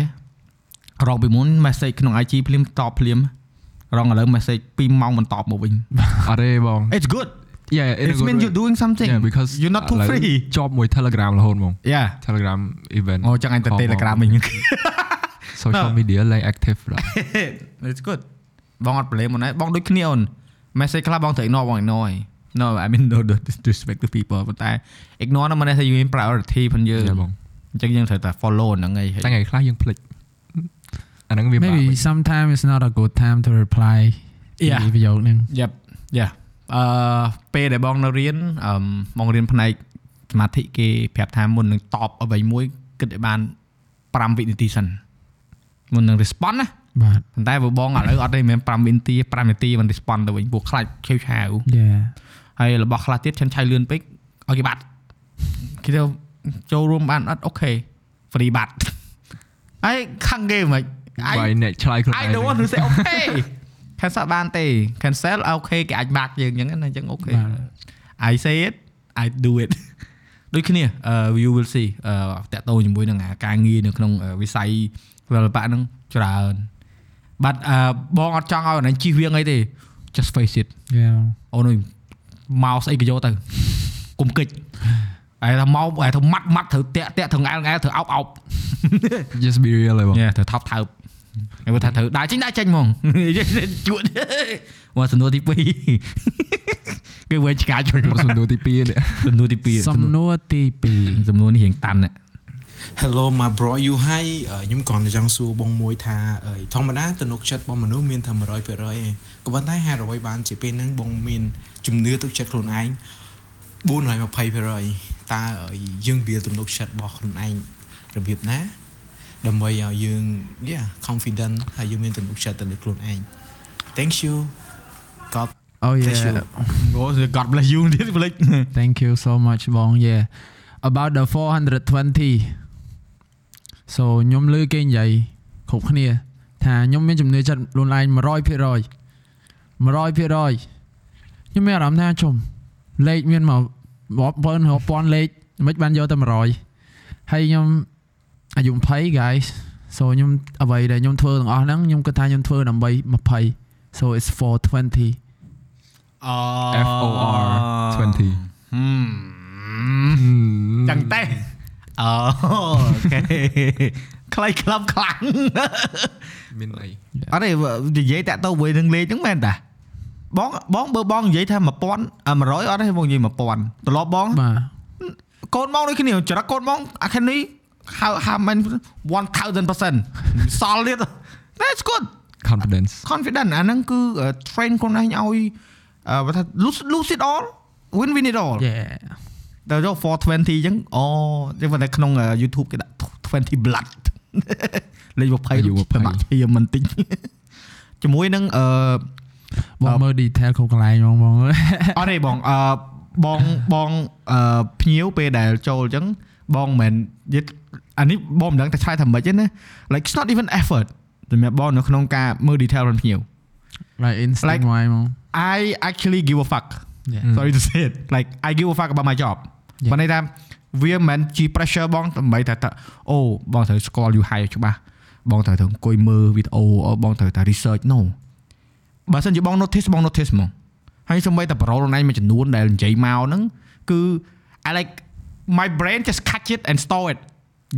រងពីមុន message ក្នុង IG ភ្លាមតបភ្លាមរងឥឡូវ message 2ម៉ោងមិនតបមកវិញអត់ទេបង It's good yeah in a It good means way. you're doing something yeah because you're not too ឥឡូវ free ជាប់មួយ Telegram រហូតហ្មង Yeah Telegram event អូចឹងអញទៅ Telegram វិញ social media ឡើង active ដែរ It's good បងអត់ blame មកណាបងដូចគ្នាអូន message ខ្លះបងត្រូវ ignore បង ignore ហើយ No I mean no disrespect to people ប៉ុន្តែ ignore ហ្នឹងមិនថាយើងមាន priority ផងយើងយ៉ាបងអញ្ចឹងយើងត្រូវតែ follow ហ្នឹងហើយតែថ្ងៃខ្លះយើងភ្លេច អាហ្នឹងវាបាក់ maybe sometimes it's not a good time to reply Yeah. ពីប្រយោគហ្នឹង Yep Yeah អឺពេលដែលបងនៅរៀនអឺបងរៀនផ្នែកសមាធិគេប្រាប់ថាមុននឹងតបអ្វីមួយគិតឲ្យបាន5វិនាទីសិនមុននឹង respond ណាបាទប៉ុន្តែបើបងឥឡូវអត់ទេមិនមែន5វិនាទី5នាទីមិន respond ទៅវិញព្រោះខ្លាចខេវឆាវ yeah ហើយរបស់ខ្លះទៀតឆិនឆៃលឿនពេកឲ្យគេបាត់គេទៅចូលរួមបានអត់អូខេ free បាត់ហើយខឹងគេមិន បាយ I អ្នកឆ្លើយខ្លួន I ឯង don't want to say okay cancel បានទេ cancel អូខេគេអាចបាក់យើងអញ្ចឹងណាអញ្ចឹងអូខេបាទ I say it I do it ដូចគ្នាអឺ you will see អឺតាក់ទងជាមួយនឹងអាការងារនៅក្នុងអឺវិស័យសិល្បៈហ្នឹងច្រើនបាត់អឺបងអត់ចង់ឲ្យអានឹងជិះវៀងអីទេ just face it yeah អូនអើយមកស្អីក៏យកទៅកុំគិចហើយថាមកហើយថាម៉ាត់ម៉ាត់ត្រូវតាក់តាក់ត្រូវងែលងែលត្រូវអោបអោប just be real ហើយបងញ៉ែត្រូវថោកថើប ហើយបើថាត្រូវដើរចេញដើរចេញហ្មងជួតមកសំណួរទី2គឺវិញឆ្កាជួយមកសំណួរទី2នេះសំណួរទី2សំណួរទី2សំណួរនេះរៀងតាន់ណា Hello my bro you hi អឺខ្ញុំគ្រាន់តែចង់សួរបងមួយថាអឺធម្មតាទំនុកចិត្តរបស់មនុស្សមានតែ100%ឯងក៏ប៉ុន្តែហេតុអ្វីបានជាពេលហ្នឹងបងមានជំនឿទុកចិត្តខ្លួនឯង420%តើអឺយើងវាទំនុកចិត្តរបស់ខ្លួនឯងរបៀបណា ដើម្បីឲ្យយើង yeah confident ហើយយើងមានទំនុកចិត្តទៅលើខ្លួនឯង Thank you God oh Bless you. yeah អូ God bless you ទៀតប្លេច thank you so much បង yeah about the 420 so ខ្ញុំលើគេនិយាយគ្រប់គ្នា ថាខ្ញុំមានជំនឿចិត្តខ្លួនឯង100% 100%ខ្ញុំមានអារម្មណ៍ថាជុំលេខមានមករាប់ពាន់រាប់ពាន់លេខមិនបានយកតែ100ហើយខ្ញុំ អាយុ20 guys so ខ្ញុំអ្វីដែលខ្ញុំធ្វើទាំងអស់ហ្នឹងខ្ញុំគិតថាខ្ញុំធ្វើដើម្បី20 so it's 420អូ F O R 20ហឹមចឹងទេអូអូខេខ្លៃក្លាប់ខ្លាំងមានអីអត់ទេនិយាយតាក់ទង với នឹងលេខហ្នឹងមែនតាបងបងបើបងនិយាយថា1000 100អត់ទេបងនិយាយ1000ត្រឡប់បងបាទកូនបងដូចគ្នាចរិតកូនបងអាខាងនេះ how how man 1000%សល់ទៀត That's good confidence confident អាហ្នឹងគឺ train ខ្លួនឯងឲ្យអឺបើថា lose lose it all win win it all yeah ដល់យក420អញ្ចឹងអូចឹងប៉ុន្តែក្នុង YouTube គេដាក់20 blood លេខ20អាយុ20ប្រមាថជាមិនតិចជាមួយនឹងអឺបងមើល detail គ្រប់កន្លែងហ្មងបងអត់ទេបងអឺបងបងអឺភ្ញៀវពេលដែលចូលអញ្ចឹង បងមិនមែននិយាយអានេះបងមិនដឹងតែឆ្លើយថាម៉េចទេណា like it's not even effort សម្រាប់បងនៅក្នុងការមើល detail របស់ភ្ញៀវ like instant Like- why ហ្មង I actually give a fuck Yeah. sorry to say it like I give a fuck about my job Yeah. បើន័យថាវាមិនមែនជា pressure បងដើម្បីតែថាអូបងត្រូវស្គាល់ you high ច្បាស់បងត្រូវទៅអង្គុយមើលវីដេអូបងត្រូវតែ research no បើសិនជាបង notice បង notice ហ្មងហើយសូម្បីតែ parole ខ្លួនឯងមួយចំនួនដែលនិយាយមកហ្នឹងគឺ I like my brain just catch it and store it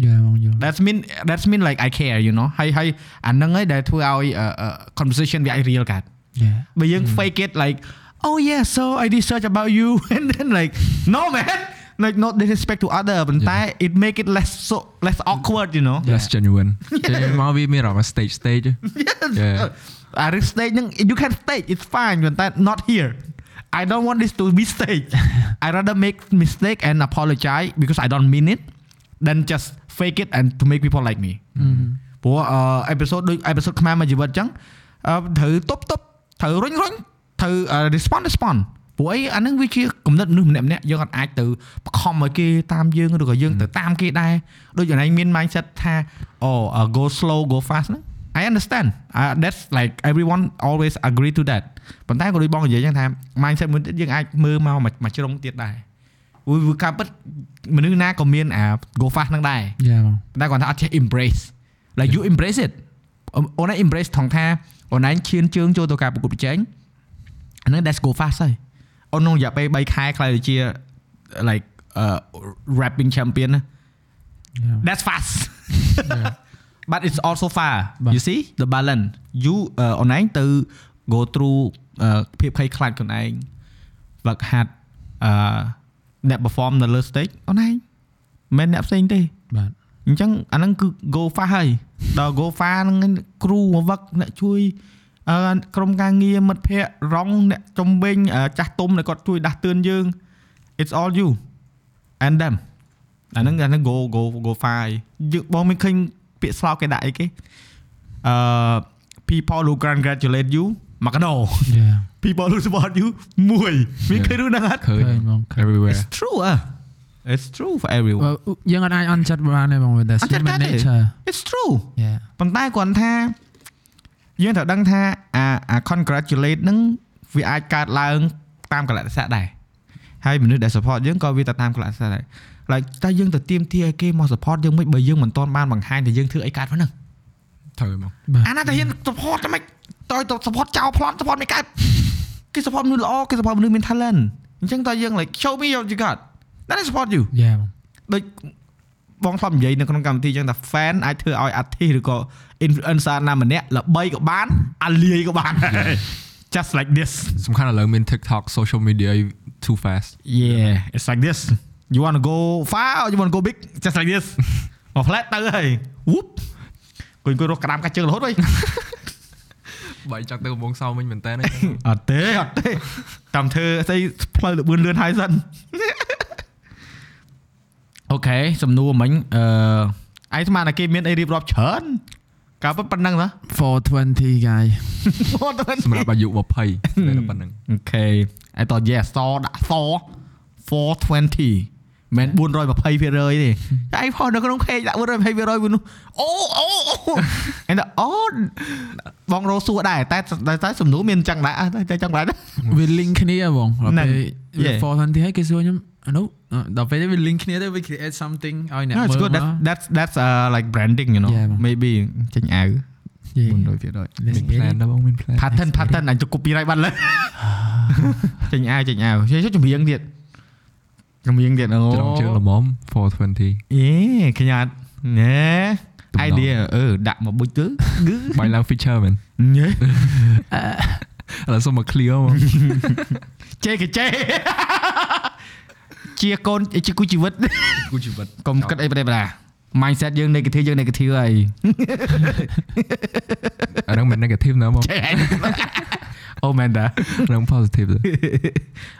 យ៉ាបងយល់ that's mean that's mean like I care you know ហើយហើយអាហ្នឹងឯងដែលធ្វើឲ្យ uh, uh, conversation វាអាច real កើត យ៉ា បើយើង fake it like oh yeah so I research about you and then like no man like not disrespect to other ប៉ុន្តែ it make it less so less awkward you know less genuine ចេញមកវាមានអារម្មណ៍ stage stage Yeah. អា risk stage ហ្នឹង you can stage it's fine ប៉ុន្តែ not here I don't want this to be stage I rather make mistake and apologize because I don't mean it than just fake it and to make people like me ព្រោះអឺ episode ដូច episode ខ្មែរមួយជីវិតអញ្ចឹងអឺត្រូវតុបតុបត្រូវរុញរុញត្រូវអឺ respond respond ព្រោះអីអាហ្នឹងវាជាគំនិតមនុស្សម្នាក់ម្នាក់ៗយើងអត់អាចទៅបខំឲ្យគេតាមយើងឬក៏យើងទៅតាមគេដែរដូចយ៉ាងណាមាន mindset ថាអូ go slow go fast ហ្នឹង I understand uh, that's like everyone always agree to that ប៉ុន្តែក៏ដូចបងនិយាយអញ្ចឹងថា mindset មួយទៀតយើងអាចមើលមកមួយមួយជ្រុងទៀតដែរវាវាការពិតមនុស្សណាក៏មានអា go fast ហ្នឹងដែរយ៉ាបងតែគាត់ថាអត់ចេះ embrace like you embrace it អូនឯង embrace ថងថាអូនឯងឈានជើងចូលទៅការប្រកួតប្រជែងអាហ្នឹង that's go fast ហើយអូនក្នុងរយៈពេល3ខែខ្ល้ายទៅជា like uh, rapping champion ណា that's fast but it's also far បាទ you see the balance you អូនឯងទៅ go through អឺភាពភ័យខ្លាចខ្លួនឯង work hard អឺអ្នក perform នៅលើ stage អូនឯងមិនមែនអ្នកផ្សេងទេបាទអញ្ចឹងអាហ្នឹងគឺ go fast ហើយដល់ go fast ហ្នឹងគ្រូមកវឹកអ្នកជួយអឺក្រុមការងារមិត្តភ័ក្តិរងអ្នកចំវិញអឺចាស់ទុំដែលគាត់ជួយដាស់តឿនយើង it's all you and them អាហ្នឹងអាហ្នឹង go go go far ហើយយើងបងមិនឃើញ ពាក្យស្លោកគេដាក់អីគេអឺ people who congratulate you មកកដោយ៉ា people who support you មួយមានឃើញរឿងហ្នឹងអត់ឃើញឃើញបងឃើញ everywhere it's true អ่ะ it's true for everyone បើយើងអត់អាចអន់ចិត្តបានទេបង that's អត់ចិត្តបានទេ human nature it's true យ៉ាប៉ុន្តែគាត់ថាយើងត្រូវដឹងថាអាអា congratulate ហ្នឹងវាអាចកើតឡើងតាមកលៈទេសៈដែរហើយមនុស្សដែល support យើងក៏វាទៅតាមកលៈទេសៈដែរ like តែយើងទៅទៀមទាឲ្យគេមក support យើងមិនបើយើងមិនទាន់បានបង្ហាញថាយើងធ្វើអីកើតប៉ុណ្ណឹងត្រូវហ្មងបាទអាណាទៅហ៊ាន support តែមិនតើទៅ support ចោលប្លន់ support មិនកើតគេ support មនុស្សល្អគេ support មនុស្សមាន talent អញ្ចឹងតើយើង like show me what you got then I support you យ៉ាបងដូចបងធ្លាប់និយាយនៅក្នុងកម្មវិធីចឹងថា fan អាចធ្វើឲ្យ artist ឬក៏ influencer ណាម្នាក់ល្បីក៏បានអាលាយក៏បានដែរ just like this សំខាន់ឥឡូវមាន TikTok social media too fast yeah it's like this you want to go far or you want to go big just like this មកផ្លែតទៅហើយ whoop គួយគួយរកក្តាមកាច់ជើងរហូតវិញបើចង់ទៅកំបងសោមិញមែនតើអត់ទេអត់ទេតាមធ្វើស្អីផ្លូវលបឿនលឿនហើយសិនអូខេសំណួរមិញអឺឯងស្មានតែគេមានអីរៀបរាប់ច្រើនកាលពិតប៉ុណ្ណឹងណា420 guy សម្រាប់អាយុ20តែប៉ុណ្្នឹងអូខេឯតោះ yes សដាក់ស420 មិន420%ទេតែឯងផុសនៅក្នុង page ដាក់420%វានោះអូអូឯងអូបងរោសួរដែរតែតែសំណួរមានអញ្ចឹងដែរតែចឹងដែរវា link គ្នាបងដល់ហ្នឹងពេល Yeah. 420ហើយគេសួរខ្ញុំអានោះដល់ពេលវា link គ្នាទៅវា create something ឲ្យអ្នក No, មើ it's ល good. មក That's that's that's uh like branding, you know. Yeah, man. Maybe ចេញអាវ Yeah. 400% Let's មាន get plan it. ដែរបងមាន plan pattern pattern អញទៅ copyright បាត់លើចេញអាវចេញអាវចេះចម្រៀងទៀត ចម្រៀងទៀតអូច្រងជើងល្មម420យេឃើញអត់ណែទំនង idea អឺដាក់មកបុចទៅគឺបាយឡើង feature មែនញ៉េឥឡូវសុំមក clear មកចេកចេជាកូនជាគូជីវិតគូជីវិតកុំគិតអីប្រេបដា mindset យើង negative យើង negative ហើយអាហ្នឹងមិន negative ណាមកចេះ អូមែនតាហ្នឹង positive ទេ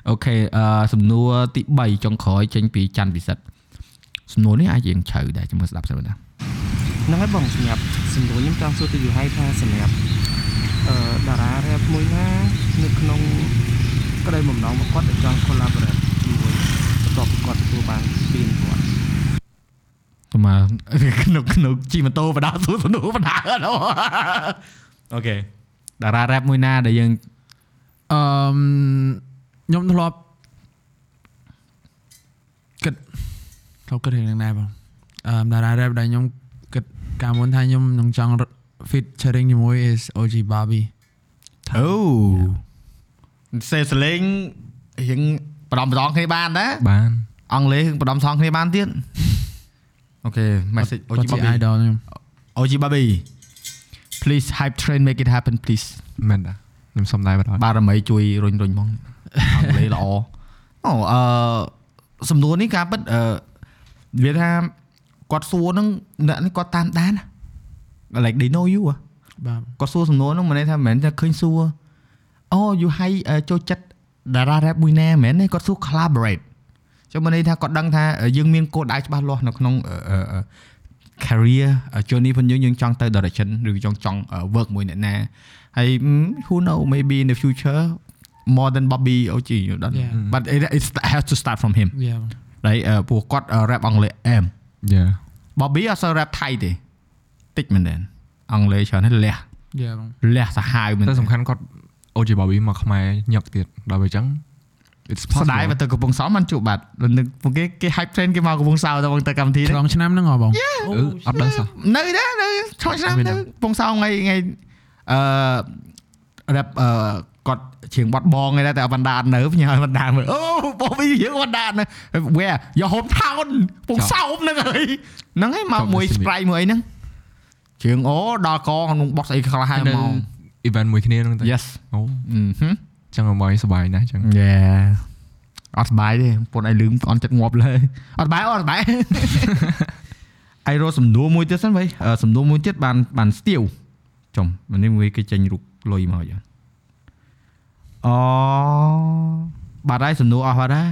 អូខេអឺសំណួរទី3ចុងក្រោយចេញពីច័ន្ទវិសិទ្ធសំណួរនេះអាចយើងជ្រៅដែរចាំមើលស្ដាប់សិនណាហ្នឹងហើយបងសម្រាប់សំណួរខ្ញុំចង់សួរទៅយូរហើយថាសម្រាប់អឺតារា rap មួយណានៅក្នុងក្តីបំណងរបស់គាត់ដែលចង់ collaborate ជាមួយបន្ទាប់ពីគាត់ទទួលបានពីនគាត់ទៅមកក្នុងក្នុងជិះម៉ូតូបដាសួរសំណួរបដាអូខេ តារា rap មួយណាដែលយើងអឺខ្ញុំធ្លាប់គិតធ្លាប់គិតរឿងហ្នឹងដែរបងអឺតារា rap ដែលខ្ញុំគិតកាលមុនថាខ្ញុំនឹងចង់ fit sharing ជាមួយ is OG Bobby អូ សេសលេងរៀងបដំបដងគ្នាបានណាបានអង់គ្លេសបដំសងគ្នាបានទៀតអូខេ message គាត់ OG ជា Bobby idol ខ្ញុំ OG Bobby please hype train make it happen please មែនតាខ្ញុំសុំដែរបាទបារមីជួយរុញរុញហ្មងអង់គ្លេសល្អអូអឺសំណួរនេះការពិតអឺវាថាគាត់សួរហ្នឹងអ្នកនេះគាត់តាមដានណា like they know you ហ៎បាទគាត់សួរសំណួរហ្នឹងមិនន័យថាមិនមែនថាឃើញសួរអូយូហៃចូលចិត្តតារា rap មួយណាមែនទេគាត់សួរ collaborate ចាំមិនន័យថាគាត់ដឹងថាយើងមានគោលដៅច្បាស់លាស់នៅក្នុងអឺអឺអឺ career journey ផងយើងយើងចង់ទៅ direction ឬចង់ចង់ work មួយអ្នកណាហើយ mm, who know maybe in the future more than Bobby OG you don't Yeah. but it, it has to start from him យ៉ា right អឺព្រោះគាត់ rap អង់គ្លេសអែម យ៉ា Bobby អត់សូវ rap ថៃទេតិចមែនទេអង់គ្លេសច្រើនហើយលះ យ៉ាបង លះសាហាវមែន តែ ទេ សំខាន់គាត់ OG Bobby មកខ្មែរញឹកទៀតដល់ពេលអញ្ចឹង it's ស្ដាយ possible បើទៅកំពង់សោមបានជួបបាត់នឹងពួកគេគេ hype train គេមកកំពង់សោមទៅបងទៅកម្មវិធីឆ្លហ្នឹងងឆ្នាំហ្នឹងហ៎បងអឺអត់ដឹងសោះនៅដែរនៅឆោឆ្នាំមាននៅដឹងកំពង់សោមថ្ងៃថ្ងៃអឺ rap អឺគាត់ជាងបាត់បងឯដែរតែអត់បណ្ដាតនៅផ្ញើឲ្យបណ្ដាមើលអូបងវីយើងបណ្ដាតនៅ where your hometown កំពង់សោមហ្នឹងហើយហ្នឹងហើយមកមួយ sprite មួយអីហ្នឹងជើងអូដល់កក្នុងបោះស្អីខ្លះហើយនៅមក event មួយគ្នាហ្នឹងតែ yes អូអឺហឹម ចឹងឲ្យសុបាយណាស់ចឹងយេអត់សុបាយទេពុនឲ្យលឺអន់ចិត្តងាប់លើអត់សុបាយអត់សុបាយឯរកសំណួរមួយទៀតសិនវិញអឺសំណួរមួយទៀតបានបានស្ទាវចំនេះមួយគេចេញរូបលុយមកយ៉ាងអូបាត់ហើយសំណួរអស់បាត់ហើយ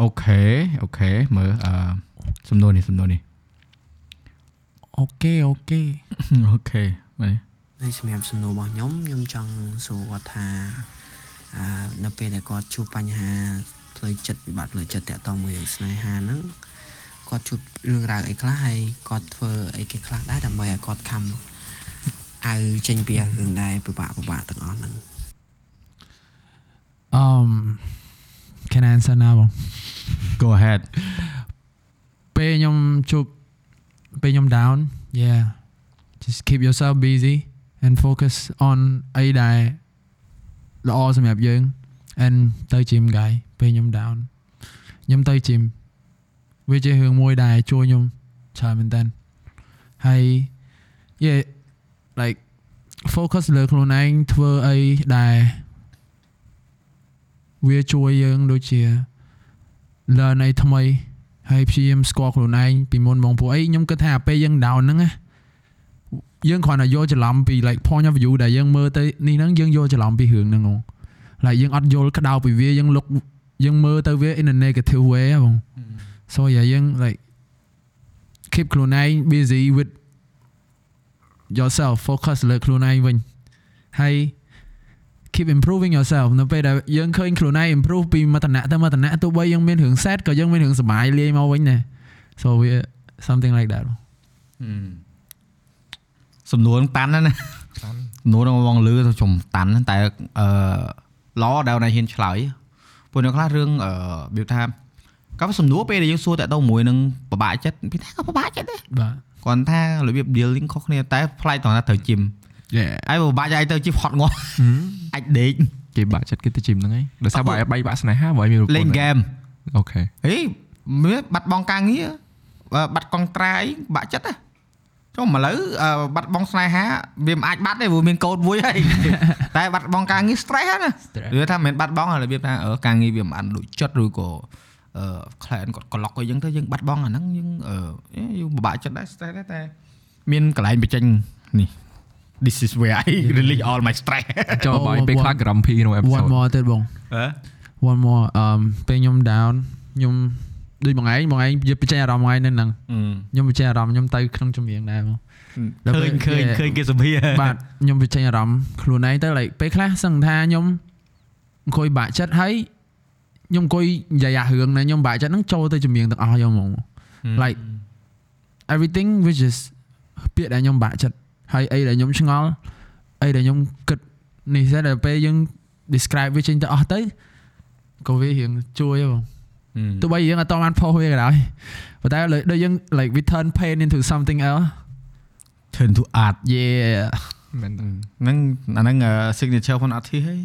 OK OK មើលអឺសំណួរនេះសំណួរនេះ OK OK OK មើល ហើយសម្រាប់សំណួររបស់ខ្ញុំខ្ញុំចង់សួរគាត់ថាអឺនៅពេលដែលគាត់ជួបបញ្ហាផ្លូវចិត្តវិបត្តិផ្លូវចិត្តទាក់ទងមួយនឹងស្នេហាហ្នឹងគាត់ជួបរឿងរ៉ាវអីខ្លះហើយគាត់ធ្វើអីគេខ្លះដែរដើម្បីឲ្យគាត់ខំឲ្យចេញពីរឿងដែរពិបាកពិបាកទាំងអស់ហ្នឹង um can I answer now បង go ahead ពេលខ្ញុំជួបពេលខ្ញុំ down yeah just keep yourself busy and focus on អីដែលល្អសម្រាប់យើង and ទៅ gym guy ពេលខ្ញុំ down ខ្ញុំទៅ gym វាជារឿងមួយដែលជួយខ្ញុំច្រើនមែនតើហើយ yeah like focus លើខ្លួនឯងធ្វើអីដែលវាជួយយើងដូចជា learn អីថ្មីហើយព្យាយាមស្គាល់ខ្លួនឯងពីមុនបងពួកអីខ្ញុំគិតថាពេលយើង down ហ្នឹងណា យើងគ្រាន់តែយកច្រឡំពី like point of view ដែលយើងមើលទៅនេះហ្នឹងយើងយកច្រឡំពីរឿងហ្នឹងហ៎ like យើងអត់យល់ក្តៅពីវាយើងលុកយើងមើលទៅវា in a negative way ហ៎បង so yeah យើង like keep ខ្លួនឯង busy with yourself focus លើខ្លួនឯងវិញហើយ keep improving yourself នៅពេលដែលយើងឃើញខ្លួនឯង improve ពីមួយតំណែងទៅមួយតំណែងទោះបីយើងមានរឿង set ក៏យើងមានរឿងសុបាយលាយមកវិញដែរ so we something like that សំណួ រហ្នឹងតាន់ណាស់ណាតាន់សំណួរហ្នឹងបងលឺទៅចំតាន់ណាស់តែអឺល្អដែលណាហ៊ានឆ្លើយព្រោះនៅខ្លះរឿងអឺរបៀបថាក៏សំណួរពេលដែលយើងសួរតាក់ទងមួយនឹងពិបាកចិត្តពីថាក៏ពិបាកចិត្តដែរបាទគាត់ថារបៀប dealing ខុសគ្នាតែផ្លែតថាត្រូវជីម yeah ហើយពិបាកឲ្យទៅជីមហត់ងាប់អាចដេកគេបាក់ចិត្តគេទៅជីមហ្នឹងហើយដោយសារបើឲ្យបែកបាក់ស្នេហាបើឲ្យមានរូបលេងហ្គេមអូខេហេមើលបាត់បង់ការងារបើបាត់កង់ត្រាយបាក់ចិត្តណា ចុះឥឡូវអឺបាត់បង់ស្នេហាវាមិនអាចបាត់ទេព្រោះមានកូនមួយហើយតែបាត់បង់ការងារ stress ហ្នឹងណា Stress វាថាមិនមែនបាត់បង់ហើយរបៀបថាអឺការងារវាមិនបានដូចចិត្តឬក៏អឺ client គាត់ក្លុកអីចឹងទៅយើងបាត់បង់អាហ្នឹងយើងអឺយើងពិបាកចិត្តដែរ stress ដែរតែមានកន្លែងបញ្ចេញនេះ this is where I release all my stress ចូលបើឲ្យពេលខ្លះ grumpy ក្នុង one episode more ទៀតបងហ៎ one more um ពេលខ្ញុំ down ខ្ញុំ ដូចបងឯងបងឯងនិយាយបញ្ចេញអារម្មណ៍ថ្ងៃហ្នឹងខ្ញុំបញ្ចេញអារម្មណ៍ខ្ញុំទៅក្នុងចម្រៀងដែរបងដល់ឃើពេលញឃើញគេឃើញគេសម្ភារបាទខ្ញុំបញ្ចេញអារម្មណ៍ខ្លួនឯងទៅ like ពេលខ្លះសឹងថាខ្ញុំអង្គុយបាក់ចិត្តហើយខ្ញុំអង្គុយនិយាយអារឿងណាខ្ញុំបាក់ចិត្តហ្នឹងចូលទៅចម្រៀងទាំងអស់ខ្ញុំហ្មង like everything which is ពាក្យដែលខ្ញុំបាក់ចិត្តហើយអីដែលខ្ញុំឆ្ងល់អីដែលខ្ញុំគិតនេះតែដល់ពេលយើង describe វាចេញទៅអស់ទៅក៏វារៀងជួយហ៎បង ទោះបីយើងអត់តបានផុសវាក៏ដោយប៉ុន្តែលើដូចយើង like we turn pain into something else turn to art yeah មែនតើហ្នឹងអាហ្នឹង signature ផង artist ហី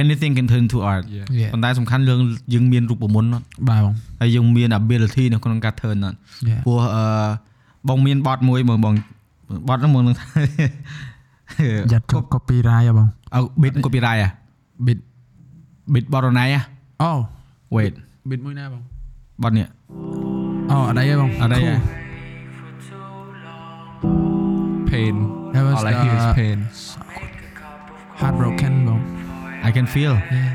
anything can turn to art Yeah. yeah ប៉ុន្តែសំខាន់យើងយើងមានរូបមន្តអត់បាទបងហើយយើងមាន ability នៅក្នុងការ turn អត់ yeah ព្រោះអឺបងមានបទមួយមើលបងបទហ្នឹងមើលនឹងថាយ៉ាត់ចុះ copyright ហ៎បងអើ bit copyright អា bit bit បទរណៃអាអូ wait bit មួយណាបងបទនេះអូអត់អីទេបងអត់អីទេ pain That was all I hear is the- pain heartbroken បង I can feel yeah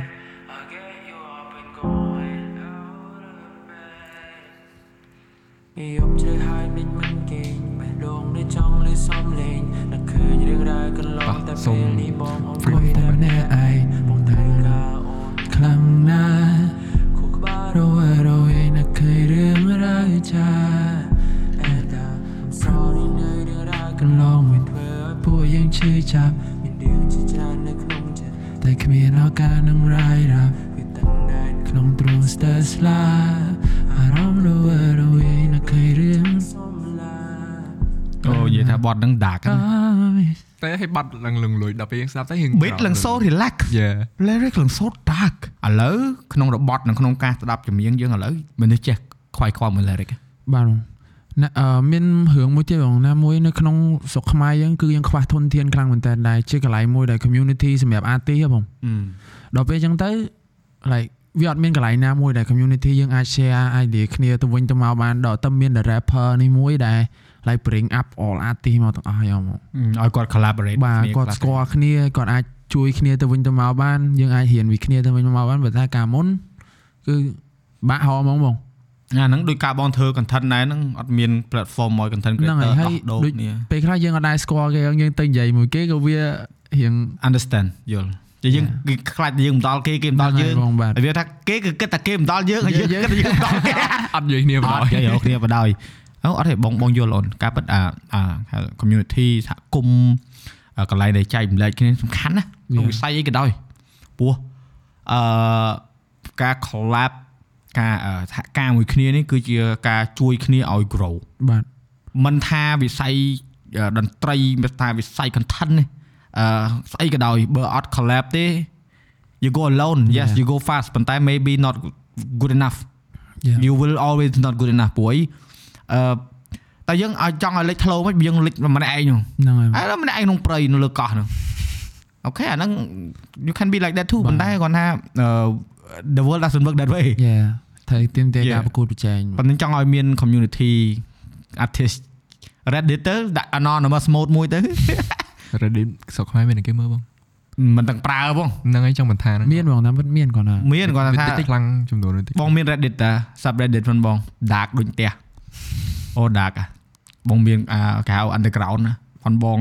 យប់ជ្រៅ ចាប់មានរឿងជាច្រើននៅក្នុងចិត្តតែគ្មានឱកាសនឹងរាយរាប់វាទាំងដែនក្នុងទ្រង់ស្ទើរស្លាអារម្មណ៍រវល់រវល់នឹកឃើញរឿងសំឡាអូនិយាយថាបទហ្នឹង dark អើយតែឲ្យបាត់ឡើងលងលួយដល់ពេលយើងស្ដាប់ទៅយើង bit ឡើង so relax yeah lyric ឡើង so dark ឥឡូវក្នុងរបត់និងក្នុងការស្ដាប់ចម្រៀងយើងឥឡូវមនុស្សចេះខ្វាយខ្វល់មួយ lyric បាទបងណាអឺ មានរឿងមួយទៀតបងណាមួយនៅក្នុងស្រុកខ្មែរយើងគឺយើងខ្វះធនធានខ្លាំងមែនតើដែរជាកន្លែងមួយដែល community សម្រាប់ artist ហ៎បងដល់ពេលអញ្ចឹងទៅ like វាអត់មានកន្លែងណាមួយដែល community យើងអាច share idea គ្នាទៅវិញទៅមកបានដល់តែមាន the rapper នេះមួយដែល like bring up all artist មកទាំងអស់យ៉ាងមកឲ្យគាត់ collaborate បាទគ្នាគាត់ខ្លះស្គាល់គ្នាគាត់អាចជួយគ្នាទៅវិញទៅមកបានយើងអាចរៀនពីគ្នាទៅវិញទៅមកបានបើថាកាលមុនគឺបាក់ហោហ្មងបង អាហ្នឹងដោយការបងធ្វើ content ដែរហ្នឹងអត់មាន platform មួយ content ហ្នឹង creator ហើយហើយដោះដូរដូចគ្នាពេលខ្លះយើងអត់ដែរស្គាល់គេយើងទៅនិយាយមួយគេក៏វារៀង understand យល់តែយើងគេខ្លាចតែយើងមិនដល់គេគេមិនដល់យើងបងបាទហើយវាថាគេគឺគិតតែគេមិនដល់យើងហើយយើងគិតតែយើងមិនដល់គេអត់និយាយគ្នាអបណ្ដោយត់គេយកគ្នាបដ ாய் អូអត់ទេបងបងយល់អូនការពិតអាអា community សហគមន៍អាកន្លែងដែលចែកម្លែកគ្នាសំខាន់ណាក្នុងវិស័យអីក៏ដោយព្រោះអឺការ collab ការអឺសហការមួយគ្នានេះគឺជាការជួយគ្នាឲ្យ grow បាទមិនថាវិស័យអឺតន្ត្រីមិនថាវិស័យ content នេះអឺស្អីក៏ដោយបើអត់ collab ទេ you go alone yes Yeah. you go fast ប៉ុន្តែ maybe not good enough Yeah. you will always not good enough ព្រោះអីអឺតែយើងឲ្យចង់ឲ្យលេចធ្លោមិនយើងលេចម្នាក់ឯងហ្នឹងហ្នឹងហើយអើម្នាក់ឯងក្នុងព្រៃនៅលើកោះហ្នឹងអូខេអាហ្នឹង you can be like that too ប៉ុន្តែគាត់ថាអឺ the world doesn't work that way យ៉ាត្រូវទៀមទា Yeah. ការប្រកួតប្រជែងប៉ុន្តែចង់ឲ្យមាន community artist Reddit ទៅដាក់ anonymous mode មួយទៅ Reddit ស្រុកខ្មែរមានតែគេមើលបងមិនទាំងប្រើបងហ្នឹងហើយចង់បន្ថាហ្នឹងមានបងតាមពិតមានគាត់ណាមានគាត់ថាតិចខ្លាំងចំនួនតិចបងមាន Reddit តា subreddit ផងបង dark ដូចផ្ទះអូ dark អាបងមានអាគេហៅ underground ណាផងបង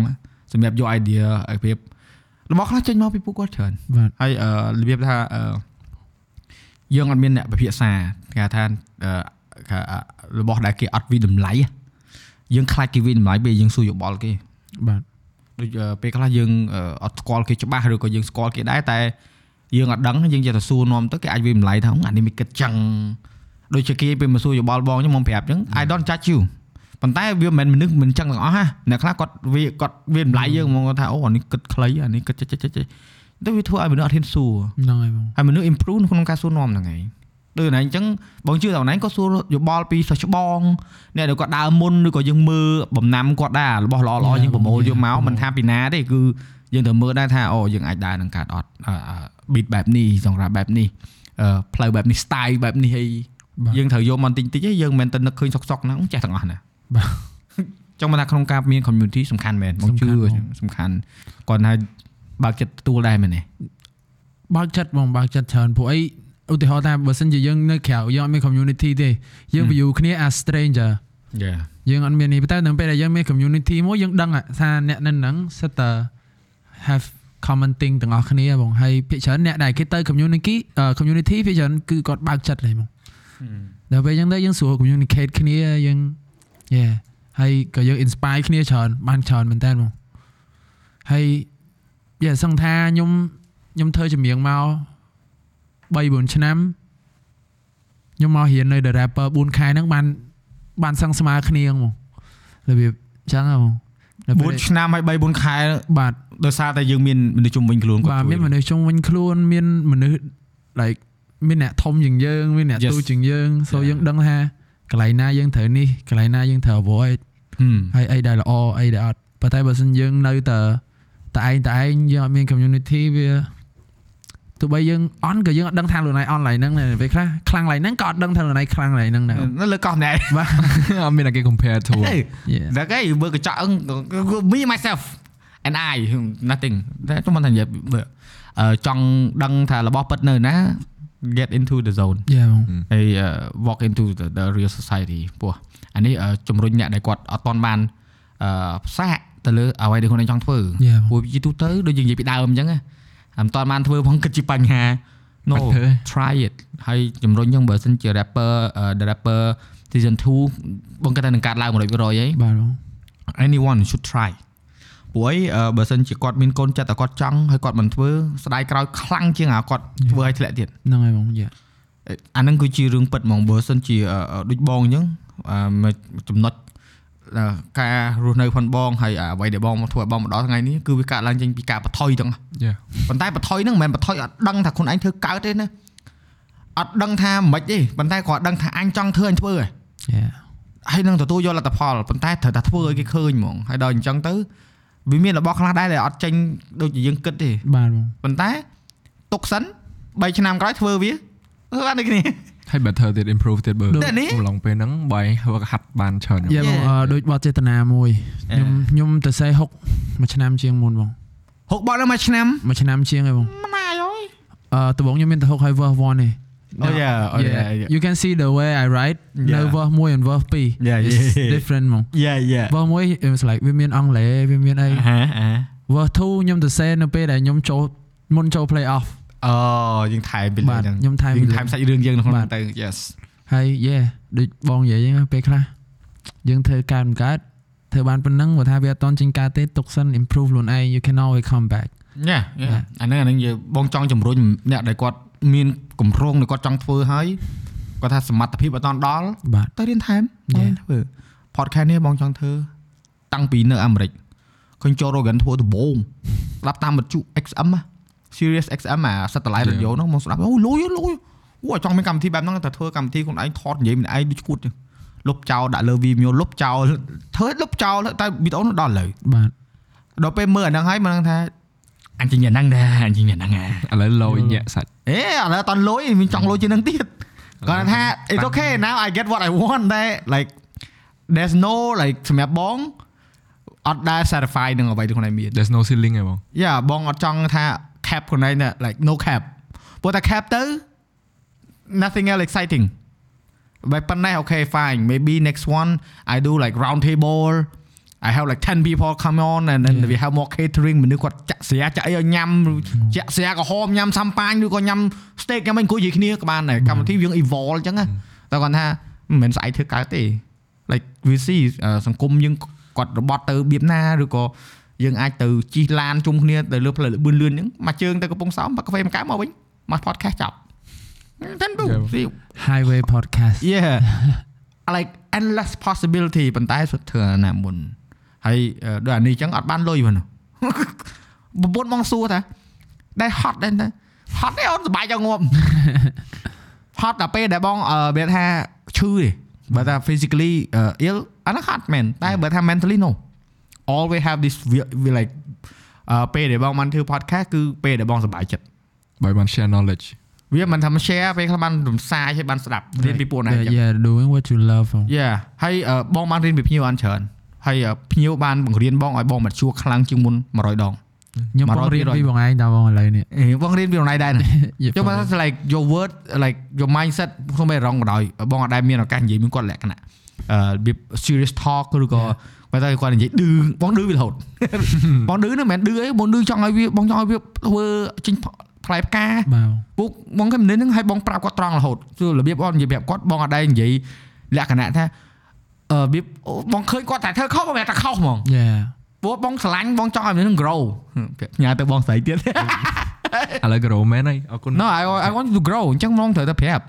សម្រាប់យក idea ឲ្យភាពរបស់ខ្លះចេញមកពីពួកគាត់ច្រើនបាទហើយអឺរបៀបថាអឺ យើងអត់មានអ្នកពិភាក្សាគេថាអឺគេអឺរបស់ដែលគេអត់វិតម្លៃយើងខ្លាចគេវិតម្លៃពេលយើងសួរយោបល់គេបាទដូចអឺពេលខ្លះយើងអឺអត់ស្គាល់គេច្បាស់ឬក៏យើងស្គាល់គេដែរតែយើងអត់ដឹងយើងចេះតែសួរនាំទៅគេអាចវិតម្លៃថាអានេះមិនគិតចឹងដូចជាគេពេលមកសួរយោបល់បងខ្ញុំមកប្រាប់ចឹង I don't judge you ប៉ុន្តែវាមិនមែនមនុស្សមិនចឹងទាំងអស់ណាអ្នកខ្លះគាត់វាគាត់វាតម្លៃយើងហ្មងគាត់ថាអូអានេះគិតខ្លីអានេះគិតចិចចិចចិច ទៅវាធ្វើឲ្យមនុស្សអត់ហ៊ានសួរហ្នឹងហើយបងហើយមនុស្ស improve ក្នុងការសួរនាំហ្នឹងឯងដូចណែអញ្ចឹងបងជឿថាណែក៏សួរយោបល់ពីសិស្សច្បងអ្នកដែលគាត់ដើរមុនឬក៏យើងមើលបំណាំគាត់ដែររបស់ល្អល្អយើងប្រមូលយកមកមិនថាពីណាទេគឺយើងត្រូវមើលដែរថាអូយើងអាចដើរនឹងកាត់អត់ beat បែបនេះសង្រាប់បែបនេះអឺផ្លូវបែបនេះ style បែបនេះអីបាទយើងត្រូវយកមកតិចតិចឯងយើងមិនមែនទៅនឹកឃើញសុកសុកហ្នឹងចេះទាំងអស់ណាបាទចង់មកថាក្នុងការមាន community សំខាន់មែនបងជឿសំខាន់បងសំខាន់គាត់ថា បើកចិត្តទទួលដែរមែនទេបើកចិត្តបងបើកចិត្តច្រើនព្រោះអីឧទាហរណ៍ថាបើសិនជាយើងនៅក្រៅយើងអត់មាន community ទេយើង view គ្នា as stranger យ៉ាយើងអត់មាននេះប៉ុន្តែនៅពេលដែលយើងមាន community មួយយើងដឹងថាអ្នកនៅហ្នឹងសិតតើ have common thing ទាំងអស់គ្នាបងហើយភាគច្រើនអ្នកដែលគេទៅ community អឺ community ភាគច្រើនគឺគាត់បើកចិត្តហើយបងដល់ពេលអញ្ចឹងទៅយើងស្រួល communicate គ្នាយើង yeah ហើយក៏យើង inspire គ្នាច្រើនបានច្រើនមែនតើបងហើយ yeah សឹងថាខ្ញុំខ្ញុំធ្វើចម្រៀងមក3 4ឆ្នាំខ្ញុំមករៀននៅ The Rapper 4ខែហ្នឹងបានបានសឹងស្មើគ្នាហ្មងរបៀបអញ្ចឹងហ្មងនៅពេល4ឆ្នាំហើយ3 4ខែបាទដោយសារតែយើងមានមនុស្សជុំវិញខ្លួនគាត់បាទជួយមានមនុស្សជុំវិញខ្លួនមានមនុស្ស like មានអ្នកធំជាងយើងមានអ្នក Yes. ទូជាងយើង so យើងដឹងថាកន្លែងណាយើងត្រូវនេះកន្លែងណាយើងត្រូវ avoid ហឹមហើយអីដែលល្អអីដែលអត់ប៉ុន្តែបើសិនយើងនៅតែ តែឯងតែឯងយើងអត់មាន community វាទោះបីយើងអន់ក៏យើងអត់ដឹងថាខ្លួនឯងអន់ឡើយហ្នឹងដែរពេលខ្លះខ្លាំងឡើយហ្នឹងក៏អត់ដឹងថាខ្លួនឯងខ្លាំងឡើយហ្នឹងដែរនៅលើកោះណែបាទអត់មានតែគេ compare to ហេ Yeah. តែគេមើលកញ្ចក់អឹង me myself and I nothing តែខ្ញុំមិនថានិយាយមើលអឺចង់ដឹងថារបស់ពិតនៅណា get into the zone យ៉ាបងហើយ uh, walk into the, the real society ពោះអានេះ uh, ជំរុញអ្នកដែលគាត់អត់ទាន់បានអឺផ្សាក ទៅលើអ្វីដែលខ្លួនឯងចង់ធ្វើ Yeah. ព្រោះជាទូទៅដូចយើងនិយាយពីដើមអញ្ចឹងណាអត់ទាន់បានធ្វើផងគិតជាបញ្ហា no បាត់ធ្វើ try it ហើយជំរុញយើងបើសិនជា rapper អឺ the rapper season 2បងគិតថានឹងកាត់ឡើង100%ហីបាទបង anyone should try ព្រោះអីអឺបើសិនជាគាត់មានកូនចិត្តតែគាត់ចង់ហើយគាត់មិនធ្វើស្ដាយក្រោយខ្លាំងជាងអាគាត់ធ្វើឲ្យធ្លាក់ទៀតហ្នឹងហើយបងយ៉ាអាហ្នឹងគឺជារឿងពិតហ្មងបើសិនជាអឺអឺដូចបងអញ្ចឹងអឺមួយចំណុចអឺ ការរស់នៅផងបងហើយអ្វីដែលបងមកធ្វើឲ្យបងមកដល់ថ្ងៃនេះគឺវាកើតឡើងចេញពីការបថុយទាំង Yeah. ប៉ុន្តែបថុយហ្នឹងមិនមែនបថុយអត់ដឹងថាខ្លួនឯងធ្វើកើតទេណាអត់ដឹងថាមិនទេប៉ុន្តែគាត់ដឹងថាអញចង់ធ្វើអញធ្វើហ៎យ៉ាហើយនឹងទទួលយកលទ្ធផលប៉ុន្តែត្រូវតែធ្វើឲ្យគេឃើញហ្មងហើយដល់អញ្ចឹងទៅវាមានរបស់ខ្លះដែរដែលអត់ចេញដូចជាយើងគិតទេបាទបងប៉ុន្តែទុកសិន3ឆ្នាំក្រោយធ្វើវាអឺបានដូចគ្នា ហើយ better ទៀត improve ទៀតបើតែនេះកំឡុងពេលហ្នឹងបើឯងធ្វើហាត់បានច្រើនយ៉ាបង Yeah. អឺដូចបទចេតនាមួយខ្ញុំខ្ញុំទៅសេហុកមួយឆ្នាំជាងមុនបងហុកបត់ដល់មួយឆ្នាំមួយឆ្នាំជាងឯងបងមិនណាយអើយអឺដំបូងខ្ញុំមានទៅហុកហើយ verse 1ទេ Oh yeah, oh yeah, yeah. you can see the way I write នៅ Yeah. verse 1 and verse 2 Yeah, It's yeah. different ហ្មង Yeah yeah verse 1 it was like វាមានអង់គ្លេសវាមានអីហ៎អឺ verse 2ខ្ញុំទៅសេនៅពេលដែលខ្ញុំចូលមុនចូល play off អូយើងថែមពីលើបាទហ្នឹងខ្ញុំថែមពីយើងលើថែមសាច់រឿងយើងនៅក្នុងបាហ្នឹងទទៅ yes ហើយ yeah ដូចបងនិយាយហ្នឹងពេលខ្លះយើងធ្វើកើតមិនកើតធ្វើបានប៉ុណ្ណឹងបើថាវាអត់តន់ចេញកើតទេទុកសិន improve ខ្លួនឯង you can always come back ញ៉ាអាហ្នឹងអាហ្នឹងយើងបងចង់ជំរុញអ្នកដែលគាត់មានកម្រងដែលគាត់ចង់ធ្វើហើយគាត់ថាសមត្ថភាពអត់តន់ដល់បាទទៅរៀនថែម Yeah. បងធ្វើ podcast នេះបងចង់ធ្វើតាំងពីនៅអាមេរិកឃើញចូល Rogan ធ្វើដំបូងស្ដាប់តាមវិទ្យុ XM ណា Sirius XM អា satellite Yeah. radio ហ្នឹងមកស្ដាប់អូលុយលុយអូចង់មានកម្មវិធីបែបហ្នឹងតែធ្វើកម្មវិធីខ្លួនឯងថតនិយាយម្នាក់ឯងដូចឈួតចឹងលុបចោលដាក់លើ Vimeo លុបចោលធ្វើលុបចោលតែវីដេអូនោះដល់លើបាទដល់ពេលមើលអាហ្នឹងហើយមិនដឹងថាអញជិះយ៉ាងហ្នឹងដែរអញជិះយ៉ាងហ្នឹងហ่ะឥឡូវលោយញាក់សាច់អេឥឡូវអត់តន់លុយមានចង់លុយជាងហ្នឹងទៀតគាត់ថា it's okay now I get what I want ដែរ like there's no like សម្រាប់បងអត់ដែល satisfy នឹងអ្វីដែលខ្លួនឯងមាន there's no ceiling ឯងបងយ៉ាបងអត់ចង់ថា cap ខ្លួនឯងណា like no cap ព្រោះតែ cap ទៅ nothing else exciting បែបប៉ុណ្ណេះ okay fine maybe next one I do like round table I have like 10 people come on and then Yeah. we have more catering មនុស្សគាត់ចាក់ស្រាចាក់អីឲ្យញ៉ាំចាក់ស្រាក្រហមញ៉ាំសាំប៉ាញឬក៏ញ៉ាំ steak ញ៉ាំអីអង្គុយនិយាយគ្នាក៏បានដែរកម្មវិធីយើង evolve អញ្ចឹងណាតែគាត់ថាមិនមែនស្អែកធ្វើកើតទេ like we see អឺសង្គមយើងគាត់របត់ទៅបៀបណាឬក៏ យើងអាចទៅជិះឡានជុំគ្នាទៅលើផ្លូវលឿនលឿនអញ្ចឹងមកជើងទៅកំពង់សោមបាក់កាហ្វេមកកៅមកវិញមក podcast ចប់ then do Yeah. see highway podcast yeah like endless possibility ប៉ុន្តែសុទ្ធធ្វើអាណាមុនហើយអឺដូចអានេះអញ្ចឹងអត់បានលុយផងប្រពន្ធបងសួរថាដែរហត់ដែរណាហត់ទេអូនសុបាយចង់ងាប់ហត់ដល់ពេលដែលបងអឺវាថាឈឺទេបើថា physically uh, ill អានោះហត់មែនតែបើថា mentally no always have this we- we like អឺពេលដែលបងបានធ្វើ podcast គឺពេលដែលបងសុបាយចិត្តបើបាន share knowledge វាមិនថា share ពេលខ្លះបានរំសាយឲ្យបានស្ដាប់រៀនពីពួកណាអញ្ចឹង yeah doing what you love ហ្មងយ៉ាហើយអឺបងបានរៀនពីភ្ញៀវអនច្រើនហើយអឺភ្ញៀវបានបង្រៀនបងឲ្យបងមកជួខ្លាំងជាងមុន100ដងខ្ញុំ100បងរៀន200ពីបងឯងតើបងឥឡូវនេះអេបងរៀនពីខ្លួនឯងដែរណា Yeah, ចុះ for មក me. ថា like your word like your mindset ខ្ញុំមិនរងក៏ដោយបងអត់ដែលមានឱកាសនិយាយមានគាត់លក្ខណៈអឺរបៀប serious talk ឬក៏ បើតែគាត់និយាយឌឺបងឌឺវារហូតបងឌឺហ្នឹងមិនមែនឌឺអីបងឌឺចង់ឲ្យវាបងចង់ឲ្យវាធ្វើចេញផ្លែផ្កាបាទពួកបងគេមិនហ្នឹងឲ្យបងប្រាប់គាត់ត្រង់រហូតគឺរបៀបបងនិយាយប្រាប់គាត់បងអត់ដែលនិយាយលក្ខណៈថាអឺរបៀបអូបងឃើញគាត់តែធ្វើខុសបងតែខុសហ្មង yeah ពួកបងស្រឡាញ់បងចង់ឲ្យមនុស្សនឹង grow ផ្ញើទៅបងស្រីទៀតឥឡូវ grow man ហើយអរគុណ No I I want you to grow អញ្ចឹងបងត្រូវតែប្រាប់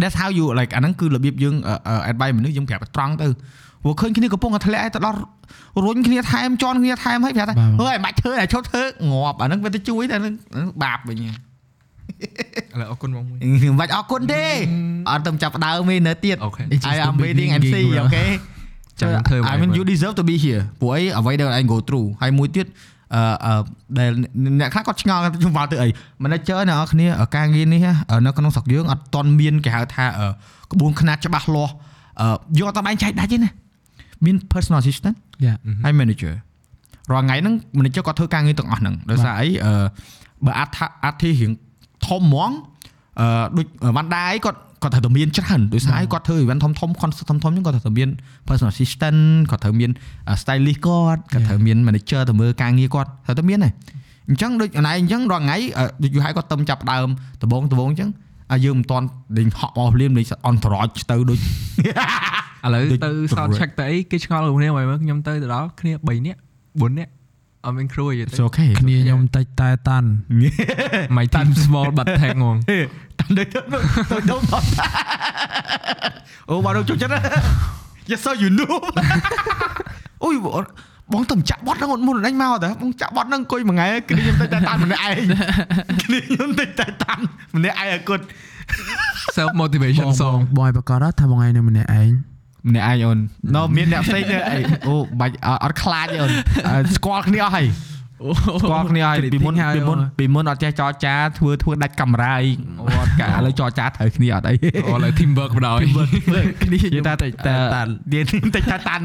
that's how you like អាហ្នឹងគឺរបៀបយើង advice មនុស្សយើងប្រាប់ត្រង់ទៅ ព្រោះឃើញគ្នាកំពុងតែធ្លាក់ឲ្យទៅដល់រុញគ្នាថែមជន់គ្នាថែមឲ្យប្រាប់ថាអើយមិនបាច់ធ្វើតែឈប់ធ្វើងាប់អាហ្នឹងវាទៅជួយតែហ្នឹងបាបវិញឥឡូវអរគុណបងមួយមិនបាច់អរគុណទេអត់ទៅចាប់ដើមទេនៅទៀត OK I am waiting and see OK ចាំធ្វើ I mean you deserve to be here ព្រោះអីអ្វីដែលឯង go through ហើយមួយទៀតអឺអឺដែលអ្នកខ្លះគាត់ឆ្ងល់ថាខ្ញុំមកទៅអី manager អ្នកនរគ្នាការងារនេះនៅក្នុងស្រុកយើងអត់តន់មានគេហៅថាក្បួនខ្នាតច្បាស់លាស់យកអត់បែងចែកដាច់ទេណា មាន personal assistant យ៉ាហើយ manager រាល់ថ្ងៃហ្នឹង manager គាត់ធ្វើការងារទាំងអស់ហ្នឹងដោយសារអីអឺបើអត្ថអត្ថិរៀងធំហ្មងអឺដូចវ៉ាន់ដាអីគាត់គាត់ត្រូវតែមានច្រើនដោយសារអីគាត់ធ្វើ event ធំធំ concert ធំធំហ្នឹងគាត់ត្រូវតែមាន personal assistant គាត់ត្រូវមាន stylist គាត់គាត់ត្រូវមាន manager ទៅមើលការងារគាត់ត្រូវតែមានដែរអញ្ចឹងដូចអនឯងអញ្ចឹងរាល់ថ្ងៃដូចយូរហើយគាត់ទៅចាប់ដើមដបងដបងអញ្ចឹង អាយើងមិនតាន់ដេញហក់មកភ្លាមលេងអន្តរចទៅដូចឥឡូវដូចទៅ sound check ទៅអីគេឆ្ងល់គ្នាមកមើលខ្ញុំទៅទៅដល់គ្នា3នាក់4នាក់អត់មានគ្រូអីទេ it's okay គ្នាខ្ញុំតិចតែតាន់ my team small but tag ហ្មងតាន់ដូចទៅទៅទៅអូបារចូលចិត្ត Yes sir you know អូយ បងទៅចាក់បត់ហ្នឹងអត់មុនអញមកតើបងចាក់បត់ហ្នឹងអង្គុយមួយថ្ងៃគ្នាខ្ញុំទៅតែតាន់ម្នាក់ឯងគ្នាខ្ញុំទៅតែតាន់ម្នាក់ឯងឲ្យគាត់ self បង motivation បង song បងឲ្យប្រកាសថាបងឯងនៅម្នាក់ឯងម្នាក់ឯងអូនណូមានអ្នកផ្សេងទៀតអីអូបាច់អត់ខ្លាចទេអូនស្គាល់គ្នាអស់ហើយស្គាល់គ្នាហើយពីមុនពីមុនពីមុនអត់ចេះចរចាធ្វើធ្វើដាច់កាមេរ៉ាអីអូអត់កាឥឡូវចរចាត្រូវគ្នាអត់អីអូឥឡូវ team work បដ ாய் គ្នានិយាយថាតិចតែតាននិយាយតិចតែតាន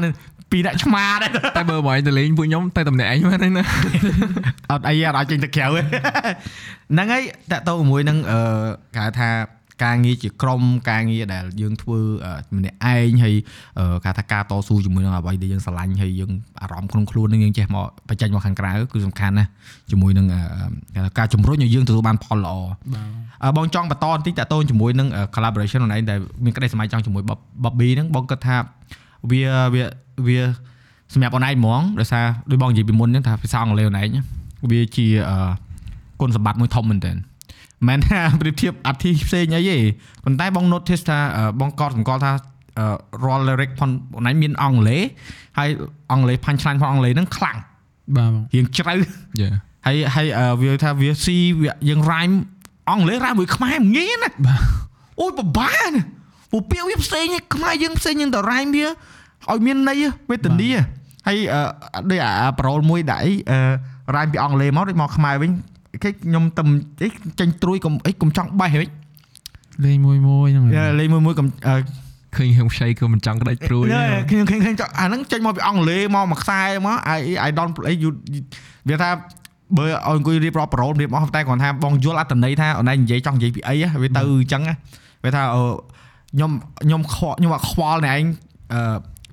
ពីអ្នកឆ្មាដែរតែបើបងឯងទៅលេងពួកខ្ញុំតែតំណែងហ្នឹងណាអត់អីអត់ឲ្យចេញទៅក្រៅទេហ្នឹងហើយតកតទៅជាមួយនឹងអឺគេហៅថាការងារជាក្រុមការងារដែលយើងធ្វើម្នាក់ឯងហើយគេថាការតស៊ូជាមួយនឹងអ្វីដែលយើងស្រឡាញ់ហើយយើងអារម្មណ៍ក្នុងខ្លួននឹងយើងចេះមកបញ្ចេញមកខាងក្រៅគឺសំខាន់ណាស់ជាមួយនឹងការជំរុញឲ្យយើងទទួលបានផលល្អបងចង់បន្តបន្តិចតទៅជាមួយនឹង collaboration ខ្លួនឯងដែលមានក្តីសម័យចង់ជាមួយ Bobby ហ្នឹងបងគិតថា វាវាវាសម្រាប់អូនឯងហ្មងដោយសារដូចបងនិយាយពីមុនហ្នឹងថាភាសាអង់គ្លេសអូនឯងវាជាគុណសម្បត្តិមួយធំមែនទែនមិនថាប្រៀបធៀបអធិផ្សេងអីទេប៉ុន្តែបង notice ថាបងកត់សម្គាល់ថារាល់ lyric ផងអូនឯងមានអង់គ្លេសហើយអង់គ្លេសផាញ់ឆ្លាញ់ផងអង់គ្លេសហ្នឹងខ្លាំងបាទបងរៀងជ្រៅយ៉ាហើយហើយវាថាវាស៊ីវាយើង rhyme អង់គ្លេស rhyme មួយខ្មែរមិនងាយណាបាទអូយពិបាកណា ពូពាក្យវាផ្សេងឯងខ្មែរយើងផ្សេងយើងទៅ rhyme វាឲ្យមានន័យវេទនាហើយដូចអាប្រូលមួយដាក់អី rhyme ពីអង់គ្លេសមកដូចមកខ្មែរវិញគេខ្ញុំទៅអីចេញត្រួយកុំអីកុំចង់បេះវិញលេងមួយមួយហ្នឹងលេងមួយមួយកុំឃើញហឹងខ្ចីក៏មិនចង់ក្តាច់ព្រួយខ្ញុំឃើញឃើញអាហ្នឹងចេញមកពីអង់គ្លេសមកមួយខ្សែមក I I don't play you វាថាបើឲ្យអង្គុយរៀបរាប់ប្រូលរៀបអស់តែគាត់ថាបងយល់អត្តន័យថាអូនឯងនិយាយចង់និយាយពីអីវាទៅអញ្ចឹងវាថា ខ្ញុំខ្ញុំខ្វល់ខ្ញុំអត់ខ្វល់អ្នកឯងអឺ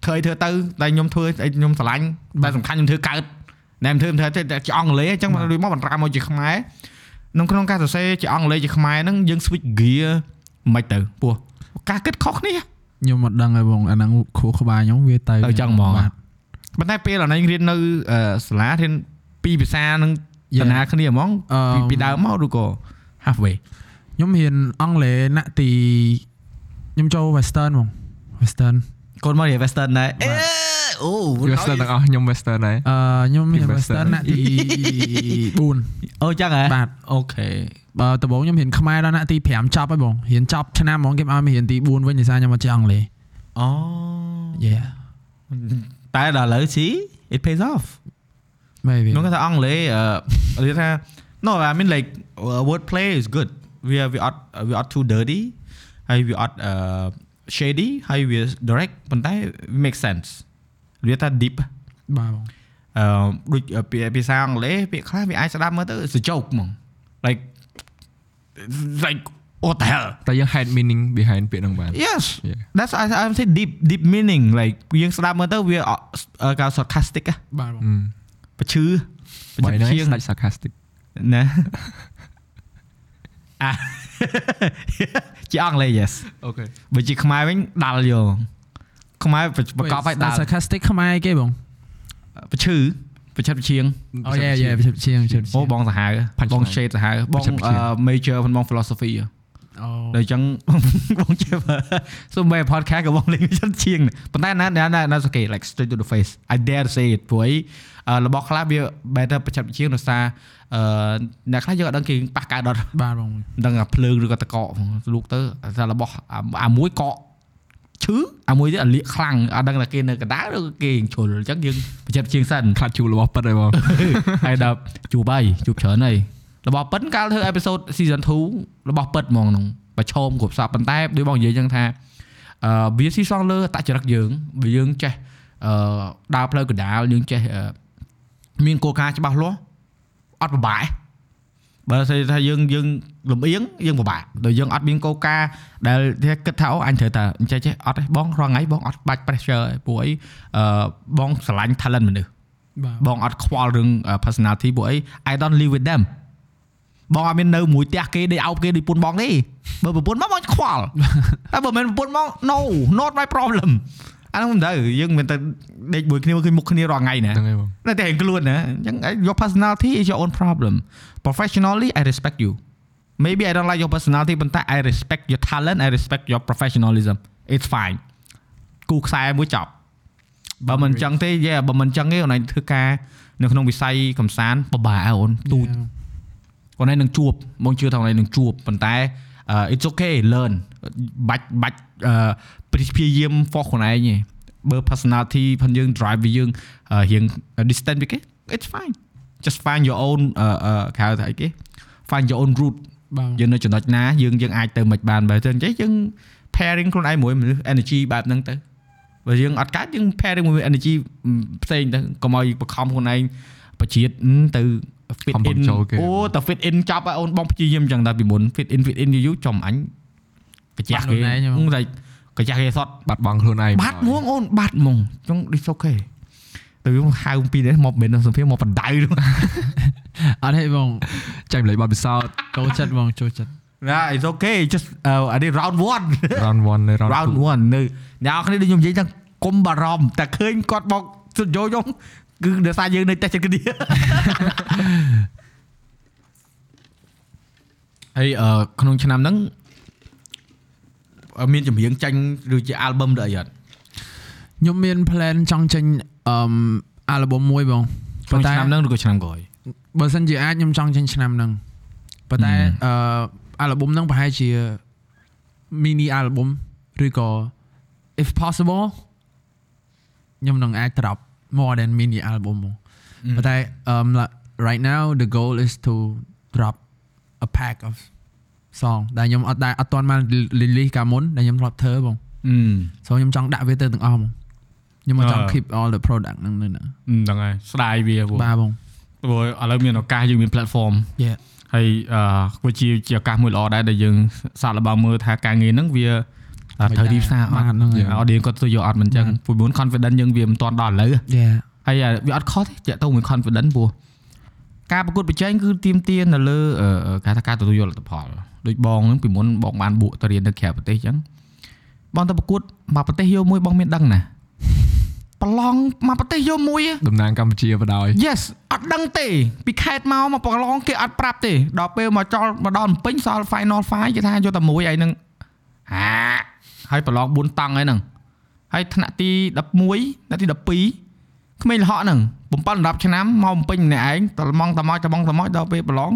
ធ្វើអីធ្វើទៅតែខ្ញុំធ្វើអីខ្ញុំស្រឡាញ់តែសំខាន់ខ្ញុំធ្វើកើតណែមិនធ្វើមិនធ្វើតែជាអង់គ្លេសអញ្ចឹងដូចមកបន្តមកជាខ្មែរក្នុងក្នុងការសរសេរជាអង់គ្លេសជាខ្មែរហ្នឹងយើង switch gear មិនទៅពោះការគិតខុសគ្នាខ្ញុំមិនដឹងហើយបងអាហ្នឹងគ្រូក្បាលខ្ញុំវាទៅទៅចឹងហ្មងបាទប៉ុន្តែពេលអានេះរៀននៅសាលារៀនពីរភាសានឹងតាណាគ្នាហ្មងពីពីដើមមកឬក៏ halfway ខ្ញុំរៀនអង់គ្លេសណាក់ទី ខ្ញុំចូល Western ហ្មង Western កូនមករៀន Western ដែរអេអូ Western ទាំងអស់ខ្ញុំ Western ដែរអឺខ្ញុំរៀនពី Western Western ណាក់ទី4អូចឹងហ៎បាទអូខេបើដំបូងខ្ញុំរៀនខ្មែរដល់ណាក់ទី5ចប់ហើយបងរៀនចប់ឆ្នាំហ្មងគេឲ្យមករៀនទី4វិញដោយសារខ្ញុំមកចេះអង់គ្លេសអូ Yeah តែដល់ឥឡូវ see it pays off មែនវានោះគេថាអង់គ្លេសអឺនិយាយថា no I mean like uh, word play is good we are we are we are too dirty ហើយ we are uh, shady ហើយ we direct ប៉ុន្តែ make sense និយាយថា deep បាទបងអឺដូចពាក្យភាសាអង់គ្លេសពាក្យខ្លះវាអាចស្ដាប់មើលទៅ it's a joke ហ្មង like like what the hell តែយើង had meaning behind ពាក្យហ្នឹងបាន yes Yeah. that's I I say deep deep meaning like យើងស្ដាប់មើលទៅវាកៅ sarcastic ហ៎បាទបងប្រឈឺបើហ្នឹងជាងស្ដាច់ sarcastic ណាអា ជាអង់គ្លេស yes អូខេបើជាខ្មែរវិញដាល់យកខ្មែរប្រកបឲ្យដាល់ sarcastic ខ្មែរគេបងប្រឈឺប្រឆិតប្រឈៀងអូយយយជាជាជាអូបងសាហាវ Punchline បង shade សាហាវបងប្រឆិតប្រឆៀងអឺ major ផងបង philosophy ហ៎អូ ដូចអញ្ចឹងបងជឿសូម្បី podcast ក៏បងលេងចិត្តជាងប៉ុន្តែណាណាណា okay like straight to the face I dare to say it ព្រោះអីអឺរបស់ខ្លះវា better ប្រចាំជាងដោយសារអឺអ្នកខ្លះយើងអត់ដឹងគេប៉ះកើតដល់បាទបងមិនដឹងអាភ្លើងឬក៏តកកលូកទៅតែរបស់អាអាមួយកកឈឺអាមួយទៀតអាលៀកខ្លាំងអត់ដឹងថាគេនៅកណ្ដាលឬក៏គេជ្រុលអញ្ចឹងយើងប្រចាំជាងសិនខ្លាចជួរបស់ប៉ិតហើយបងហើយដល់ជួបហើយជួបច្រើនហើយ របស់ប៉ិនកាលធ្វើអេពីសូត season 2របស់ប៉ិតហ្មងហ្នឹងប្រឈមគ្រប់សពប៉ុន្តែដូចបងនិយាយអញ្ចឹងថាអឺវាស៊ីសងលើអតចរិតយើងបើយើងចេះអឺដើរផ្លូវកណ្ដាលយើងចេះអឺមានគោលការណ៍ច្បាស់លាស់អត់ពិបាកបើស្អីថាយើងយើងលំអៀងយើងពិបាកដោយយើងអត់មានគោលការណ៍ដែលគេគិតថាអូអញត្រូវតែអញ្ចេះចេះអត់ទេបងរាល់ថ្ងៃបងអត់បាច់ pressure ឯងព្រោះអីអឺបងស្រឡាញ់ talent មនុស្សបាទបងអត់ខ្វល់រឿង personality ពួកអី I don't live with them បងអត់មាននៅមួយផ្ទះគេដេកអោបគេដូចពុនបងទេបើប្រពន្ធមកបងខ្វល់តែបើមិនមែនប្រពន្ធមក no not my problem អានោះមិនទៅយើងមិនទៅដេកមួយគ្នាឃើញមុខគ្នារាល់ថ្ងៃណាហ្នឹងហើយបងនៅតែឯងខ្លួនណាអញ្ចឹង your personality is your own problem professionally I respect you maybe I don't like your personality ប៉ុន្តែ I respect your talent I respect your professionalism it's fine គូខ្សែមួយចប់បើមិនអញ្ចឹងទេយេបើមិនអញ្ចឹងទេអូនឯងធ្វើការនៅក្នុងវិស័យកំសាន្តពិបាកអូនទូច ខ្លួនឯងនឹងជួបបងជឿថាខ្លួនឯងនឹងជួបប៉ុន្តែ uh, it's okay learn បាច់បាច់អឺព្យាយាម force ខ្លួនឯងទេបើ personality ផងយើង drive វាយើងអឺរៀង distance ពីគេ it's fine just find your own អឺអឺគេហៅថាអីគេ find your own route បាទយើងនៅចំណុចណាយើងយើងអាចទៅមិនបានបើទៅអញ្ចឹងយើង pairing ខ្លួនឯងមួយមនុស្ស energy បែបហ្នឹងទៅបើយើងអត់កើតយើង pairing មួយ energy ផ្សេងទៅកុំឲ្យបខំខ្លួនឯងបជាតិទៅ fit ខំបំ in ចូលគេអូតែ fit in ចប់ហើយអូនបងព្យាយាមអញ្ចឹងតែពីមុន fit in fit in យូរៗចំអញកាជះបាត់គេខ្លួនឯងហ៎ហឹងតែកាជះគេសតបាត់បង់ខ្លួនឯងបាត់ហ្មងអូនបាត់ហ្មងចង់ it's okay ទៅយើងហៅពីនេះមកមិនសំភារមកបដៅអត់ទេបងចាញ់ម្លេចបាត់ពិសោធន៍ចូលចិត្តបងចូលចិត្តណា it's okay just អានេះ round 1 round 1នៅ round round 2 1នៅអ្នកនរគ្នាដូចខ្ញុំនិយាយថាកុំបារម្ភតែឃើញគាត់មកសុទ្ធយកខ្ញុំ គឺដោយសារយើងនៅតែចិត្តគ្នាហើយអឺក្នុងឆ្នាំហ្នឹងអឺមានចម្រៀងចាញ់ឬជា album ឬអីអត់ខ្ញុំមាន plan ចង់ចេញអឺ album មួយបងក្នុងឆ្នាំហ្នឹងឬក៏ឆ្នាំក្រោយបើសិនជាអាចខ្ញុំចង់ចេញឆ្នាំហ្នឹងប៉ុន្តែហឹមអឺ album ហ្នឹងប្រហែលជា mini album ឬក៏ if possible ខ្ញុំនឹងអាច drop more than mini album ហ្មងប៉ុន្តែ um like, right now the goal is to drop a pack of song ដែលខ្ញុំអត់ដែរអត់ទាន់បាន release កាលមុនដែលខ្ញុំធ្លាប់ធ្វើបងអឺ so ខ្ញុំចង់ដាក់វាទៅទាំងអស់ហ្មងខ្ញុំមកចង់អឺ keep all the product ហ្នឹងនៅហ្នឹងហ្នឹងហើយស្ដាយវាព្រោះបាទបងព្រោះឥឡូវមានឱកាសយើងមាន platform Yeah ហើយអឺវាជាជាឱកាសមួយល្អដែរដែលយើងសាកល្បងមើលថាការងារហ្នឹងវាអឺ ត្រូវទីផ្សារអបាទត់ហ្នឹងហើយអត់ឌីគាត់ទៅយកអត់មិនអញ្ចឹងព្រោះមុន confidence យើងវាមិនទាន់ដល់ឥឡូវ Yeah ហើយអាវាអត់ខុសទេតាក់ទងមួយ confidence ព្រោះការប្រកួតប្រជែងគឺទៀមទានៅលើអឺអឺគេថាការទទួលយកលទ្ធផលដូចបងហ្នឹងពីមុនបងបានបួកទៅរៀននៅក្រៅប្រទេសអញ្ចឹងបងទៅប្រកួតមកប្រទេសយកមួយបងមានដឹងណាប្រឡងមកប្រទេសយកមួយហ៎តំណាងកម្ពុជាបដ ாய் Yes អត់ដឹងទេ ពីខេតមកមកប្រឡងគេអត់ប្រាប់ទេដល់ពេលមកចោលមកដល់ភ្នំពេញសល់ final 5គេថាយកតែមួយឯហ្នឹងហា ហើយប្រឡង4តង់ហើយហ្នឹងហើយថ្នាក់ទី11ថ្នាក់ទី12ក្មេងលហកហ្នឹង7 10ឆ្នាំមកភ្នំពេញម្នាក់ឯងតឡងតមកតមកតមកដល់ពេលប្រឡង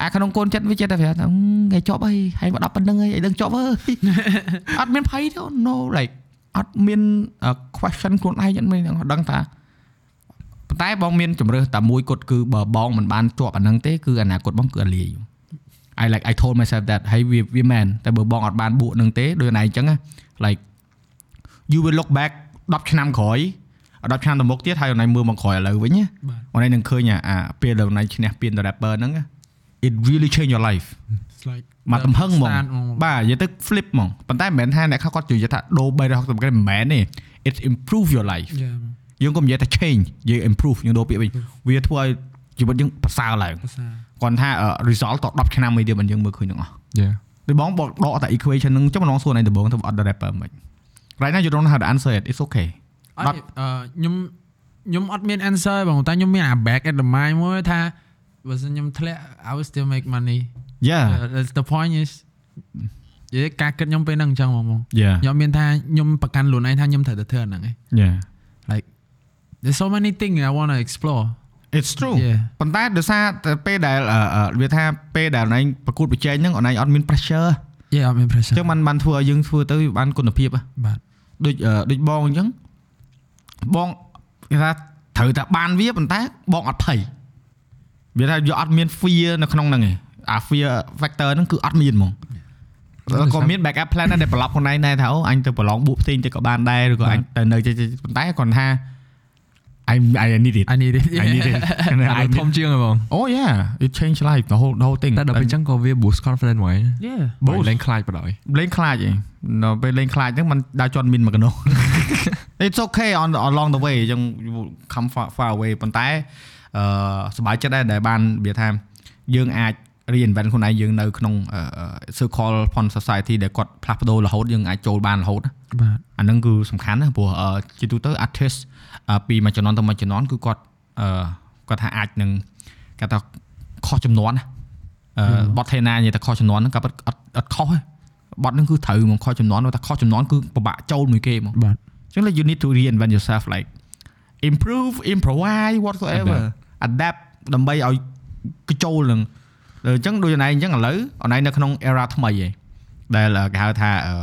អាក្នុងកូនចិត្តវាចិត្តតែប្រាប់ថាគេជាប់អីហើយមកដល់ប៉ុណ្្នឹងអីឲ្យដឹងជាប់អើយអត់មានភ័យទេ no like អត់មាន question ខ្លួនឯងអត់មានអត់ដឹងថាប៉ុន្តែបងមានជំរើសតែមួយគត់គឺបើបងមិនបានជាប់អាហ្នឹងទេគឺអនាគតបងគឺអាលាយ I like I told myself that ហើយវាវាមែនតែបើបងអត់បានបួកនឹងទេដូចណៃអញ្ចឹងណា like you will look back 10ឆ្នាំក្រោយ10ឆ្នាំទៅមុខទៀតហើយណៃមើលមកក្រោយឥឡូវវិញណាបាទណៃនឹងឃើញអាអាពេលដែលណៃឈ្នះពាន the rapper ហ្នឹងណា it really change your life It's like មកទំហឹងហ្មង start ហ្មងបាទនិយាយទៅ flip ហ្មងប៉ុន្តែមិនមែនថាអ្នកខ្លះគាត់និយាយថាដូរ360ក្រេមិនមែនទេ it improve your life Yeah យើងក៏និយាយថា change យើង improve យើងដូរពាក្យវិញវាធ្វើឲ្យជីវិតយើងប្រសើរឡើងភាសា គាត់ថាអឺ result ត10ឆ្នាំមួយទៀតមិនយើងមើលឃើញទាំងអស់ Yeah ដូចបងបងដកតែ equation ហ្នឹងចុះម្ដងសួរណៃដំបងទៅអត់ rapper មិន right now you don't know how to answer it it's okay អត់អឺខ្ញុំខ្ញុំអត់មាន answer បងតែខ្ញុំមានអា back at the mind មួយថាបើសិនខ្ញុំធ្លាក់ I will still make money yeah Uh, that's the point is និយាយការគិតខ្ញុំពេលហ្នឹងអញ្ចឹងហ្មង Yeah ខ្ញុំមានថាខ្ញុំប្រកាន់ខ្លួនឯងថាខ្ញុំត្រូវតែធ្វើអាហ្នឹងឯង Yeah There's so many things I want to explore It's true Yeah ប៉ុន្តែដោយសារតែពេលដែលអឺអឺវាថាពេលដែលអូនឯងប្រកួតប្រជែងហ្នឹងអូនឯងអត់មាន pressure Yeah អត់មាន pressure អញ្ចឹងมันបានធ្វើឲ្យយើងធ្វើទៅវាបានគុណភាពហ៎បាទដូចអឺដូចបងអញ្ចឹងបងគេថាត្រូវតែបានវាប៉ុន្តែបងអត់ភ័យវាថាយកអត់មាន fear នៅក្នុងហ្នឹងឯងអា fear factor ហ្នឹងគឺអត់មានហ្មងក៏មាន backup plan ដែរដែលប្រឡប់ខ្លួនឯងដែរថាអូអញទៅប្រឡងបួកផ្សេងទៅក៏បានដែរឬក៏អញទៅនៅចេះៗប៉ុន្តែគាត់ថា I I need it I need it I need it អា I ធំជាងហ៎បង Oh yeah it changed life the whole the whole thing តែដល់ពេលអញ្ចឹងក៏វា boost confidence ហ្មង Yeah បើលេងខ្លាចបដ ாய் លេងខ្លាចឯងនៅពេលលេងខ្លាចហ្នឹងมันដើរជន់មីនមកកណោ It's okay on along the way អញ្ចឹង you come far, far away ប៉ុន្តែអឺសប្បាយចិត្តដែរដែលបានវាថាយើងអាច reinvent ខ្លួនឯងយើងនៅក្នុងអឺ circle upon society ដែលគាត់ផ្លាស់ប្ដូររហូតយើងអាចចូលបានរហូតណា បាទ អាហ្នឹងគឺសំខាន់ណាព្រោះអឺជាទូទៅ artist អឺ ពីមួយជំនាន់ទៅមួយជំនាន់គឺគាត់អឺគាត់ថាអាចនឹងគាត់ថាខុសចំនួនណាអឺបទថេណានិយាយតែខុសចំនួនហ្នឹងក៏អត់អត់អត់ខុសទេបទហ្នឹងគឺត្រូវហ្មកខុសចំនួនតែខុសចំនួនគឺពិបាកចូលមួយគេហ្មកបាទអញ្ចឹង like you need to reinvent yourself like improve improvise whatsoever adapt ដើម្បីឲ្យគេចូលនឹងអញ្ចឹងដូចណៃអញ្ចឹងឥឡូវអនឯងនៅក្នុង era ថ្មីឯងដែលគេហៅថាអឺ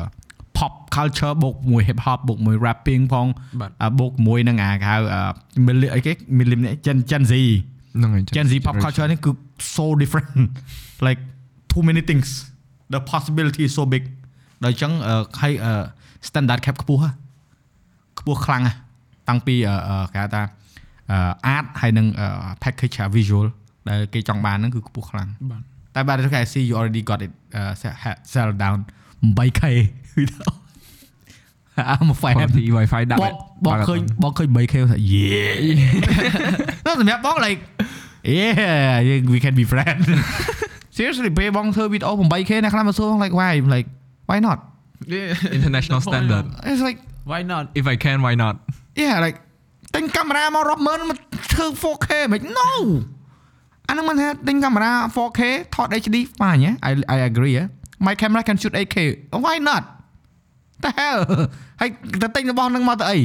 pop culture បូកមួយ hip hop បូកមួយ rapping ផងបាទអាបូកមួយនឹងអាគេហៅអឺ milli- អីគេ millennial Gen Gen Z ហ្នឹងហើយ Gen Z pop culture នេះគឺ so different like too many things the possibility is so big ដល់អញ្ចឹងអឺហើយអឺ standard cap ខ្ពស់ហ៎ខ្ពស់ខ្លាំងហ៎តាំងពីអឺអឺគេហៅថាអឺ art ហើយនឹងអឺ package អា visual ដែលគេចង់បានហ្នឹងគឺខ្ពស់ខ្លាំងបាទតែបាទគេ I see you already got it uh, sell down 8k វីដេអូ I'm a fan party wifi ដាក់ បងបងឃើញបងឃើញ 3k ថា yeah តែសម្រាប់បង like yeah we can be friends seriously ពេលបងធ្វើវីដេអូ 8k អ្នកខ្លះមកសួរបង like why like why not international standard it's like Why not if i can why not yeah like ទិញកាមេរ៉ាមករាប់ម៉ឺនមកធ្វើ 4k មិន no អានឹងមិនថាទិញកាមេរ៉ា 4k ថត HD fine yeah I I agree yeah my camera can shoot 8k why not The hell ហើយទៅទិញរបស់នឹងមកទៅអី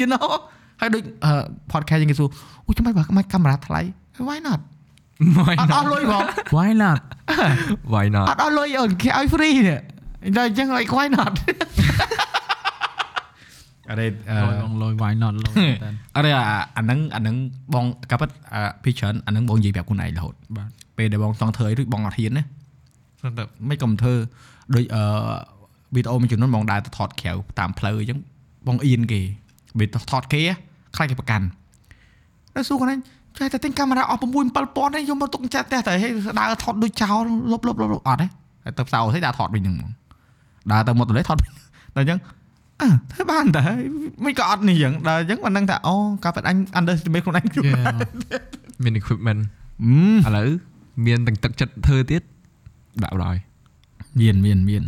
you know ហើយដូច podcast យើងគេសួរអូចាំបាច់បើមិនកាមេរ៉ាថ្លៃ why not why អត់អស់ not លុយបង Why not why អ not ត់អស់លុយអូនគេឲ្យ free នេះតែអញ្ចឹង like why not អរេលយបងលយ Why not លយតែអរេអាអាហ្នឹងអាហ្នឹងបងកាប់អាពីច្រើនអាហ្នឹងបងនិយាយប្រាប់ខ្លួនឯងរហូតបាទពេលដែលបងចង់ធ្វើអីរួចបងអត់ហ៊ានណាតែមិនក៏មិនធ្វើដូចអឺ វីដេអូមួយចំនួនបងដើរទៅថតក្រៅតាមផ្លូវអញ្ចឹងបងអៀនគេវាថតគេខ្លាចគេប្រកាន់តែសួរគាត់ចេះតែទិញកាមេរ៉ាអស់6 7000ឯងយកមកទុកចាត់ផ្ទះតែហេដើរថតដូចចោលលុបលុបលុបអត់ទេហើយទៅផ្សោស្អីដើរថតវិញហ្នឹងហ្មងដើរទៅមកទៅលេថតវិញតែអញ្ចឹងអើធ្វើបានតែមិនក៏អត់នេះអញ្ចឹងដល់អញ្ចឹងមិនដឹងថាអូកាប់អញ underestimate ខ្លួនឯងជុំ Yeah មាន equipment អឺឥឡូវមានទាំងទឹកចិត្តធ្វើទៀតដាក់បដ ாய் មានមានមាន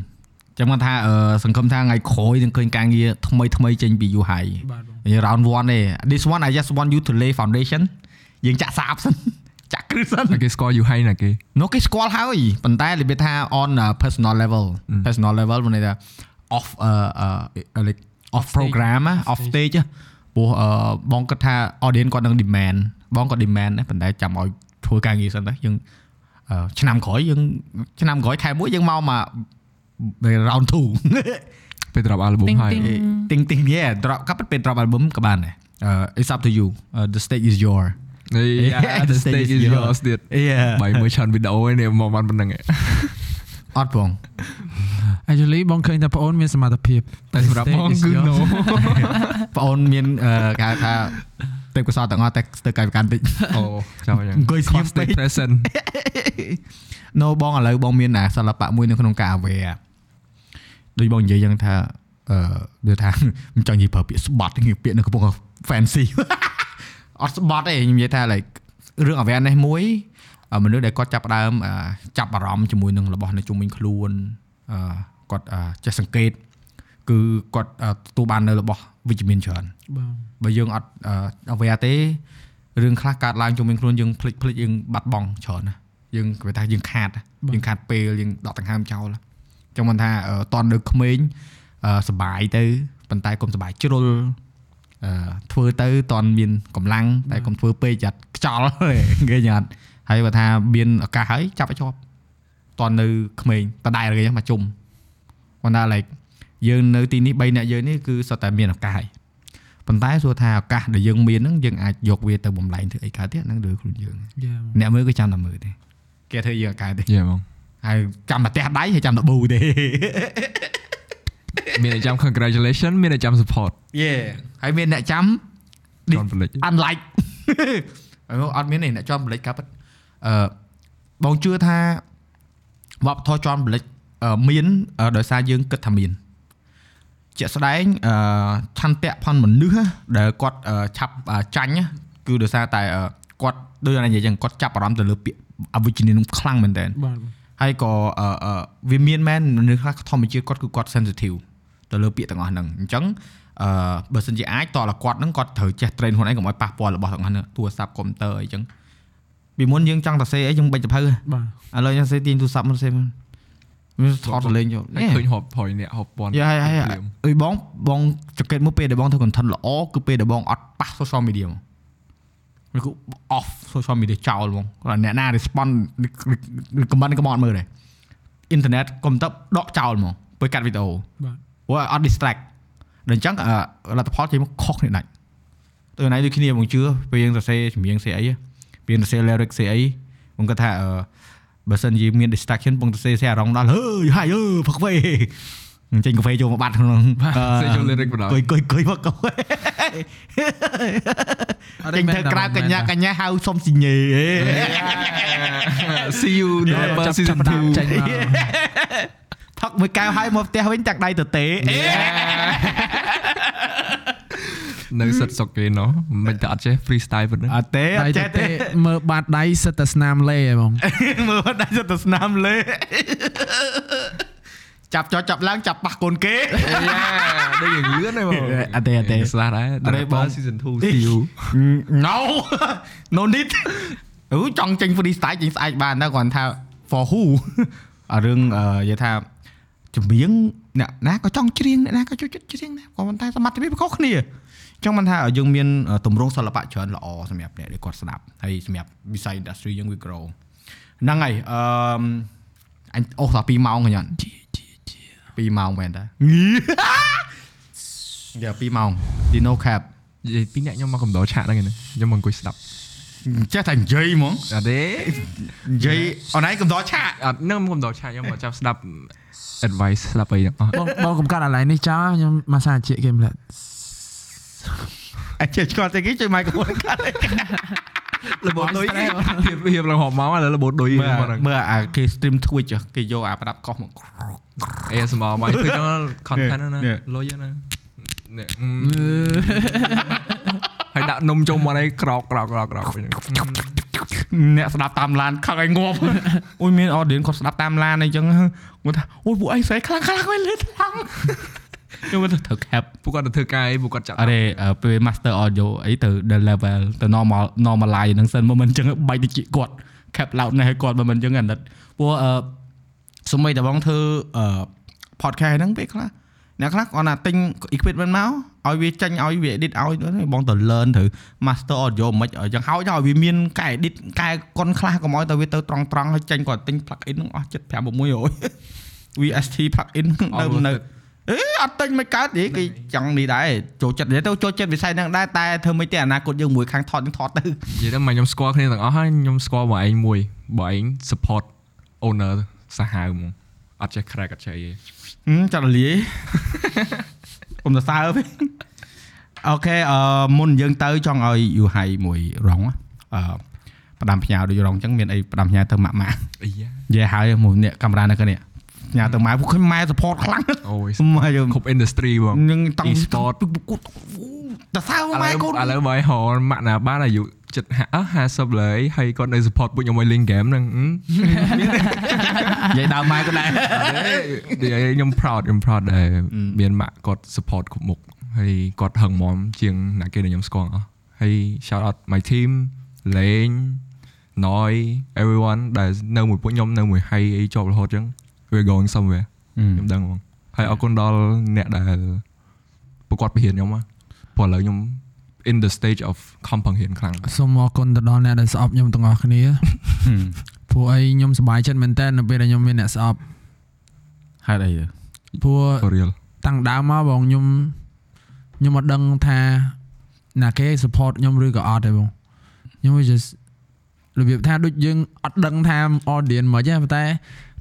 ចាំគាត់ថាអឺសង្ឃឹមថាថ្ងៃក្រោយនឹងឃើញការងារថ្មីថ្មីចេញពី You High បាទបងនេះ round 1ទេ this one I just want you to lay foundation យើងចាក់សាបសិនចាក់គ្រឹះសិនគេស្គាល់ you high ណាគេនោះគេស្គាល់ហើយប៉ុន្តែរបៀបថា on a personal level personal level មានន័យថា off អឺអឺ like off program ណា off stage ណាព្រោះអឺបងគិតថា audience គាត់នឹង demand បងក៏ demand ដែរប៉ុន្តែចាំឲ្យធ្វើការងារសិនទៅយើងអឺឆ្នាំក្រោយយើងឆ្នាំក្រោយខែមួយយើងមកមក round 2ពេល drop album ហើយទិញទិញ yeah drop កាប់ពេល drop album ក៏បានដែរ uh, it's up to you uh, the stage is your នេះ Yeah, the the stage stage is is yours ទៀត yeah បាយមើលច្រើនវីដេអូឯនេះមកបានប៉ុណ្្នឹងឯងអត់បង Actually បងឃើញតែប្អូនមានសមត្ថភាពតែសម្រាប់បងគឺ no បងអូនមានអឺគេហៅថាទេពកោសលទាំងអស់តែស្ទើរកាយប្រកាន់តិចអូចាំអញ្ចឹងអង្គុយស្ងៀមពេក stay present no បងឥឡូវបងមានអាសិល្បៈមួយនៅក្នុងការ aware ដូចបងនិយាយយ៉ាងថាអឺដូចថាមិនចង់និយាយប្រើពាក្យស្បត់នេះពាក្យនៅកំពុង fancy អត់ស្បត់ទេខ្ញុំនិយាយថា like រឿង awareness មួយអឺមនុស្សដែលគាត់ចាប់ផ្ដើមអឺចាប់អារម្មណ៍ជាមួយនឹងរបស់នៅជុំវិញខ្លួនអឺគាត់អឺចេះសង្កេតគឺគាត់អឺទទួលបាននៅរបស់វិជ្ជមានច្រើនបងបើយើងអត់អឺ aware ទេរឿងខ្លះកើតឡើងជុំវិញខ្លួនយើងភ្លេចភ្លេចយើងបាត់បង់ច្រើនណាយើងគេថាយើងខាតបាទយើងខាតពេលយើងដកដង្ហើមចោល ចង់មិនថាអឺតននៅក្មេងអឺសបាយទៅប៉ុន្តែកុំសបាយជ្រុលអឺធ្វើទៅតនមានកម្លាំងតែកុំធ្វើពេកចាត់ខ្ចល់គេញ៉ាត់ហើយបើថាមានឱកាសហើយចាប់ឲ្យជាប់តននៅក្មេងបដែរគេមកជុំគាត់ថា like យើងនៅទីនេះ3នាក់យើងនេះគឺសុទ្ធតែមានឱកាសហើយប៉ុន្តែសួរថាឱកាសដែលយើងមានហ្នឹងយើងអាចយកវាទៅបំលែងធ្វើអីកើតទៀតហ្នឹងលើខ្លួនយើងយ៉ាអ្នកមើលគឺចាំតែមើលទេគេធ្វើយើងអត់កើតទេយេបង ហើយចាំតែផ្ទះដៃហើយចាំតែប៊ូទេមានតែចាំ congratulation មានតែចាំ support យេហើយមានអ្នកចាំចន់ប្លេច unlike ហើយមកអត់មានទេអ្នកជាប់បលិចកាប់ពិតអឺបងជឿថាវប្បធម៌ជាប់បលិចអឺមានអឺដោយសារយើងគិតថាមានជាក់ស្ដែងអឺឆន្ទៈផនមនុស្សណាដែលគាត់អឺឆាប់អឺចាញ់ណាគឺដោយសារតែអឺគាត់ដូចណានិយាយចឹងគាត់ចាប់អារម្មណ៍ទៅលើពាក្យអវិជ្ជមាននោះខ្លាំងមែនតើបាទ ហើយក៏អឺអឺវាមានមែននៅខ្លះធម្មជាតិគាត់គឺគាត់ sensitive ទៅលើពាក្យទាំងអស់ហ្នឹងអញ្ចឹងអឺបើសិនជាអាចតើគាត់ហ្នឹងគាត់ត្រូវចេះ train ខ្លួនឯងកុំឲ្យប៉ះពាល់របស់ទាំងអស់ហ្នឹងទូរស័ព្ទកុំព្យូទ័រអីចឹងពីមុនយើងចង់តែសេអីយើងបិចទៅភៅបាទឥឡូវយើងសេទាញទូរស័ព្ទមកសេមកវាថតទៅលេងយកហើយឃើញហប់ប្រយអ្នកហប់ពាន់យ៉ាហើយហើយអីបងបងចង្កេតមកពេលដែលបងធ្វើ content ល្អគឺពេលដែលបងអត់ប៉ះ social media មក ឬគឺ off social media ចោលហ្មងគាត់អ្នកណា respond comment ក៏មកអត់មើលដែរ internet កុំទៅដកចោលហ្មងពេលកាត់វីដេអូបាទព្រោះអត់ distract ដល់អញ្ចឹងអឺលទ្ធផលចេញមកខុសគ្នាដាច់ទៅណៃដូចគ្នាបងជឿពេលយើងសរសេរចម្រៀងសេអីពេលសរសេរ lyric សេអីបងគាត់ថាអឺបើសិនជាមាន distraction បងសរសេរសេអារម្មណ៍ដល់ហឺយហាយអឺផឹកវេ ចេញកាហ្វេចូលមកបាត់ក្នុងសេចូល lyric បណ្ដោយគុយគុយគុយមកកាហ្វេចេញទៅក្រៅកញ្ញាកញ្ញាហៅសុំស៊ីញេ See you November ចាប់ season ចាប់2ចេញមកផឹកមួយកែវហើយមកផ្ទះវិញតាក់ដៃទៅទេនៅសិតសុកគេណោះមិនតែអត់ចេះ freestyle ប៉ុណ្ណឹងអត់ទេអដៃត់ចេះទៅទេទេមើលបាតដៃសិតតែស្នាមលេហ៎បងមើលដៃទៅស្នាមលេ ចាប់ចោចចាប់ឡើងចាប់ប៉ះកូនគេយ៉ាដូចយ៉ាងលឿនហ្នឹងបងអត់ទេអត់ទេស្លាស់ដែរអត់ទេបង November season 2 see you no no need អឺចង់ចេញ freestyle ចេញស្អែកបានតែគ្រាន់ថា for who អារឿងអឺនិយាយថាចម្រៀងអ្នកណាក៏ចង់ច្រៀងអ្នកណាក៏ចូលចិត្តច្រៀងដែរក៏ប៉ុន្តែសមត្ថភាពខុសគ្នាចង់មិនថាយើងមានទម្រង់សិល្បៈច្រើនល្អសម្រាប់អ្នកដែលគាត់ស្ដាប់ហើយសម្រាប់វិស័យ industry យើងវា grow ហ្នឹងហើយអឺអញអូសដល់2ម៉ោងកញ្ញា 2ម៉ោងមែនតាយ៉ា2ម៉ោង Dino Cap និយាយពីអ្នកខ្ញុំមកកំដរឆាកហ្នឹងឯងខ្ញុំមកអង្គុយស្ដាប់ចេះតែនិយាយហ្មងអត់ទេនិយាយអនឡាញកំដរឆាកអត់នឹងមកកំដរឆាកខ្ញុំមកចាប់ស្ដាប់ advice ស្ដាប់អីទាំងអស់បងបងកំកាត់អាឡៃនេះចោលខ្ញុំមកសាជាគេម្ល៉េះអាចឆ្កល់តែគេជួយម៉ៃក្រូហ្វូនកាត់ របបដូចភាពភាពឡើងហប់មកឥឡូវរបបដូចមើលមកហ្នឹងមើលអាគេ stream Twitch គេយកអាប្រដាប់កោះមកអេស្មមកឃើញដល់ content ហ្នឹងណានេះលុយហ្នឹងណានេះអឺហើយដាក់នំចូលមកឯងក្រោកក្រោកក្រោកក្រោកវិញអ្នកស្ដាប់តាមឡានខឹងឲ្យងាប់អូយមាន audience គាត់ស្ដាប់តាមឡានអីចឹងគាត់ថាអូយពួកឯងស្រែកខ្លាំងខ្លាំងវិញលើខ្លាំង ខ្ញុំគាត់ត្រូវ cap ពួកគាត់ទៅធ្វើការអីពួកគាត់ចាក់អរេអឺពេល master audio អីទៅ the level ទៅ normal normalize ហ្នឹងសិនមកមិនចឹងបាច់ទៅជីកគាត់ cap loud នេះឲ្យគាត់មកមិនចឹងអាណិតព្រោះអឺសម្បីតែបងធ្វើអឺ podcast ហ្នឹងពេលខ្លះអ្នកខ្លះគាត់ណាទិញ equipment មកឲ្យវាចេញឲ្យវា edit ឲ្យទៅបងទៅ learn ទៅ master audio មិនអញ្ចឹងហើយឲ្យវាមានកែ edit កែកុនខ្លះកុំឲ្យទៅវាទៅត្រង់ត្រង់ឲ្យចេញគាត់ទិញ plug in ហ្នឹងអស់ចិត្ត5 600 VST plug in នៅនៅ អេអត់ទិញមិនកើតទេគេចង់នេះដែរចូលចិត្តនិយាយទៅចូលចិត្តវិស័យហ្នឹងដែរតែធ្វើមិនទេអនាគតយើងមួយខាងថតយើងថតទៅនិយាយទៅមកខ្ញុំស្គាល់គ្នាទាំងអស់ហើយខ្ញុំស្គាល់បងឯងមួយបងឯង support owner សាហាវហ្មងអត់ចេះ crack អត់ចេះអីទេហឹមចាត់រលាយកុំទៅសើពេកអូខេអឺមុនយើងទៅចង់ឲ្យយូហៃមួយរងអឺផ្ដាំផ្ញើដូចរងអញ្ចឹងមានអីផ្ដាំផ្ញើទៅម៉ាក់ម៉ាក់អីយ៉ានិយាយហើយមួយនេះកាមេរ៉ានៅគ្នាផ្ញើទៅម៉ែពួកខ្ញុំម៉ែ support ខ្លាំងអូយម៉ែយើងគ្រប់ industry បងនឹងតង់ e-sport ប្រកួតតសើឥម៉ែឡូវកូនឥឡូវបើឲ្យហៅម៉ាក់ណាបានអាយុចិត្តអឺ50លើយហើយគាត់នៅ support ពួកខ្ញុំឲ្យលេង game ហ្នឹងហឹមនិយាយដើមម៉ែក៏ដែរនិយាយខ្ញុំ proud ខ្ញុំ proud ដែលអឺមានម៉ាក់គាត់ support គ្រប់មុខហើយគាត់ហឹងមាំជាងអ្នកគេដែលខ្ញុំស្គាល់អស់ហើយ shout out my team លេង annoy everyone ដែលនៅមួយពួកខ្ញុំនៅមួយ hay អីជាប់រហូតចឹង we're going somewhere ខ្ញុំដឹងហ្មងហើយអរគុណដល់អ្នកដែលប្រកួតបរិញ្ញាខ្ញុំណាព្រោះឥឡូវខ្ញុំ in the stage of ខំបង្រៀនខ្លាំងសូមអរគុណទៅដល់អ្នកដែលស្អប់ខ្ញុំទាំងអស់គ្នាព្រោះអីខ្ញុំសប្បាយចិត្តមែនតើនៅពេលដែលខ្ញុំមានអ្នកស្អប់ហេតុអីទៅព្រោះ for real តាំងដើមមកបងខ្ញុំខ្ញុំអត់ដឹងថាណាគេ support ខ្ញុំឬក៏អត់ទេបងខ្ញុំ just របៀបថាដូចយើងអត់ដឹងថា audience មកទេប៉ុន្តែ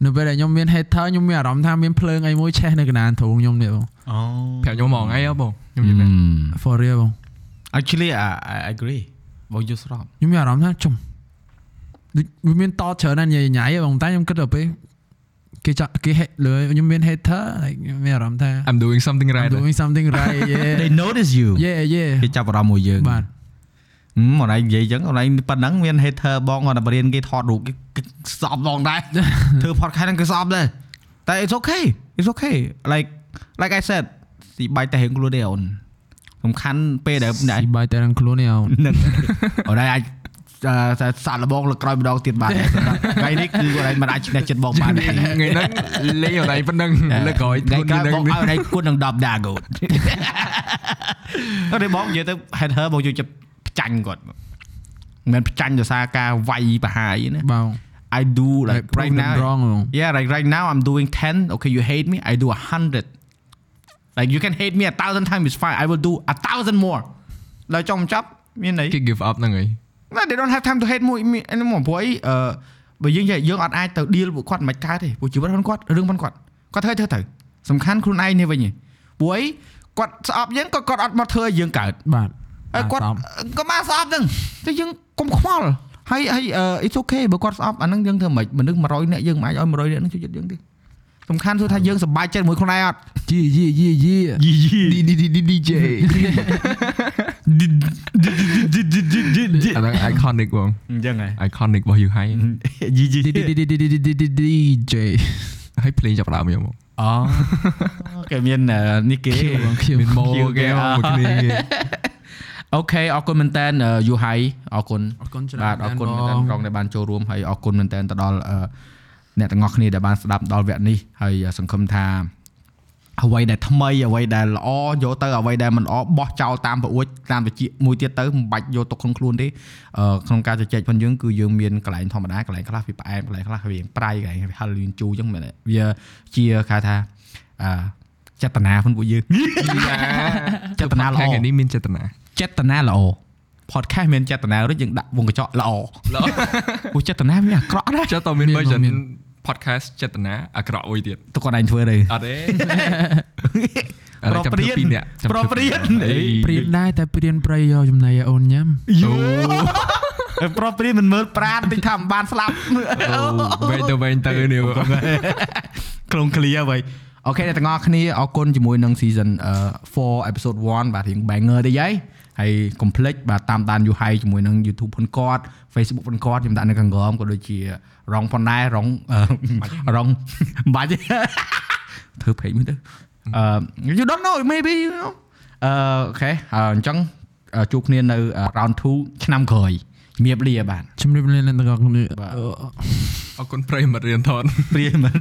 នៅពេលដែលខ្ញុំមាន hater ខ្ញុំមានអារម្មណ៍ថាមានភ្លើងអីមួយឆេះនៅកណ្ដាលទ្រូងខ្ញុំនេះបងអូប្រាប់ខ្ញុំមកថ្ងៃហ៎បងខ្ញុំនិយាយមែន for real បង actually I I agree បងយល់ស្របខ្ញុំមានអារម្មណ៍ថាចំដូចវាមានតច្រើនណាស់ញ៉ៃញ៉ៃហ៎បងតែខ្ញុំគិតទៅពេលគេចាក់គេ hate លើខ្ញុំមាន hater like ខ្ញុំមានអារម្មណ៍ថា I'm doing something right I'm doing something right yeah they notice you yeah yeah គេចាប់អារម្មណ៍មួយយើងបាទ ហឹមមកណៃនិយាយចឹងមកណៃប៉ុណ្ណឹងមាន hater បងគាត់តែបរៀនគេថតរូបគេគេស្អប់បងដែរធ្វើ podcast ហ្នឹងគេស្អប់ដែរតែ it's okay it's okay like like I said ទីបាយតែរៀងខ្លួនទេអូនសំខាន់ពេលដែលអ្នកស៊ីបាយតែនឹងខ្លួននេះអូននឹងអូនអាចអឺសាក់លបងលើក្រោយម្ដងទៀតបានដែរថ្ងៃនេះគឺគាត់ឯងមិនអាចឈ្នះចិត្តបងបានទេថ្ងៃហ្នឹងលេងអត់ឯងប៉ុណ្ណឹងលើក្រោយថ្ងៃខ្លួនក្រោយនឹងបងឲ្យដៃគុណនឹង10ដាហ្គូតតែបងនិយាយទៅ head her បងយកចិត្ត ផ្ចាញ់គាត់មិនមែនផ្ចាញ់ដោយសារការវាយបហាយណា បង I do like Prove right them now wrong ហ្មង yeah like right now I'm doing 10 okay you hate me I do 100 like you can hate me a thousand times it's fine I will do a thousand more ដល់ចុងបញ្ចប់មានន័យ គេ give up ហ្នឹងហើយ No they don't have time to hate មួយមួយព្រោះអីអឺបើយើងនិយាយយើងអត់អាចទៅ deal ពួកគាត់មិនកើតទេព្រោះជីវិតរបស់គាត់រឿងរបស់គាត់គាត់ធ្វើធ្វើទៅសំខាន់ខ្លួនឯងនេះវិញឯងព្រោះអីគាត់ស្អប់យើងក៏គាត់អត់មកធ្វើឲ្យយើងកើត បាទ ហើយគាត់ស្អប់ក៏មកស្អប់ហ្នឹងតែយើងកុំខ្វល់ហើយហើយអឺ it's okay បើគាត់ស្អប់អាហ្នឹងយើងធ្វើមិនមនុស្ស100នាក់យើងមិនអាចឲ្យ100នាក់ហ្នឹងជួយចិត្តយើងទេសំខាន់គឺថាយើងសប្បាយចិត្តមួយខ្លួនឯងអត់យីយីយីយីយីយី DJ អាហ្នឹង iconic បងអញ្ចឹងហើយ iconic របស់ you high យីយី DJ ហើយ play ចាប់ដើមខ្ញុំអូគេមាននេះគេបងខ្ញុំមាន mo គេមកមួយគ្នាគេ អូខេអរគុណមែនតើយូហៃអរគុណអរគុណច្រើនបាទអរគុណមែនតើបងរងដែលបានចូលរួមហើយអរគុណមែនតើទៅដល់អឺអ្នកទាំងអស់គ្នាដែលបានស្ដាប់ដល់វគ្គនេះហើយសង្ឃឹមថាអ្វីដែលថ្មីអ្វីដែលល្អយកទៅអ្វីដែលមិនល្អបោះចោលតាមប្រអួចតាមវិជ្ជាមួយទៀតទៅមិនបាច់យកទុកក្នុងខ្លួនទេអឺក្នុងការជជែកផងយើងគឺយើងមានកន្លែងធម្មតាកន្លែងខ្លះវាផ្អែមកន្លែងខ្លះវាប្រៃកន្លែងវាហឹលវាជូរអញ្ចឹងមែនទេវាជាគេថាអឺចេតនាផងពួកយើងចេតនាល្អខាងនេះមានចេតនា ចេតនាល្អ podcast មានចេតនារួចយើងដាក់វងកញ្ចក់ល្អល្អពួកចេតនាវាអាក្រក់ណាស់ចុះតើមានមាន version មាន podcast ចេតនាអាក្រក់មួយទៀតទៅគាត់ឯងធ្វើទេអត់ទេប្រព្រានពីរអ្នកប្រព្រានអីព្រៀនដែរតែព្រៀនប្រៃយកចំណៃឲ្យអូនញ៉ាំយូប្រព្រានមិនមើលប្រានតិចថាមិនបានស្លាប់វែងទៅវែងទៅនេះក្រុងឃ្លៀអ្វីអូខេអ្នកទាំងអស់គ្នាអរគុណជាមួយនឹង season 4 episode 1បាទរៀង banger តិចហើយ ហើយកុំភ្លេចបាទតាមដាន you high ជាមួយនឹង YouTube ផងគាត់ Facebook ផងគាត់ខ្ញុំដាក់នៅខាងក្រោមក៏ដូចជារងផងដែររងអឺរងមិនបាច់ទេធ្វើ page មួយទៅអឺ you don't know maybe you know អឺអូខេអញ្ចឹងជួបគ្នានៅ round 2ឆ្នាំក្រោយជំរាបលាបាទជំរាបលាអ្នកទាំងអស់គ្នាបាទអឺអរគុណប្រិយមិត្តរៀនថតព្រាយមែន